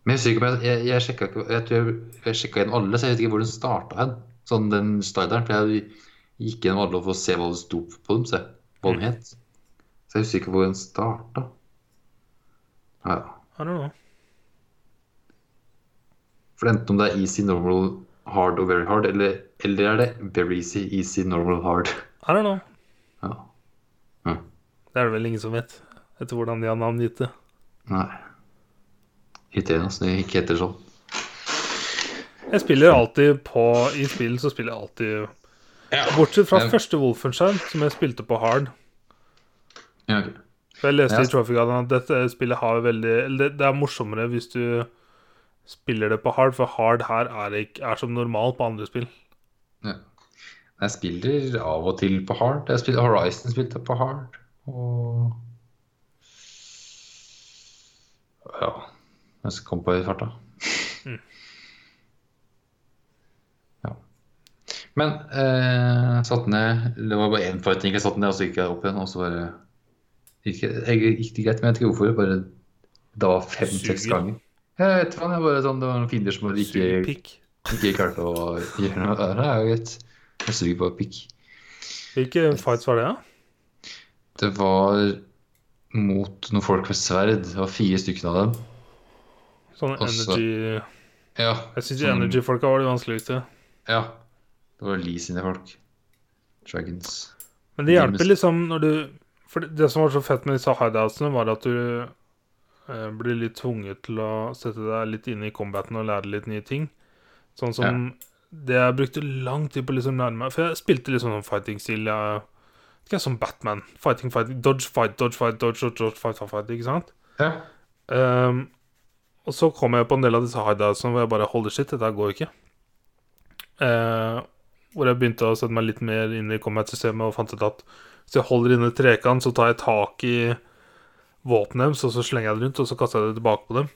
Men jeg, husker ikke, jeg, jeg, sjekka Jeg jeg, jeg sjekka inn alle, så jeg vet ikke hvor den starta hen. Sånn den slideren. For jeg gikk gjennom alle for å se hva det sto på dem, se hva den het. Så jeg husker ikke hvor den starta. Ja, ja.
I don't know.
For enten om det er easy, normal, hard og very hard, eller, eller er det very easy, easy, normal, hard.
I don't know.
Ja.
Det er det vel ingen som vet, etter hvordan de har navngitt det.
Nei. Irriterende at det ikke heter sånn.
Jeg spiller alltid på I spill så spiller jeg alltid Bortsett fra
Ja.
første Wolfenstein, som jeg spilte på hard.
Ja, okay.
For jeg leste
Ja.
i Trophy Garden at dette spillet har veldig det, det er morsommere hvis du spiller det på hard, for hard her er, ikke, er som normalt på andre spill.
Ja. Jeg spiller av og til på hard. Jeg spiller Horizon spilte på hard. Og Ja Jeg kom på i farta.
Mm.
Ja. Men eh, satt ned Det var bare én fighting jeg satt ned, og så gikk jeg opp igjen, og så bare gikk jeg, gikk det greit, men jeg vet ikke hvorfor. Bare Det var fem-seks ganger. Jeg vet ikke, jeg bare sånn, Det var noen fiender som ikke ikke klarte å gjøre noe. Det er jo greit. Jeg suger på pikk.
Hvilke fights var det, da?
Det var mot noen folk med sverd. Det var fire stykker av dem.
Sånne
Også-
energy
Ja.
Jeg syns
sånn-
energy-folka var de vanskeligste.
ja. Det var Lee sine folk. Dragons.
Men det hjelper liksom når du For det, det som var så fett med disse hideoutsene, var at du eh, blir litt tvunget til å sette deg litt inn i combaten og lære litt nye ting. Sånn som det jeg brukte lang tid på å liksom lære meg For jeg spilte litt sånn fighting-stil. Ikke som Batman. Fighting, fighting, dodge, fight, dodge, fight, dodge, dodge, dodge fight, fight, fight, ikke sant?
Ja.
Ehm, og så kom jeg på en del av disse hideoutsene hvor jeg bare holder shit, dette går ikke. Eh, hvor jeg begynte å sette meg litt mer inn i combat-systemet og fant ut at hvis jeg holder inne trekant, så tar jeg tak i våpenet deres, og så slenger jeg det rundt, og så kaster jeg det tilbake på dem.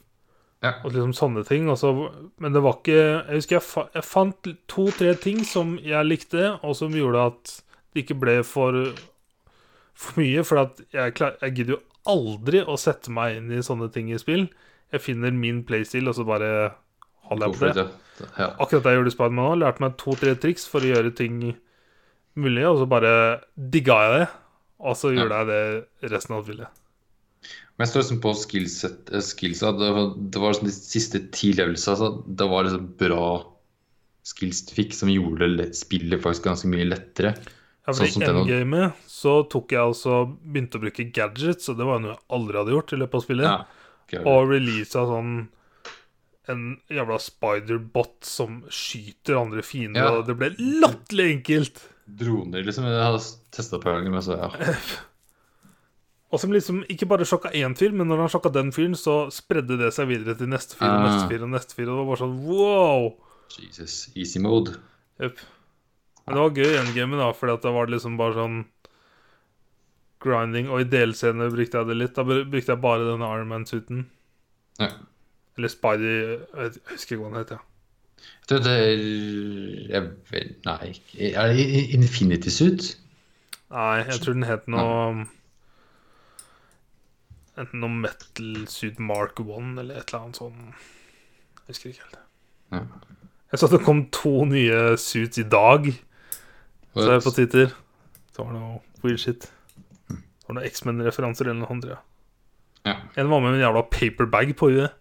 Ja.
Og liksom sånne ting. Så, men det var ikke Jeg husker jeg, fa jeg fant to-tre ting som jeg likte, og som gjorde at det ikke ble for, for mye. For jeg, klar, jeg gidder jo aldri å sette meg inn i sånne ting i spill. Jeg finner min playstil, og så bare holder jeg på det.
Ja.
Akkurat det jeg gjorde i Spiderman òg. Lærte meg to-tre triks for å gjøre ting mulig, og så bare digga jeg det. Og så gjorde jeg det resten av spillet.
Men jeg står liksom på skillset, eh, skillsa. Det var, det var liksom de siste ti levelsa. Altså, det var liksom bra skills du fikk, som gjorde spillet faktisk ganske mye lettere.
Ja, for
Sånn
I endgamet så tok jeg altså begynte å bruke gadgets, og det var noe jeg aldri hadde gjort i løpet av spillet.
Ja.
Og releasa sånn en jævla spider-bot som skyter andre fiender,
Ja.
og det ble latterlig enkelt.
Droner, liksom. Jeg har testa på gangen, men så ja.
Og som liksom ikke bare sjokka én fyr, men når han sjokka den fyren, så spredde det seg videre til neste fyr og
Ah.
neste fyr og neste fyr, og det var bare sånn wow!
Jesus. Easy mode.
Jepp. Men det var gøy i endgamet, da, fordi at det var liksom bare sånn grinding. Og i delscenene brukte jeg det litt. Da brukte jeg bare denne Ironman-suiten.
Ja.
Eller Spidey Jeg husker ikke hva den het. Ja.
Tror det er jeg, vet- Nei, er det Infinity Suit?
Nei, jeg tror den het noe Enten noe Metal Suit Mark 1 eller et eller annet sånn. Jeg husker ikke helt.
Ja.
Jeg så at det kom to nye suits i dag. Så jeg på Twitter. Det var noe weird shit. Var noe X-Men-referanser eller noe andre.
Ja.
En var med en jævla paperbag på huet.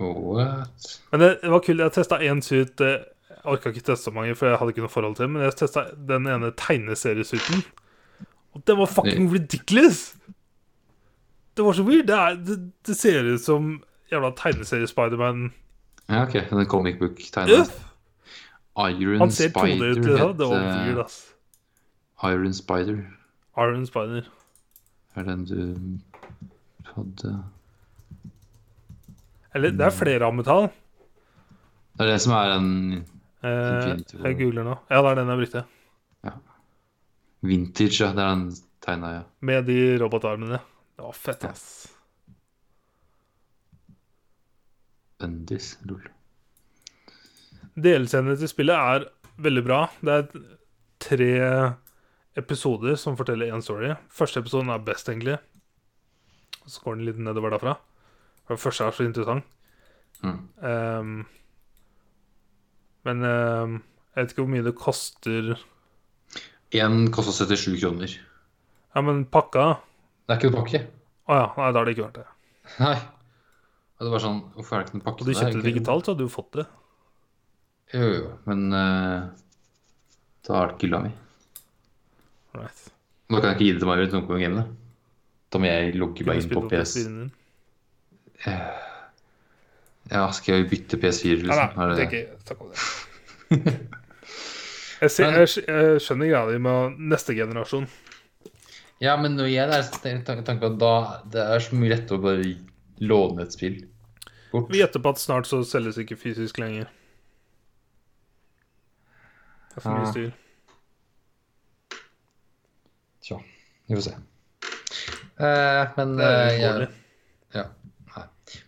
What?
Men det, det var kult. Jeg testa én suit. eh, Jeg orka ikke teste så mange, for jeg hadde ikke noe forhold til Men jeg testa den ene tegneseriesuiten. Og den var fucking ridiculous! Det var så weird. Det, er, det, det ser ut som jævla tegneserie-Spiderman.
Ja, ok. Den comic book-tegna.
Øff!
Iron
Han ser 2D ut.
i
Det, det var weird,
eh,
ass.
Iron Spider
Iron Spider.
er den du hadde
Eller det er flere av metall.
Det er det som er en
Eh, jeg googler nå. Ja, det er den jeg brukte. Ja.
vintage, ja. Det er den tegna, ja.
Med de robotarmene. Det var fett, ass.
Undis. Lol.
Delscenene til spillet er veldig bra. Det er tre episoder som forteller én story. Første episoden er best, egentlig. Så går den litt nedover derfra. Den første er så interessant.
Mm.
Um, men um, jeg vet ikke hvor mye det koster
Én koster 77 kroner.
Ja, men pakka
Det er ikke en pakke.
Å ja, nei, da har det ikke vært det.
Nei. Det var sånn Hvorfor er det ikke noen pakke?
Og du
er
kjøpte det digitalt, så hadde du fått det.
Jo, jo, men uh, da er det ikke hylla mi.
Right.
Nå kan jeg ikke gi det til meg når kommer gamene. Da må jeg logge meg inn på PS.
PS4-en din.
Ja, skal jeg bytte PS4,
Nei,
liksom?
nei,
nei
det er ikke snakk om det. Jeg, ser, jeg, jeg skjønner greia di med neste generasjon.
Ja, men når jeg er tanken at da det er så mye lettere å bare låne et spill bort.
Vi gjetter på at snart så selges ikke fysisk lenger. Det er for mye
Ah.
styr.
Tja, vi får se. Eh, men eh, jeg, ja, nei.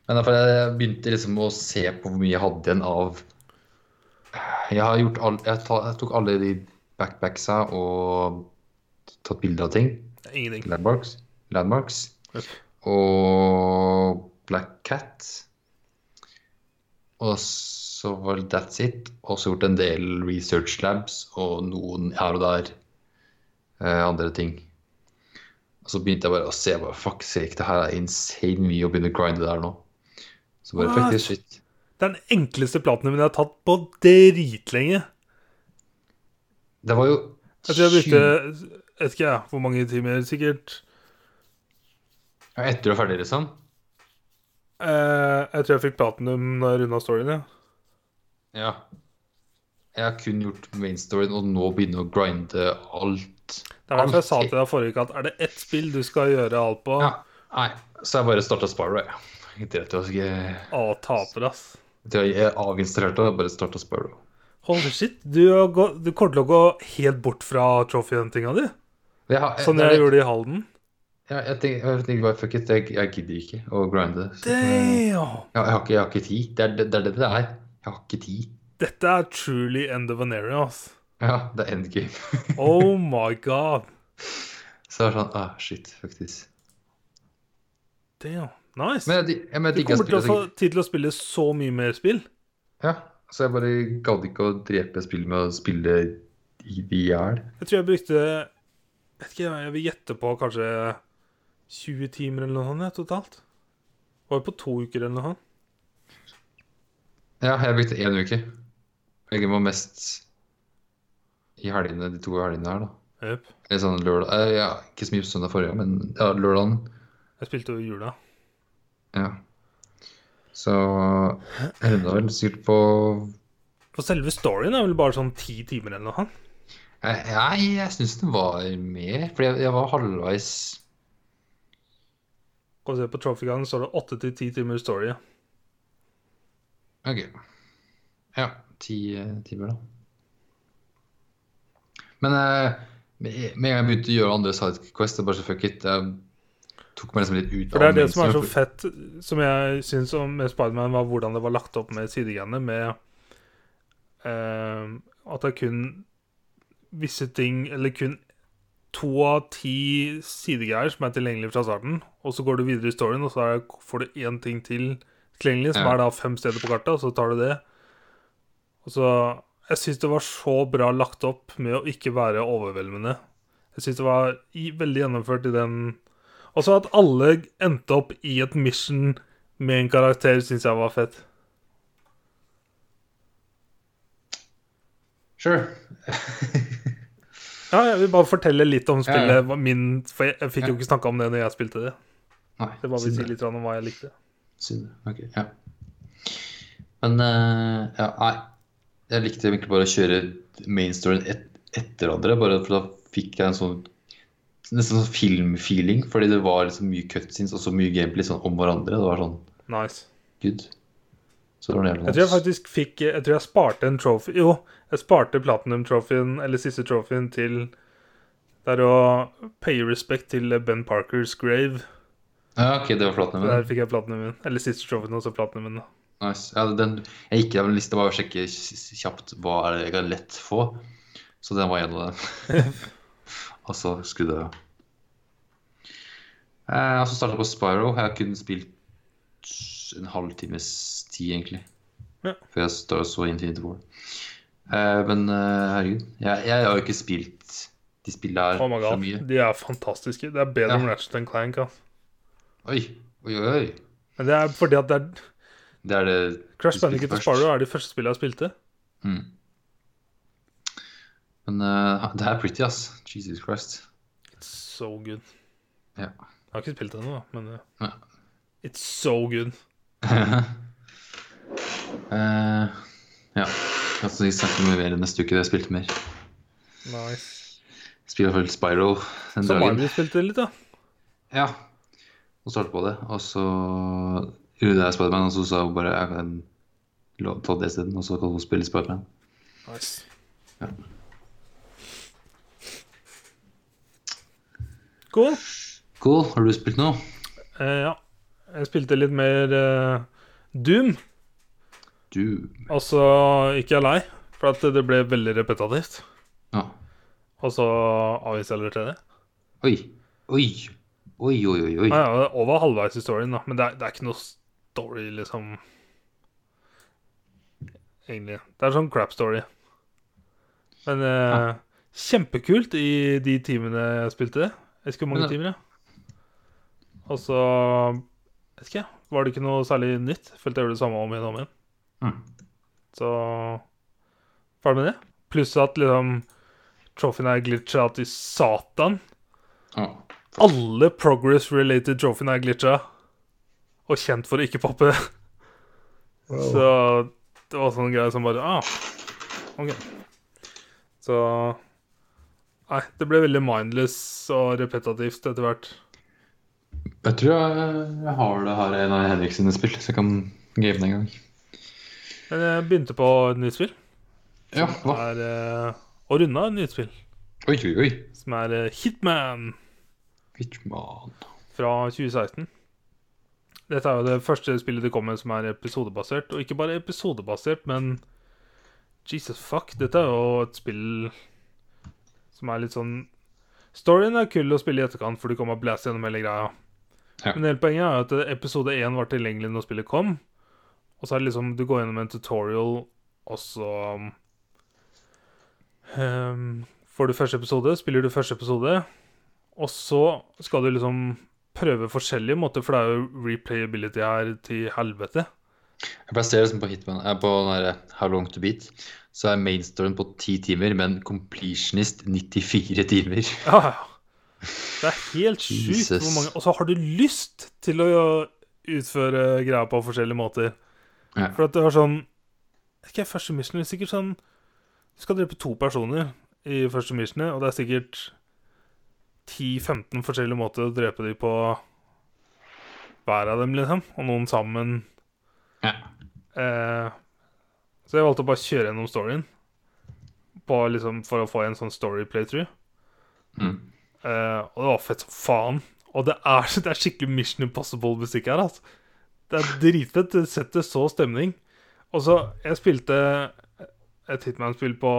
Men derfor jeg begynte liksom å se på hvor mye jeg hadde igjen av Jeg har gjort all, jeg, ta, jeg tok alle de backpacksa og tatt bilder av ting.
Ingenting.
Landmarks. Landmarks.
Yep.
Og Black Cat. Og så var det That's It. Og så gjort en del research labs og noen her og der eh, andre ting. Og så begynte jeg bare å se bare, Fuck sake, det her er insane mye å begynne å grinde der nå. Så bare
fuck
this shit.
Den enkleste platinumen jeg har tatt på dritlenge.
Det var jo
Jeg tror jeg brukte vet ikke jeg, hvor mange timer. Sikkert
Ja, etter du er ferdig, liksom?
Eh, jeg tror jeg fikk platinum når jeg runda storyen, ja.
Ja. Jeg har kun gjort main storyen, og nå begynner å grinde alt.
Det er derfor jeg sa til deg forrige uke at er det ett spill du skal gjøre alt på,
Ja, nei, så jeg bare starta Spyro, jeg. Etter at jeg, jeg,
å, taper, ass.
etter jeg avinstallerte og bare starta Spyro.
Holy shit, du, har du kommer til å gå helt bort fra trophy-huntinga di?
Jeg som
Sånn
er-
jeg gjorde i Halden?
Ja, jeg tenker, jeg tenker bare, fuck it, jeg, jeg gidder ikke å grinde.
Damn!
Ja, jeg, har ikke, jeg har ikke tid. Det er det det er. Jeg har ikke tid.
Dette er truly end of an area, ass.
Ja, det er endgame.
Oh my god.
Så det er sånn ah, shit, faktisk.
Damn. Nice.
Men jeg, jeg, jeg
du kommer til å få tid til å spille så mye mer spill.
Ja, så jeg bare gadd ikke å drepe spill med å spille i hjel.
Jeg tror jeg brukte vet ikke, Jeg vil gjette på kanskje 20 timer eller noe sånt totalt. Var det på to uker eller noe sånt?
Ja, jeg brukte én uke. Jeg var mest i helgene, de to helgene her, da.
Yep.
Eller sånn lørdag eh, Ja, ikke så mye på søndag forrige, men ja, lørdagen.
Jeg spilte jo jula.
Ja. Så jeg runda vel sikkert på
For selve storyen er vel bare sånn ti timer eller noe sånt.
Jeg, jeg, jeg syns den var mer, fordi jeg, jeg var halvveis
Kan du se på Trophygangen, så er det åtte til ti timer story.
OK. Ja, ti eh, timer, da. Men eh, med en gang jeg begynte å gjøre andre sidequests, det bare så fuck it. Jeg tok meg liksom litt ut
For det er det som er så fett, som jeg syns om med Spiderman, var hvordan det var lagt opp med sidegreiene, med uh, at det er kun visse ting, eller kun to av ti sidegreier som er tilgjengelige fra starten, og så går du videre i storyen, og så er, får du én ting til tilgjengelig, som
Ja.
er da fem steder på kartet, og så tar du det. Og så Jeg syns det var så bra lagt opp med å ikke være overveldende. Jeg syns det var i, veldig gjennomført i den også at alle endte opp i et mission med en karakter, syns jeg var fett.
Sure.
Ja, jeg vil bare fortelle litt om spillet.
ja.
ja. Min, for jeg, jeg fikk jo ikke snakka om det når jeg spilte det.
Nei,
Det var vil si litt om hva jeg likte.
Synd. Ok, ja. Men uh, ja, nei. Jeg likte egentlig bare å kjøre main storyen et, etter hverandre, bare for da fikk jeg en sånn nesten sånn filmfeeling, fordi det var liksom mye cutscenes og så mye gameplay sånn om hverandre. Det var sånn
Nice.
good. Så det var nice.
Jeg tror jeg faktisk fikk Jeg tror jeg sparte en trophy Jo, jeg sparte platinum-trophyen, eller siste trophyen, til Det er å pay respect til Ben Parkers grave.
Ja, ok, det var platinumen.
Der fikk jeg platinumen. Eller siste trophyen, også platinumen. da.
Nice. Ja, den, jeg gikk gjennom lista bare å sjekke kjapt hva er det jeg kan lett få. Så den var en av dem. og så skrudde jeg. Eh, og så starta jeg på Spyro. Jeg har kun spilt en halvtimes tid, egentlig.
Ja.
Før jeg startet så Infinity War. Eh, men eh, herregud, jeg, jeg har jo ikke spilt de spillene her
Oh
så mye.
De er fantastiske. Det er bedre
Ja.
enn Ratchet Clank.
Oi, oi, oi. oi.
Men det er fordi at det er
Det er det
Crash Bandicoot og. Sparrow er de første spillene jeg spilte.
Mm. Men uh, det er pretty, ass. Jesus Christ.
It's so good.
Ja.
Jeg har ikke spilt det ennå, men uh,
Ja.
It's so good.
uh, ja. Jeg skal snakket med mer neste uke. Jeg spilte mer.
Nice.
Spiller iallfall Spyro den
Så
dagen.
Mario spilte litt, da.
Ja. Og startet på det. Og så gjorde er Spiderman, og så sa hun bare jeg kan ta det isteden. Og så kan hun spille Spiderman.
Nice.
Ja.
Cool.
Cool. Har du spilt noe?
Uh, ja. Jeg spilte litt mer uh, Doom.
Doom.
Og så gikk jeg lei, for at det ble veldig repetitivt.
Ja.
Og så avinstallerte jeg det.
Oi. Oi. Oi, oi, oi. oi.
Ja, ja, over halvveis i storyen, da. Men det er, det er ikke noe story, liksom. Egentlig. Det er sånn crap story. Men eh, kjempekult i de timene jeg spilte. Jeg ikke hvor mange timer, jeg. Og så vet ikke, var det ikke noe særlig nytt. Følte jeg gjorde det samme om igjen og om igjen.
Mm.
Så ferdig med det. Pluss at liksom Trophyen er glitcha til satan.
Ja.
Alle progress-related trophyene er glitcha. Og kjent for å ikke poppe. Så det var sånn greie som bare Ah, OK. Så Nei, det ble veldig mindless og repetitivt etter hvert.
Jeg tror jeg, jeg har det her en av Henrik sine spill, så jeg kan game det en gang.
Men jeg begynte på et nytt spill.
Ja, hva?
Er, eh, og runda et nytt spill,
Oi, oi, oi.
som er eh, Hitman
Hitman.
fra 2016. Dette er jo det første spillet det kommer som er episodebasert. Og ikke bare episodebasert, men Jesus fuck, dette er jo et spill som er litt sånn Storyen er kul å spille i etterkant, for du kommer blæst gjennom hele greia.
Ja.
Men hele poenget er jo at episode 1 var tilgjengelig når spillet kom. Og så er det liksom Du går gjennom en tutorial, og så um, Får du første episode, spiller du første episode, og så skal du liksom prøve forskjellige måter, for det er jo replayability her til helvete.
Jeg plasserer liksom som på Hitman. Er på den der How Long To Beat. Så er mainstoren på 10 timer, men completionist 94 timer.
Ja, ja. Det er helt sjukt hvor mange Og så har du lyst til å utføre greia på forskjellige måter.
Ja.
For at du har sånn Ikke første mission, er sikkert sånn Du skal drepe to personer i første missionet, og det er sikkert 10-15 forskjellige måter å drepe dem på hver av dem, liksom. Og noen sammen.
Ja.
Eh, så jeg valgte å bare kjøre gjennom storyen på, liksom, for å få en sånn story playthrough.
Mm.
Eh, og det var fett som faen. Og det er, det er skikkelig Mission Impossible-musikk her. Altså. Det er dritfett. Det setter så stemning. Og så Jeg spilte et Hitman-spill på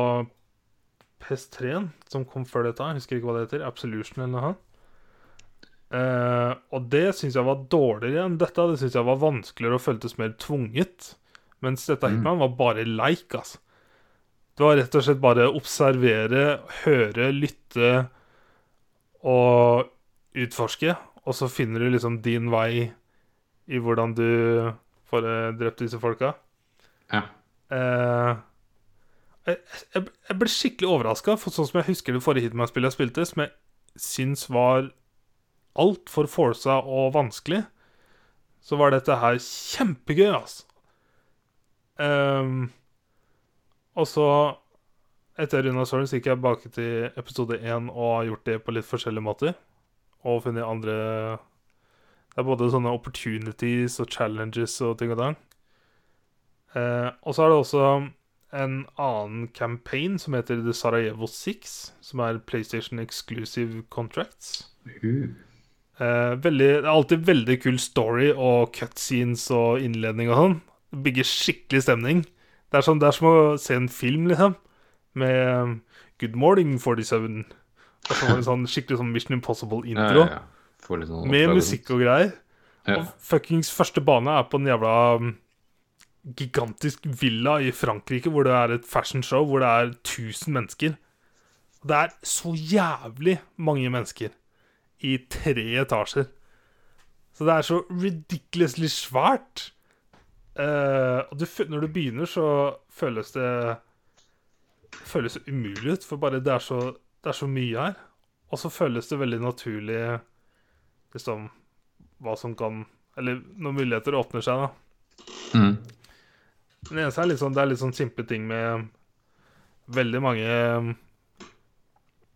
PS3-en, som kom før dette. Jeg husker ikke hva det heter. Absolution eller noe. Uh, og det syns jeg var dårligere enn dette. Det syns jeg var vanskeligere og føltes mer tvunget. Mens dette
Mm.
Hitman var bare leik, altså. Det var rett og slett bare observere, høre, lytte og utforske. Og så finner du liksom din vei i hvordan du får eh, drept disse folka.
Ja.
Eh, jeg, jeg, ble skikkelig overraska, for sånn som jeg husker det forrige Hitman-spillet jeg spilte, som jeg syns var altfor forsa og vanskelig, så var dette her kjempegøy, altså. Um, og så, etter Runa Soren, gikk jeg tilbake til episode 1 og har gjort det på litt forskjellige måter. Og funnet andre Det er både sånne opportunities og challenges og ting og tang. Uh, og så er det også en annen campaign som heter The Sarajevo 6, som er PlayStation Exclusive Contracts.
Uh.
Eh, veldig, det er alltid veldig kul story og cutscenes og innledning og sånn. Bygger skikkelig stemning. Det er, som, det er som å se en film, liksom. Med um, Good Morning 47. Og så var det sånn skikkelig sånn Mission Impossible-intro.
ja, ja. ja. sånn
Med musikk og greier.
Ja.
Og fuckings første bane er på en jævla um, gigantisk villa i Frankrike, hvor det er et fashion-show hvor det er 1000 mennesker. Det er så jævlig mange mennesker i tre etasjer. Så det er så ridiculously svært. Uh, og du, når du begynner, så føles det føles umulig ut, for bare det er så, det er så mye her. Og så føles det veldig naturlig liksom hva som kan Eller når muligheter åpner seg, da.
Mm.
Det eneste er litt sånn, det er litt sånn simple ting med veldig mange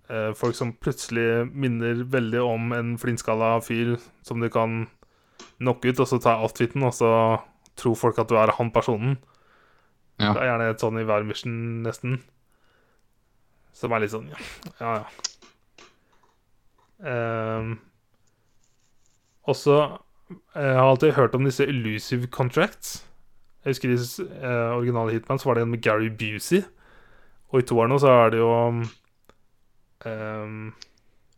eh, folk som plutselig minner veldig om en flintskalla fyr som du kan knocke ut, og så ta outfiten, og så tror folk at du er han personen.
Ja.
Det er gjerne et sånn i hver mission, nesten. Som er litt sånn ja, ja. ja. Ehm, også eh, Jeg har alltid hørt om disse elusive contracts. Jeg husker i eh, originale Hitman så var det en med Gary Busey. Og i toeren nå så er det jo um,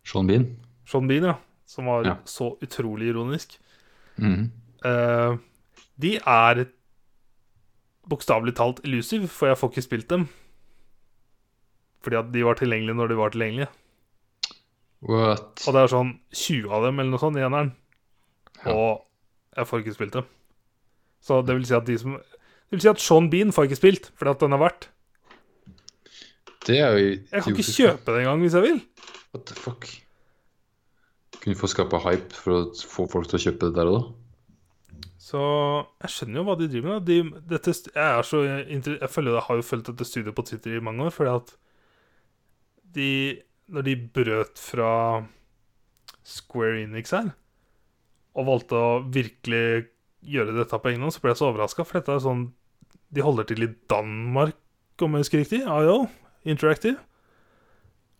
Sean Bean.
Sean Bean, ja. Som var
Ja.
så utrolig ironisk.
Mm.
Uh, de er bokstavelig talt elusive, for jeg får ikke spilt dem. Fordi at de var tilgjengelige når de var tilgjengelige.
What?
Og det er sånn 20 av dem eller noe sånt i eneren.
Ja.
Og jeg får ikke spilt dem. Så det vil si at de som Det vil si at Sean Bean får ikke spilt, fordi at den er verdt.
Det er jo
Jeg kan ikke
idiotisk.
kjøpe den engang hvis jeg vil.
What the fuck? Kunne få skapa hype for å få folk til å kjøpe det der og da.
Så jeg skjønner jo hva de driver med. De, dette, jeg, er så, jeg følger, jeg har jo fulgt dette studiet på Twitter i mange år, fordi at de Når de brøt fra Square Enix her, og valgte å virkelig gjøre dette på egen hånd, så ble jeg så overraska, for dette er sånn De holder til i Danmark, om jeg husker riktig. IO Interactive.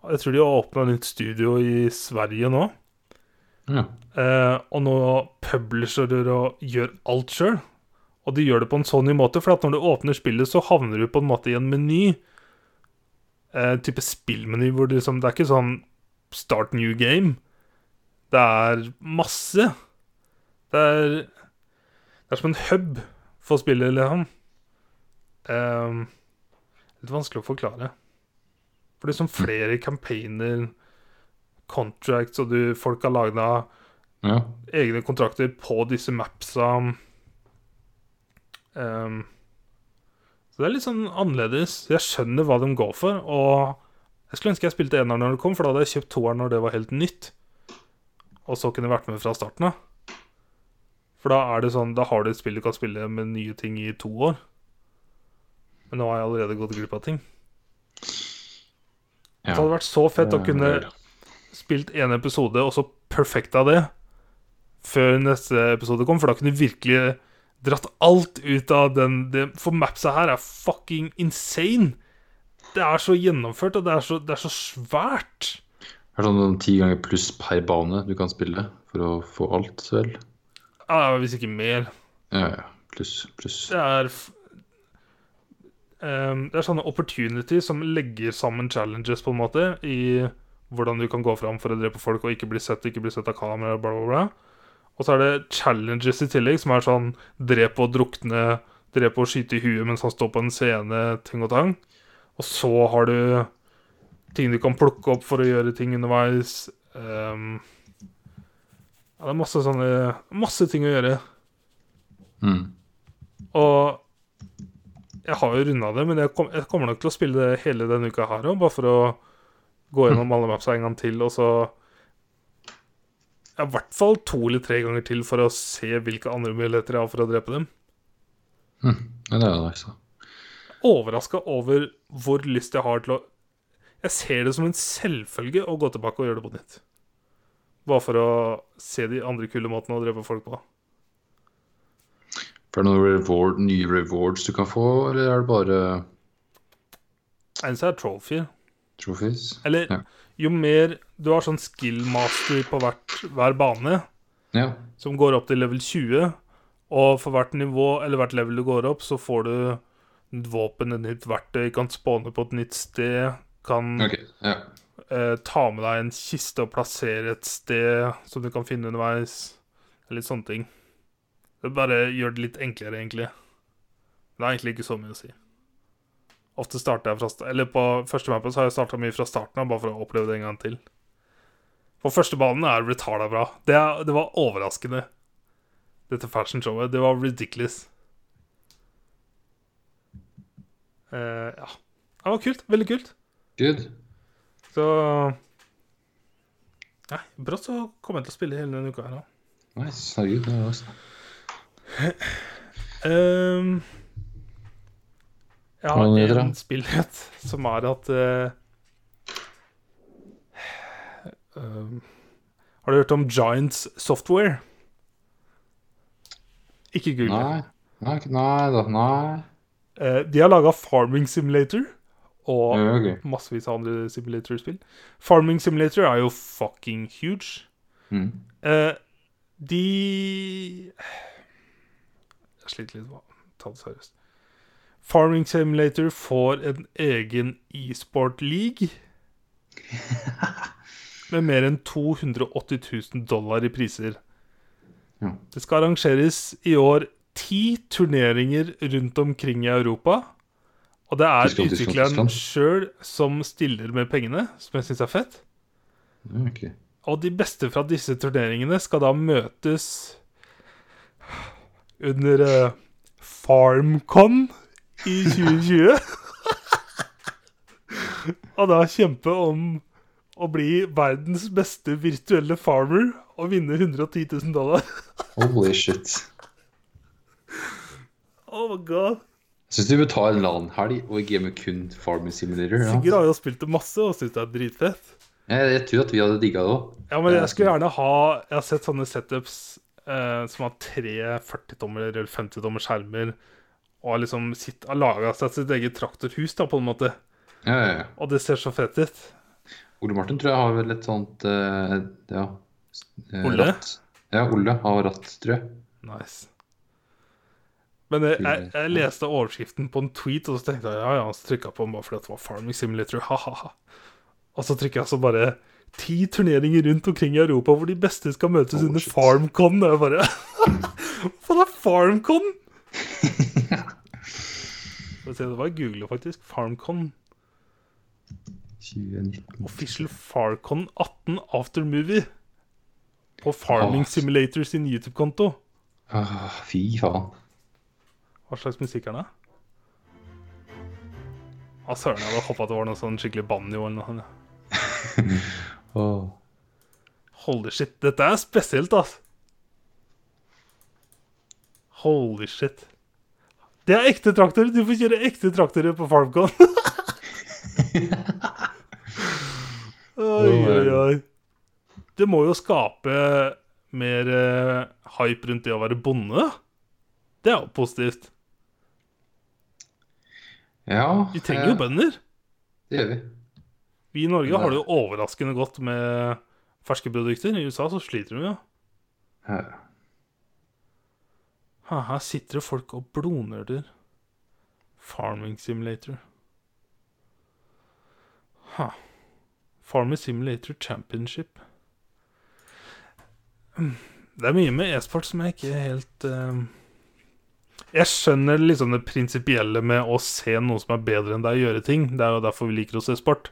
Jeg tror de har åpna nytt studio i Sverige nå.
Ja.
Eh, og nå publisherer og gjør alt sjøl. Og de gjør det på en sånn ny måte, for at når du åpner spillet, så havner du på en måte i en meny. Eh, type spillmeny hvor det, liksom, det er ikke sånn start new game. Det er masse. Det er, det er som en hub for spillet, liksom. Um, litt vanskelig å forklare. For det er som flere campaigner, contracts, og du, folk har laga
ja.
egne kontrakter på disse mapsa. Um, så det er litt sånn annerledes. Jeg skjønner hva de går for. Og jeg skulle ønske jeg spilte eneren når det kom, for da hadde jeg kjøpt toeren når det var helt nytt. Og så kunne jeg vært med fra starten av. For da er det sånn, da har du et spill du kan spille med nye ting i to år. Men nå har jeg allerede gått glipp av ting.
ja.
Det hadde vært så fett å kunne spilt en episode, og så perfekta det før neste episode kom, for da kunne du virkelig dratt alt ut av den det, For mapsa her er fucking insane. Det er så gjennomført, og det er så, det er så svært.
Det er sånn ti ganger pluss per bane du kan spille for å få alt, vel?
Ja, hvis ikke mer.
Ja, ja. Pluss, pluss.
Det er Ehm, Det er sånne opportunities som legger sammen challenges, på en måte, i hvordan du kan gå fram for å drepe folk og ikke bli sett, ikke bli sett av kamera, bla, bla, bla. Og så er det challenges i tillegg, som er sånn drepe og drukne, drepe og skyte i huet mens han står på en scene, ting og tang. Og så har du ting du kan plukke opp for å gjøre ting underveis. Ehm, ja, det er masse sånne Masse ting å gjøre.
Mm.
Og jeg har jo runda det, men jeg, kom, jeg kommer nok til å spille det hele denne uka her òg, bare for å gå gjennom alle mapsa en gang til, og så ja, I hvert fall to eller tre ganger til for å se hvilke andre muligheter jeg har for å drepe dem.
Mm. Ja, det er nice. da.
Overraska over hvor lyst jeg har til å Jeg ser det som en selvfølge å gå tilbake og gjøre det på nytt. Bare for å se de andre kule måtene å drepe folk på.
Er det noen reward, nye rewards du kan få, eller er det bare
Eneste er trophy.
trophies?
Eller
Ja.
jo mer Du har sånn skill master på hvert, hver bane.
Ja.
som går opp til level 20. Og for hvert nivå, eller hvert level du går opp, så får du et våpen, et nytt verktøy, kan spåne på et nytt sted, kan
okay. Ja.
Eh, ta med deg en kiste og plassere et sted som du kan finne underveis. Litt sånne ting. Det bare gjør det litt enklere, egentlig. Det er egentlig ikke så mye å si. Ofte starter jeg fra starten, Eller på første mappen så har jeg starta mye fra starten av, bare for å oppleve det en gang til. På første banen er retarda bra. Det, er, det var overraskende. Dette fashion-showet. Det var ridiculous. Eh, ja. Det var kult. Veldig kult.
Good.
Så Nei, brått så kommer jeg til å spille hele denne uka her òg.
Nice. Herregud. Det er.
Ehm, jeg har en spillhet som er at uh, ehm, Har du hørt om Giants Software? Ikke Google.
Nei. Nei, nei. Nei.
Uh, de har laga Farming Simulator og
Ja, okay.
massevis av andre simulatorspill. Farming Simulator er jo fucking huge.
Mm.
Eh, de Jeg sliter litt med å ta det seriøst. Farming Simulator får en egen e-sport league. Med mer enn 280 000 dollar i priser.
Ja.
Det skal arrangeres i år ti turneringer rundt omkring i Europa. Og det er
Tyskland,
utvikleren sjøl som stiller med pengene, som jeg syns er fett.
Okay.
Og de beste fra disse turneringene skal da møtes under uh, FarmCon i 2020. og da kjempe om å bli verdens beste virtuelle farmer og vinne 110 000 dollar.
Holy shit.
Oh my god.
Jeg syns du bør ta en LAN-helg og game kun Farming Simulator. Ja.
Sigurd har jo spilt det masse og syns det er dritfett.
Jeg, jeg tror at vi hadde digga det òg.
Ja, men jeg skulle gjerne ha Jeg har sett sånne setups eh, som har tre 40-tommer eller 50-tommer skjermer, og har liksom sitt, har laga seg sitt eget traktorhus, da, på en måte.
Ja, ja, ja.
Og det ser så fett ut.
Ole Martin tror jeg har vel et sånt eh, Ja. eh,
Ole?
Ratt. Ja, Ole har ratt, tror jeg.
Nice. Men jeg, jeg, jeg leste overskriften på en tweet, og så tenkte jeg ja, ja, så trykka på den bare fordi det var Farming Simulator. Ha-ha-ha. Og så trykker jeg så bare ti turneringer rundt omkring i Europa hvor de beste skal møtes
Oh,
under
shit.
FarmCon. Og jeg bare Hva er FarmCon? Det var jeg googla faktisk. FarmCon.
2019.
Official FarCon 18 Aftermovie. På Farming. Simulator sin YouTube-konto.
Ah, fy faen.
Hva slags musikk er det? Å, søren, jeg hadde håpa det var noe sånn skikkelig banjo eller noe sånt. ja.
Åh.
Holy shit, dette er spesielt, ass. Holy shit. Det er ekte traktorer. Du får kjøre ekte traktorer på FarmCon. oi, oi, oi. Det må jo skape mer eh, hype rundt det å være bonde. Det er jo positivt.
Ja,
Vi trenger jo
eh,
bønder.
Det gjør vi.
Vi i Norge har det jo overraskende godt med ferske produkter. I USA så sliter de jo.
Ja.
Her sitter det folk og blodnerder. Farming Simulator. Ha. Farming Simulator Championship. Mm, Det er mye med e-sport som jeg ikke helt eh, Jeg skjønner liksom det prinsipielle med å se noe som er bedre enn deg gjøre ting. Det er jo derfor vi liker å se sport.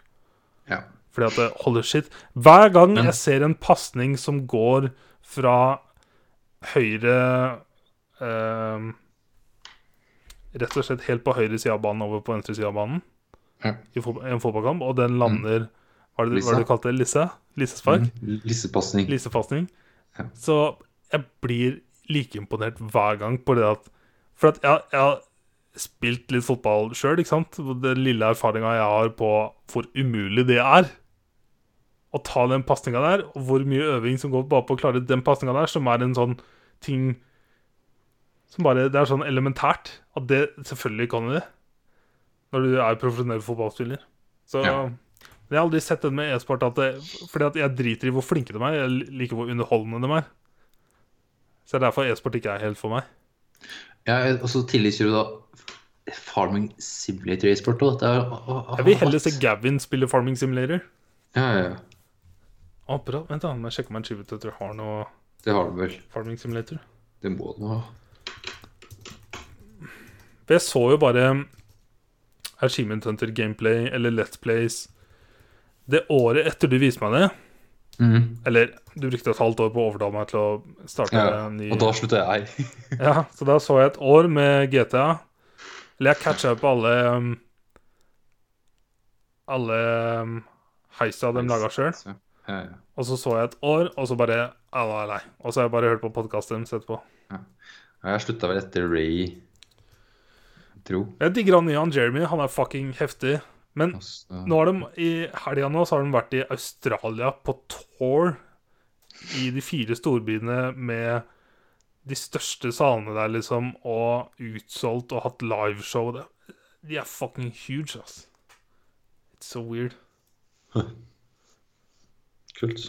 ja.
Fordi at det holder shit. Hver gang
Men-
jeg ser en pasning som går fra høyre eh, Rett og slett helt på høyre side av banen over på venstre side av banen
Ja.
i en fotballkamp, og den lander Hva er det, hva er det du kalte det? Lisse? Lissespark?
Mm. Lissepasning.
Lissepasning.
Ja.
Så jeg blir like imponert hver gang på det at For at jeg, jeg har spilt litt fotball sjøl, ikke sant? Den lille erfaringa jeg har på hvor umulig det er å ta den pasninga der, og hvor mye øving som går bare på å klare den pasninga der, som er en sånn ting som bare Det er sånn elementært at det selvfølgelig kan du det når du er profesjonell fotballspiller. Så
Ja.
jeg har aldri sett den med e-sport at det, fordi at jeg driter i hvor flinke de er. Jeg liker hvor underholdende de er. Så det er derfor e-sport ikke er helt for meg.
Ja, og så tillegger du da Farming Simulator e-sport òg.
Jeg vil heller se Gavin spille Farming Simulator.
Ja, ja, ja.
Å, bra. Vent, da. Må jeg sjekke om du har noe
Det har du vel.
Farming Simulator.
Det må du ha.
For jeg så jo bare Achievement Hunter Gameplay eller Let's Plays det året etter du viste meg det.
Mhm.
Eller du brukte et halvt år på å overtale meg til å starte
Ja,
en ny
og da slutta jeg.
Ja, så da så jeg et år med GTA. Eller jeg catcha på alle um, Alle um, heisa de laga sjøl.
Ja, ja.
Og så så jeg et år, og så bare nei, nei. Og så har jeg bare hørt på podkasten deres etterpå.
Ja, Jeg slutta vel etter Ray, tro.
Jeg digger han nye, han Jeremy. Han er fucking heftig. Men
Og
nå har de i helga nå så har de vært i Australia på tour i de fire storbyene med de største salene der, liksom, og utsolgt og hatt liveshow. De er fucking huge, ass. It's so weird.
Kult.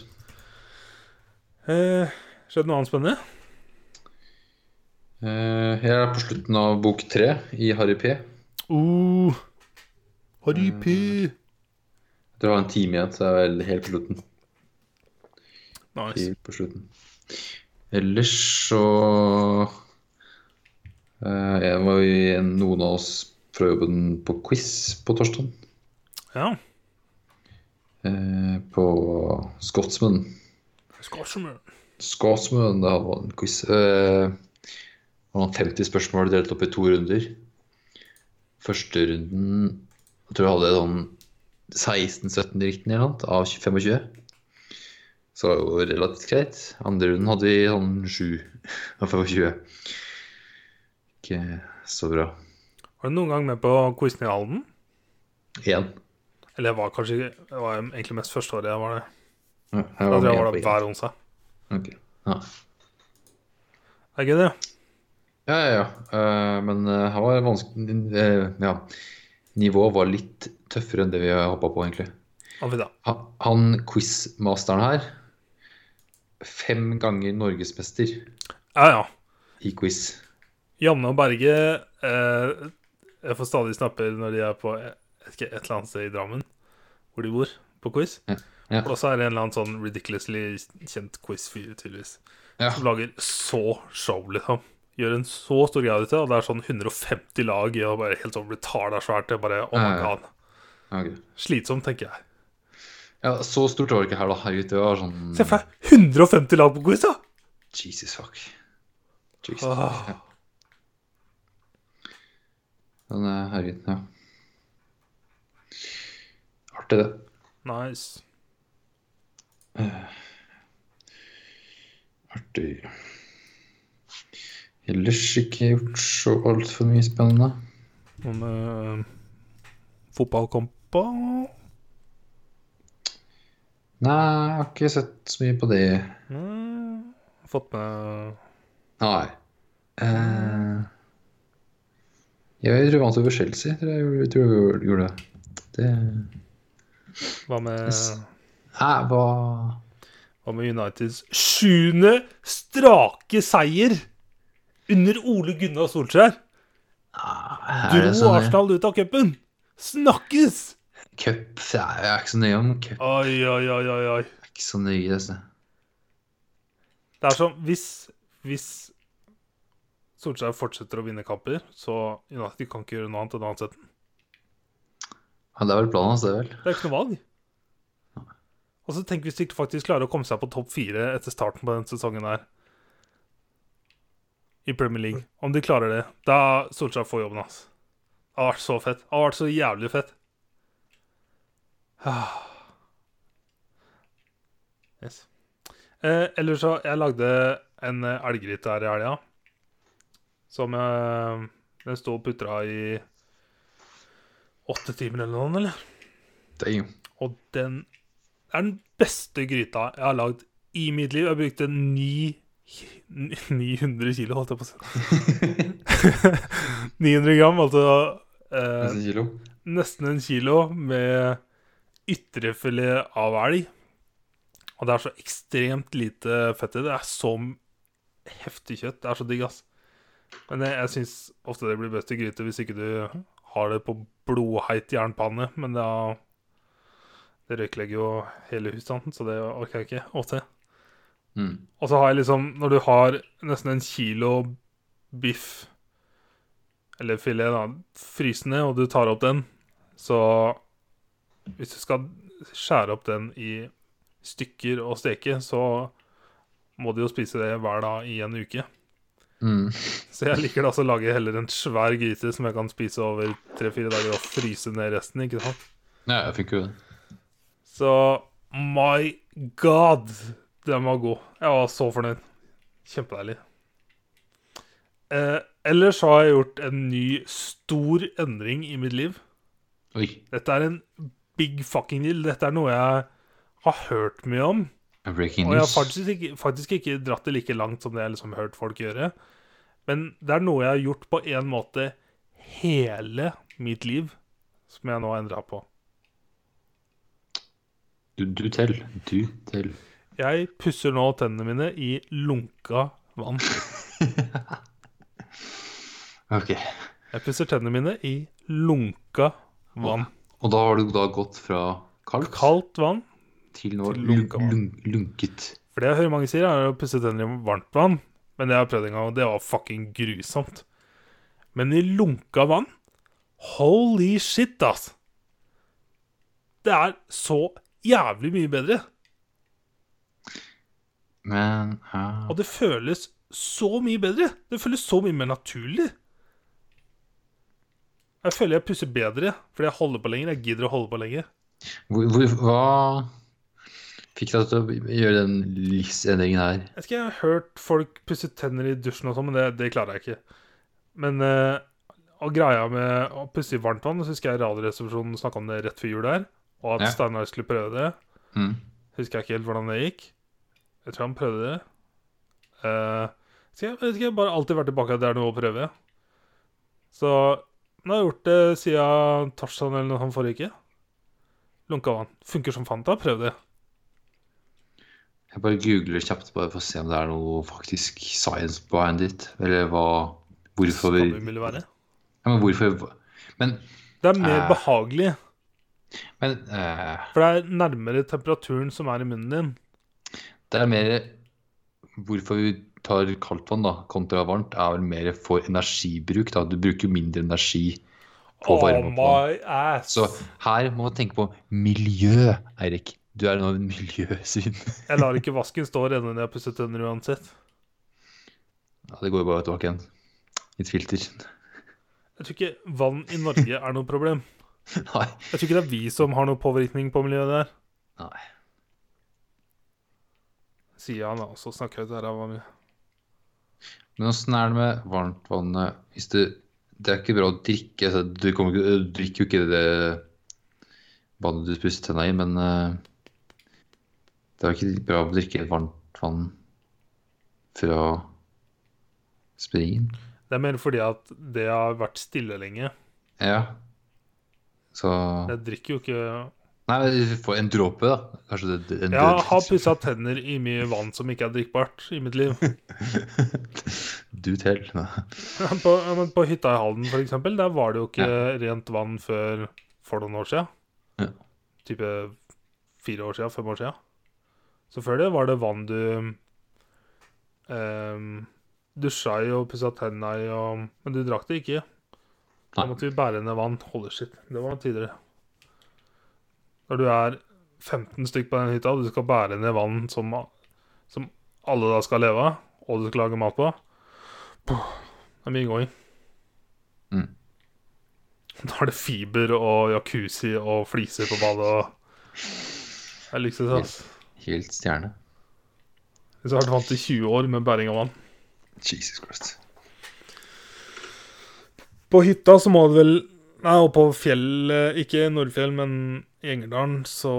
Eh, skjedde noe annet spennende?
Eh, jeg er på slutten av bok tre i Harry P.
Uh, Harry P.
Det var en time igjen, så jeg er vel helt på slutten.
Nice.
Helt på slutten. Ellers så uh, Jeg var jo noen av oss fra jobben på quiz på torsdag.
Ja.
Uh, på Scotsman.
Scotsman.
Scotsman, det var en quiz. Uh, det var 50 spørsmål delt opp i to runder. Første runden jeg tror jeg hadde sånn 16-17 riktig eller noe av 25. Så det var jo relativt greit. Andre runden hadde vi sånn 7 av 25. Ikke så bra.
Var du noen gang med på quizen i Halden?
Én.
Eller jeg var kanskje Det var egentlig mest første året jeg var det.
Ja,
Da tror jeg jeg var der hver onsdag.
Ok. Ja.
Det er gøy, det.
Ja, ja, ja. Uh, men uh, han var vanskelig uh, Ja. Nivået var litt tøffere enn det vi har hoppa på, egentlig. Han, han quizmasteren her Fem ganger norgesmester
Ja, ja.
i quiz.
Janne og Berge eh, Jeg får stadig snapper når de er på ikke, et eller annet sted i Drammen, hvor de bor, på quiz.
Ja. Ja.
Og så er det en eller annen sånn ridiculously kjent quiz-fyr, tydeligvis,
Ja.
som lager så show, liksom. Gjør en så stor greie ut av det, det er sånn 150 lag i og bare helt sånn retard svært. Det er bare, oh my god. Slitsomt, tenker jeg.
Ja, så stort var det ikke her, da. Herregud, det var sånn
Se for deg 150 lag på quiz, da!
Jesus fuck. Jesus
ah.
fuck. Ja. Men eh, herregud, ja. Artig, det.
Nice.
Artig. Ellers ikke gjort så altfor mye spennende.
Noen uh, fotballkamper?
Nei, jeg har ikke sett så mye på det.
Mm, Fått med
Nei. Uh, jeg tror vant over Chelsea, tror jeg jeg tror jeg gjorde det. Det
Hva med,
Nei, Hæ, hva
hva med Uniteds sjuende strake seier under Ole Gunnar Solskjær?
Er
Dro
sånn
Arsenal ut av cupen! Snakkes!
Cup Jeg er ikke så nøye om cup.
Oi, oi, oi, oi, oi.
Jeg er ikke så nøye i det.
er sånn Hvis, hvis Solskjær fortsetter å vinne kamper, så United kan ikke gjøre noe annet enn å ansette den.
Ja, det er vel planen hans, det, vel?
Det er ikke noe valg. Og så tenk hvis de faktisk klarer å komme seg på topp fire etter starten på den sesongen her. I Premier League. Om de klarer det, da Solskjær får jobben hans. Det har vært så fett. Det har vært så jævlig fett. Yes. Eh, ellers så Jeg lagde en eh, elggryte her i helga. Som eh, Den sto og putra i åtte timer eller noe, eller?
Damn.
Og den er den beste gryta jeg har lagd i mitt liv. Jeg brukte ni 900 kilo, holdt jeg på å si. 900 gram, altså eh,
Nesten kilo.
nesten en kilo med ytrefilet av elg. Og det er så ekstremt lite fett i det. Det er så heftig kjøtt. Det er så digg, ass. Men jeg, jeg syns ofte det blir best i gryte hvis ikke du har det på blodheit jernpanne. Men da Det røyklegger jo hele husstanden, så det orker jeg ikke å se.
Mm.
Og så har jeg liksom Når du har nesten en kilo biff, eller filet, da, frysende, og du tar opp den, så Hvis du skal skjære opp den i stykker og steke, så må du jo spise det hver dag i en uke.
Mm.
Så jeg liker da å lage heller en svær gryte som jeg kan spise over tre-fire dager og fryse ned resten, ikke sant?
Ja, jeg fikk jo det.
Så my god, den var god. Jeg var så fornøyd. Kjempedeilig. Eh, ellers har jeg gjort en ny stor endring i mitt liv.
Oi.
Dette er en big fucking deal. Dette er noe jeg har hørt mye om.
Breaking
Og jeg har faktisk ikke, faktisk ikke dratt det like langt som det jeg liksom har hørt folk gjøre. Men det er noe jeg har gjort på en måte hele mitt liv, som jeg nå har endra på.
Du, du tell. Du tell.
Jeg pusser nå tennene mine i lunka vann.
Ok.
Jeg pusser tennene mine i lunka vann.
Og da har du da gått fra kaldt
Kaldt vann.
til nå
til lunka vann.
lun, lunket.
For det jeg hører mange sier, er å pusse tenner i varmt vann. Men det har jeg prøvd en gang, og det var fucking grusomt. Men i lunka vann Holy shit, ass! Det er så jævlig mye bedre.
Men ja.
Og det føles så mye bedre. Det føles så mye mer naturlig. Jeg føler jeg pusser bedre fordi jeg holder på lenger. Jeg gidder å holde på lenger.
Hvor, hvor, hva fikk deg til å gjøre den livsendringen her?
Jeg skal ha hørt folk pusse tenner i dusjen og sånn, men det, det klarer jeg ikke. Men uh, og greia med å pusse i varmt vann, så husker jeg Radioresepsjonen snakka om det rett før jul der, og at
Ja.
Steinar skulle prøve det.
Mm.
Husker jeg ikke helt hvordan det gikk. Jeg tror han prøvde det. Uh, skal jeg jeg har bare alltid vært tilbake at det er noe å prøve. Så nå har jeg gjort det siden torsdag eller noe han forrige uke. Lunka vann. Funker som fanta. Prøv det.
Jeg bare googler kjapt bare for å se om det er noe faktisk science behind it. Eller hva Hvorfor
Kan det være.
ja, Men hvorfor Men,
Det er mer
uh,
behagelig,
men uh,
for det er nærmere temperaturen som er i munnen din.
Det er mer Hvorfor vi tar kaldt vann da, kontra varmt, er vel mer for energibruk. da. Du bruker jo mindre energi på
Oh ass.
Så her må man tenke på miljø, Eirik. Du er nå en miljøsyn.
Jeg lar ikke vasken stå og renne når jeg pusser tenner uansett.
Ja, det går jo bare tilbake igjen. Litt filter.
Jeg tror ikke vann i Norge er noe problem.
Nei.
Jeg tror ikke det er vi som har noe påvirkning på miljøet der.
Nei.
Sier han da, og så snakker jeg ut av meg.
Men åssen er det med varmtvannet hvis du Det er ikke bra å drikke. Du, kommer, du drikker jo ikke det vannet du pusser tenna i, men eh, det er ikke bra å drikke varmt vann fra springen.
Det er mer fordi at det har vært stille lenge.
Ja. Så
Jeg drikker jo ikke
Nei, få en dråpe, da. Kanskje det, en
Jeg har
død-
pussa tenner i mye vann som ikke er drikkbart i mitt liv.
Du tell.
På, ja, men på hytta i Halden, for eksempel, der var det jo ikke rent vann før for noen år siden.
Ja.
Type fire år siden, fem år siden. Så før det var det vann du um, dusja i og pussa tenna i, og, men du drakk det ikke. Da måtte vi bære ned vann. Holy shit. Det var tidligere. Når du er 15 stykk på den hytta, og du skal bære ned vann som, som alle da skal leve av, og du skal lage mat på puh, Det er mye going.
Mm.
Da er det fiber og jacuzzi og fliser på badet og Det er luksus, altså.
Helt stjerne.
Hvis jeg har vært vant til 20 år med bæring av vann.
Jesus Christ.
På hytta så må det vel Nei, og på fjellet, ikke Nordfjell, men i Engerdalen, så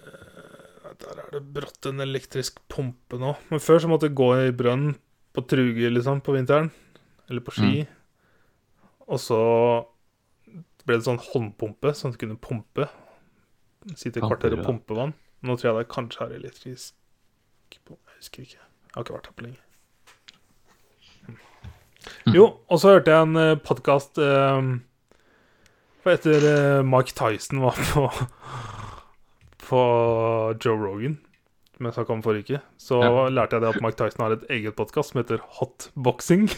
eh, Der er det brått en elektrisk pumpe nå. Men før så måtte jeg gå i brønn på truger, liksom, på vinteren. Eller på ski. Og så ble det sånn håndpumpe, sånn at du kunne pumpe. Sitte i kvarter og pumpe vann. Nå tror jeg det kanskje er elektrisk Jeg husker ikke. Jeg har ikke vært her på lenge. Jo, og så hørte jeg en podkast For etter eh, Mike Tyson var på På Joe Rogan, som jeg snakka om forrige uke, så
Ja.
lærte jeg det at Mike Tyson har et eget podkast som heter Hot Boxing.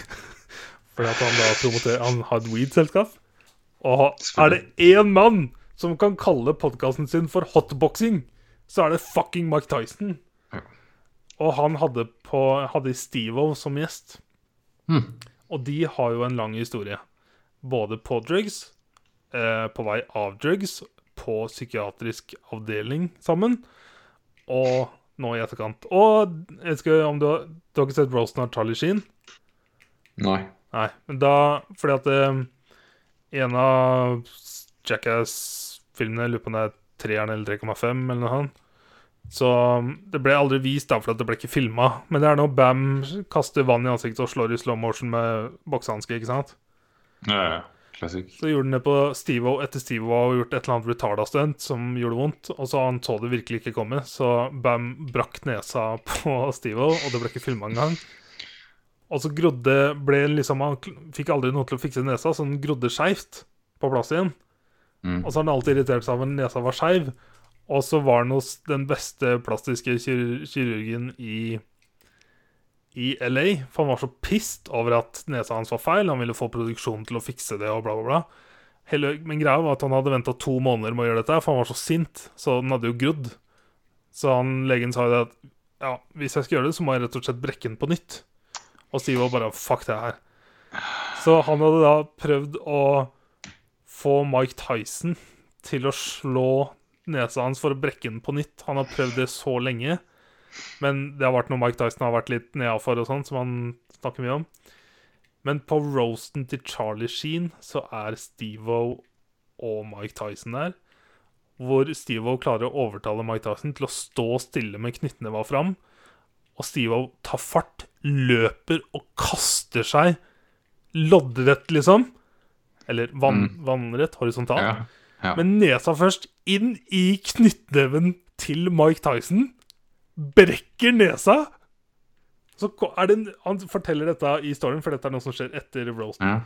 Fordi at han da promoterer Han har et weed-selskap. Og er det én mann som kan kalle podkasten sin for hotboxing, så er det fucking Mike Tyson.
Ja.
Og han hadde, på, hadde Steve-O som gjest.
Mm.
Og de har jo en lang historie. Både på drugs, eh, på vei av drugs, på psykiatrisk avdeling sammen, og nå i etterkant. Og jeg vet om du har, du har ikke sett Roasten av Charlie Sheen?
Nei.
Nei, men da Fordi at eh, en av Jackass-filmene, lurer på om det er treeren eller 3,5 eller noe sånt. Så um, det ble aldri vist, da, for at det ble ikke filma. Men det er når Bam kaster vann i ansiktet og slår i slow motion med boksehanske, ikke sant?
Ja. Classic.
Så gjorde han det på Steve-O etter Steve-O har gjort et eller annet retarda stunt som gjorde vondt, og så han så det virkelig ikke komme, så Bam brakk nesa på Steve-O, og det ble ikke filma engang. Og så grodde ble liksom Han fikk aldri noe til å fikse nesa, så den grodde skeivt på plass igjen.
Mm.
Og så har han alltid irritert seg over at nesa var skeiv. Og så var han hos den beste plastiske kir kirurgen i i LA, for han var så pissed over at nesa hans var feil. Han ville få produksjonen til å fikse det, og bla, bla, bla. Hele, men greia var at han hadde venta to måneder med å gjøre dette, for han var så sint. Så den hadde jo grodd. Så han, legen sa jo det at ja, hvis jeg skal gjøre det, så må jeg rett og slett brekke den på nytt. Og Steve var bare fuck det her. Så han hadde da prøvd å få Mike Tyson til å slå nesa hans for å brekke den på nytt. Han har prøvd det så lenge. Men det har vært noe Mike Tyson har vært litt nedafor og sånn, som han snakker mye om. Men på roasten til Charlie Sheen så er Steve-O og Mike Tyson der. Hvor Steve-O klarer å overtale Mike Tyson til å stå stille med knyttneva fram. Og Steve-O tar fart, løper og kaster seg loddrett, liksom. Eller vann, vannrett, horisontalt.
Ja. Ja.
Med nesa først inn i knyttneven til Mike Tyson. Brekker nesa. Så det Han forteller dette i storyen, for dette er noe som skjer etter roasten.
ja.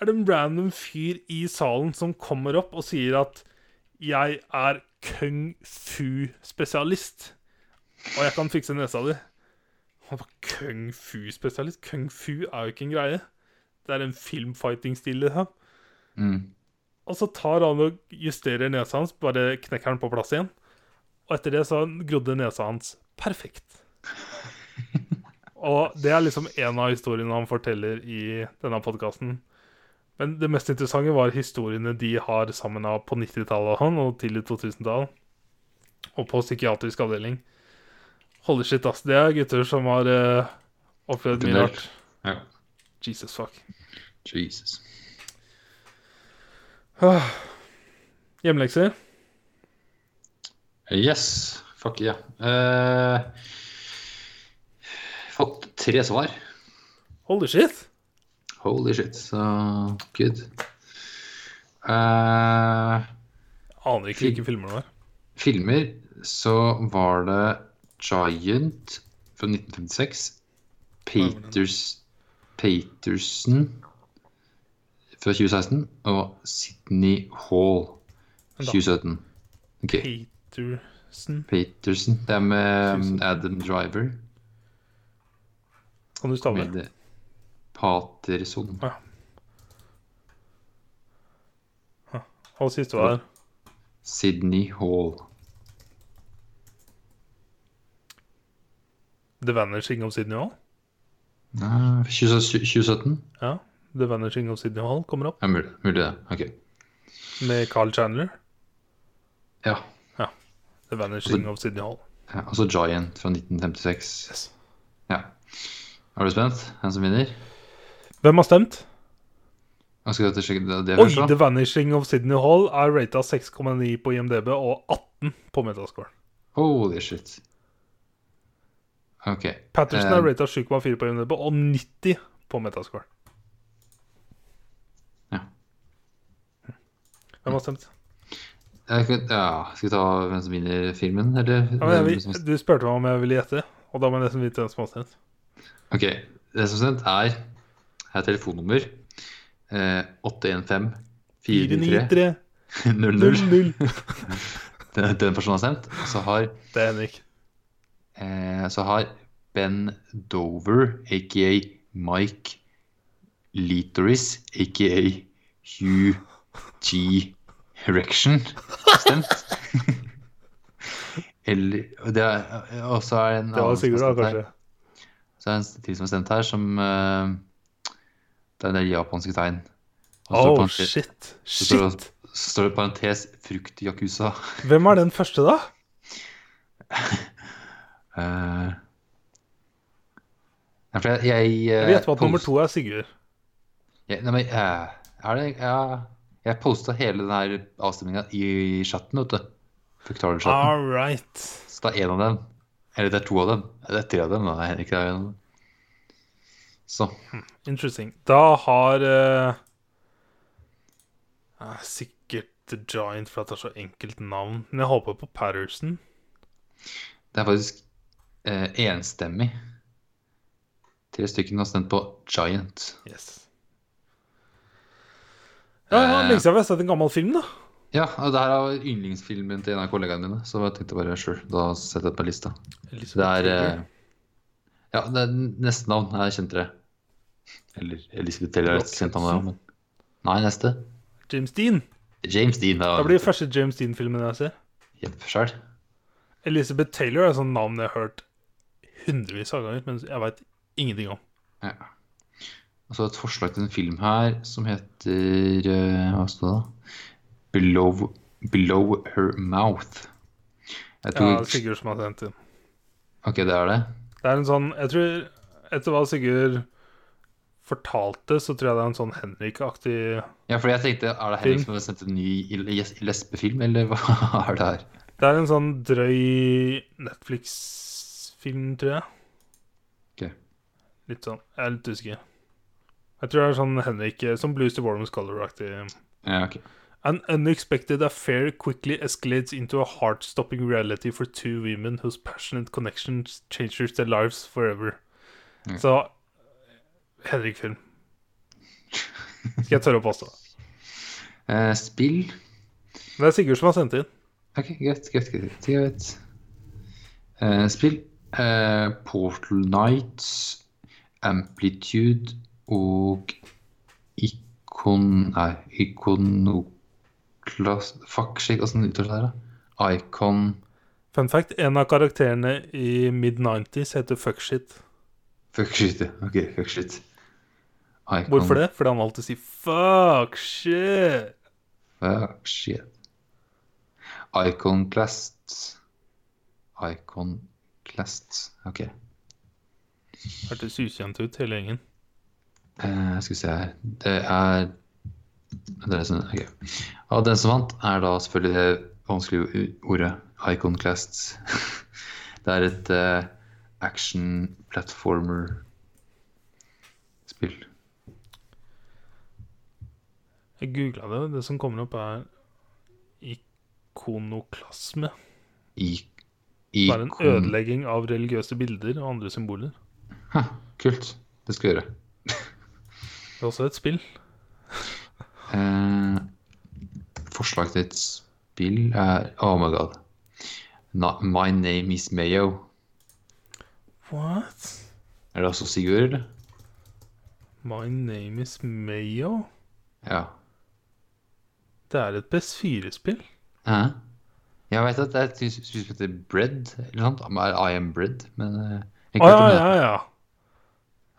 Er det en random fyr i salen som kommer opp og sier at 'Jeg er kung fu-spesialist, og jeg kan fikse nesa di'. Han var kung fu-spesialist. Kung fu er jo ikke en greie. Det er en filmfighting-stil. Liksom.
Mm.
Og så tar han og justerer nesa hans, bare knekker den på plass igjen. Og etter det så grodde nesa hans perfekt. Og det er liksom en av historiene han forteller i denne podkasten. Men det mest interessante var historiene de har sammen av på 90-tallet og han, og tidlig 2000-tall. Og på psykiatrisk avdeling. Holy shit, ass. Det er gutter som har uh, opplevd mye rart.
Ja.
Jesus fuck.
Jesus.
Ah. Hjemlekser?
Yes. Fuck yeah. Uh, fått tre svar.
Holy shit.
Holy shit, så good. Uh,
Aner ikke hvilke filmer det var.
filmer så var det Giant fra 1956. Peters, Paterson fra 2016 og Sydney Hall 2017. Ok,
Peterson.
Peterson. Det er med Adam Driver.
Kan du stave?
Med Paterson.
Og siste var
Sydney Hall.
The Vanishing of Sydney Hall.
Nei, 2017?
Ja, The Vanishing of Sydney Hall kommer opp
Ja, mulig, mulig det. Ok.
med Carl Chandler.
Ja.
The Vanishing of Sydney Hall.
ja. altså Giant fra 1956.
Yes.
Ja. Er du spent? Hvem som vinner?
Hvem har stemt?
Jeg skal det, det
Oi,
først.
The Vanishing of Sydney Hall er rata 6,9 på IMDb og 18 på Metascore.
Holy shit. Ok.
Patterson
Eh,
er rata 7,4 på IMDb og 90 på Metascore. Hvem har stemt?
Kan, ja, skal vi ta hvem som vinner filmen, eller?
Ja,
hvem som-
du spurte meg om jeg ville gjette, og da må jeg nesten vite hvem som har stemt.
Ok, det som sendt er er telefonnummer. Eh, 815 493
493
00.
00.
Den, den personen har stemt. Og så har,
Det er Henrik.
eh, så har Ben Dover, aka Mike Litoris, aka Hugh G. Erection, stemt. Eller det er, Og så er det en
Det
annen som
Sigurd, da,
har stemt her. Så er det en til som har stemt her, som uh, Det er en del japanske tegn.
Oh,
parentes-
shit.
så står det-
Shit.
så står det parentes frukt yakuza.
Hvem er den første, da?
uh, jeg, jeg, eh,
Jeg vet hva nummer to er Sigurd.
Jeg, nei, men, uh, er det, ja, jeg posta hele den her avstemninga i chatten, vet du.
All right.
Så det er én av dem. Eller det er to av dem. Det er tre av dem. da. Henrik er en. Så.
Interesting. Da har uh, Sikkert The Giant, for at det er så enkelt navn. Men jeg håper på Patterson.
Det er faktisk uh, enstemmig. Tre stykker har stemt på Giant.
Yes. Ja, ja,
Eh.
Lenge siden vi har sett en gammel film, da.
Ja, og det her er yndlingsfilmen til en av kollegaene mine, så jeg tenkte bare sure, da setter jeg på lista. Det er Taylor Ja, det er neste navn. Jeg kjente det. Eller Elisabeth Taylor er kjent navn, men Nei, neste.
James Dean.
James Dean.
Det blir første James Dean-filmen jeg ser.
Jepp, sjøl.
Elisabeth Taylor er et sånt navn jeg har hørt hundrevis av ganger, men jeg veit ingenting om.
Ja. Og så et forslag til en film her som heter eh, Hva står det? Below Below Her Mouth. Jeg
Ja,
tror
Sigurd som har sendt inn.
Ok, det er det?
Det er en sånn Jeg tror Etter hva Sigurd fortalte, så tror jeg det er en sånn Henrik-aktig
Ja, for jeg tenkte, er det Henrik som har sendt en ny lesbefilm, eller hva er det her?
Det er en sånn drøy Netflix-film, tror jeg.
Ok.
Litt sånn Jeg er litt usikker. Jeg tror det er sånn Henrik eh, Som Blues to Warm Scholar-aktig.
Ja, ok.
An unexpected affair quickly escalates into a heart-stopping reality for two women whose passionate connections changes their lives forever.
Okay.
Så Henrik-film. Skal jeg tørre å påstå.
Uh, spill?
Det er Sigurd som har sendt inn.
Ok, greit, greit, greit. greit. Eh, spill? Uh, Portal Nights, Amplitude og ikon... Nei, Iconoclast... Fuck, shit, åssen uttaler det her, da? Icon
Fun fact, en av karakterene i mid-90s heter Fuckshit.
Fuck shit, ja. ok, fuck shit. Icon,
Hvorfor det? Fordi han alltid sier 'fuck shit'.
Fuck shit. Iconclast Iconclast, ok.
Hørtes ukjent ut, hele gjengen.
Eh, skal vi se her Det er det er sånn, okay. Og den som vant, er da selvfølgelig det vanskelige ordet Iconclast. Det er et eh, action platformer-spill.
Jeg googla det. Det som kommer opp, er ikonoklasme.
I,
Det er en ødelegging av religiøse bilder og andre symboler.
Ha, kult. Det skal vi gjøre.
Det er også et spill.
Eh, forslag til et spill er Oh my god. Not, My name is Mayo.
What?
Er det også Sigurd, eller?
My name is Mayo?
Ja.
Det er et PS4-spill.
Hæ? Jeg vet at det er et spill som heter Bread, eller noe sånt. I am Bread, men eh,
Å
ikke
ja, ja, ja.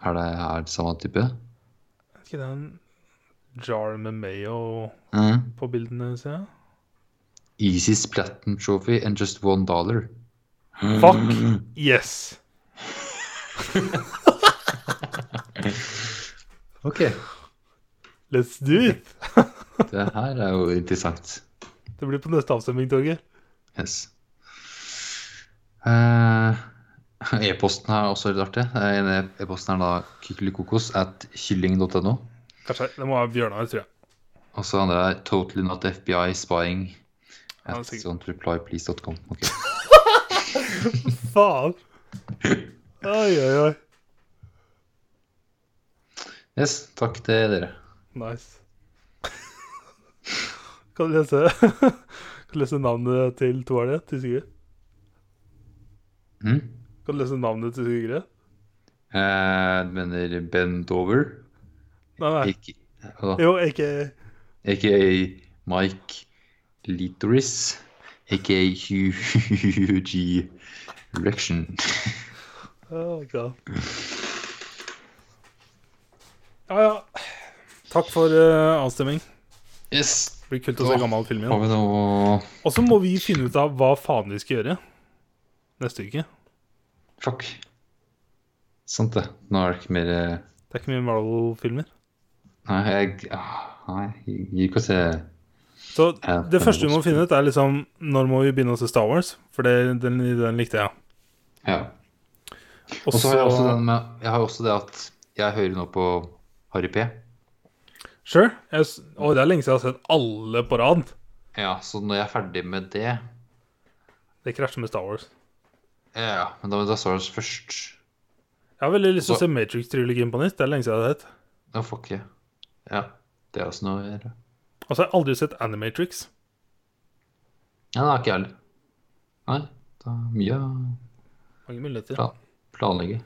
Er det, er det samme type?
Ikke det en jar med mayo
mm.
på bildene, ser jeg?
Easy Platinum Trophy and just one dollar.
Fuck yes!
Ok,
Let's do it!
det her er jo interessant.
Det blir på neste avstemning, Torgeir.
Yes. Eh, E-posten er også litt artig. Eh, E-posten er da kykelikokos at kylling.no.
Kanskje det må være Bjørnar, tror jeg.
Og så andre er totally not FBI spying at
sikkert.
don't reply Ok.
Faen! Oi, oi, oi.
Yes, takk til dere.
Nice. Kan du lese Kan du lese navnet til toerne til Sigurd?
Mm?
Kan du lese navnet til Sigrid?
Uh, du mener Ben Dover?
Nei, nei.
Ikke?
Jo, ikke
AKA Mike Litoris? AKA Hugh G. Rection.
Oh, God. Ja, ja. Takk for uh, avstemming.
Yes.
Det blir kult å se gammel film igjen. Og så må vi finne ut av hva faen vi skal gjøre neste uke.
Fuck. Sant det. Nå er det ikke mer eh,
Det er ikke mye Marvel-filmer.
Nei, jeg ah, Nei, jeg gir ikke å se
Så
Ja,
det første vi må finne ut, er liksom Når må vi begynne å se Star Wars? For det, den, den likte jeg.
Ja.
Og
Og så har jeg også den med Jeg har også det at jeg hører nå på Harry P.
Sure. Jeg, s- å, det er lenge siden jeg har sett alle på rad.
Ja, så når jeg er ferdig med det
Det krasjer med Star Wars.
Ja, men da, da Star Wars først.
Jeg har veldig lyst til å se Matrix-trilogien på nytt. Det er lenge siden jeg har sett.
Da fuck yeah. Ja, det er også noe å gjøre.
Og så har jeg aldri sett Animatrix.
Ja, det har ikke jeg heller. Nei, det er mye
Mange muligheter.
Plan planlegge.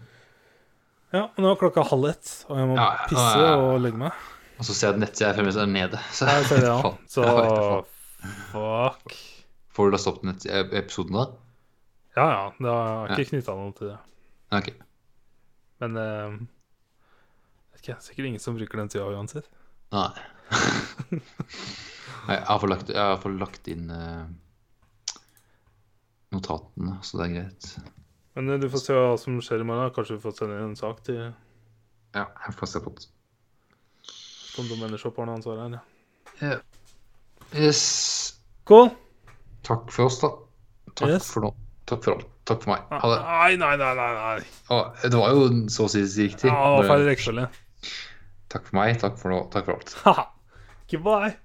Ja, og nå er klokka halv ett, og jeg må
Ja, ja,
pisse
ja, ja.
og legge meg.
Og så ser jeg at nettsida fremdeles er nede. Så,
Ja, jeg ser det, ja. Så
Jeg
fuck.
Får du lasta opp episoden da?
Ja, ja. Det har ikke knytta noe til det.
Ok.
Men uh, vet ikke, sikkert ingen som bruker den tida uansett.
Nei. Jeg har fått lagt, lagt inn uh, notatene, så det er greit.
Men uh, du får se hva som skjer i morgen. Kanskje vi får sende inn en sak til
Ja, jeg får se på det.
Kondomenershop har noe ansvar her. Ja.
Ja. Yes.
Cool.
Takk for oss, da. Takk
Yes.
for nå. Takk for alt. Takk for meg. Ha det.
Nei, nei, nei, nei. nei.
Det var jo så å si riktig.
Ja, det var feil rekkefølge.
Takk for meg. Takk for nå. Takk for alt.
Goodbye.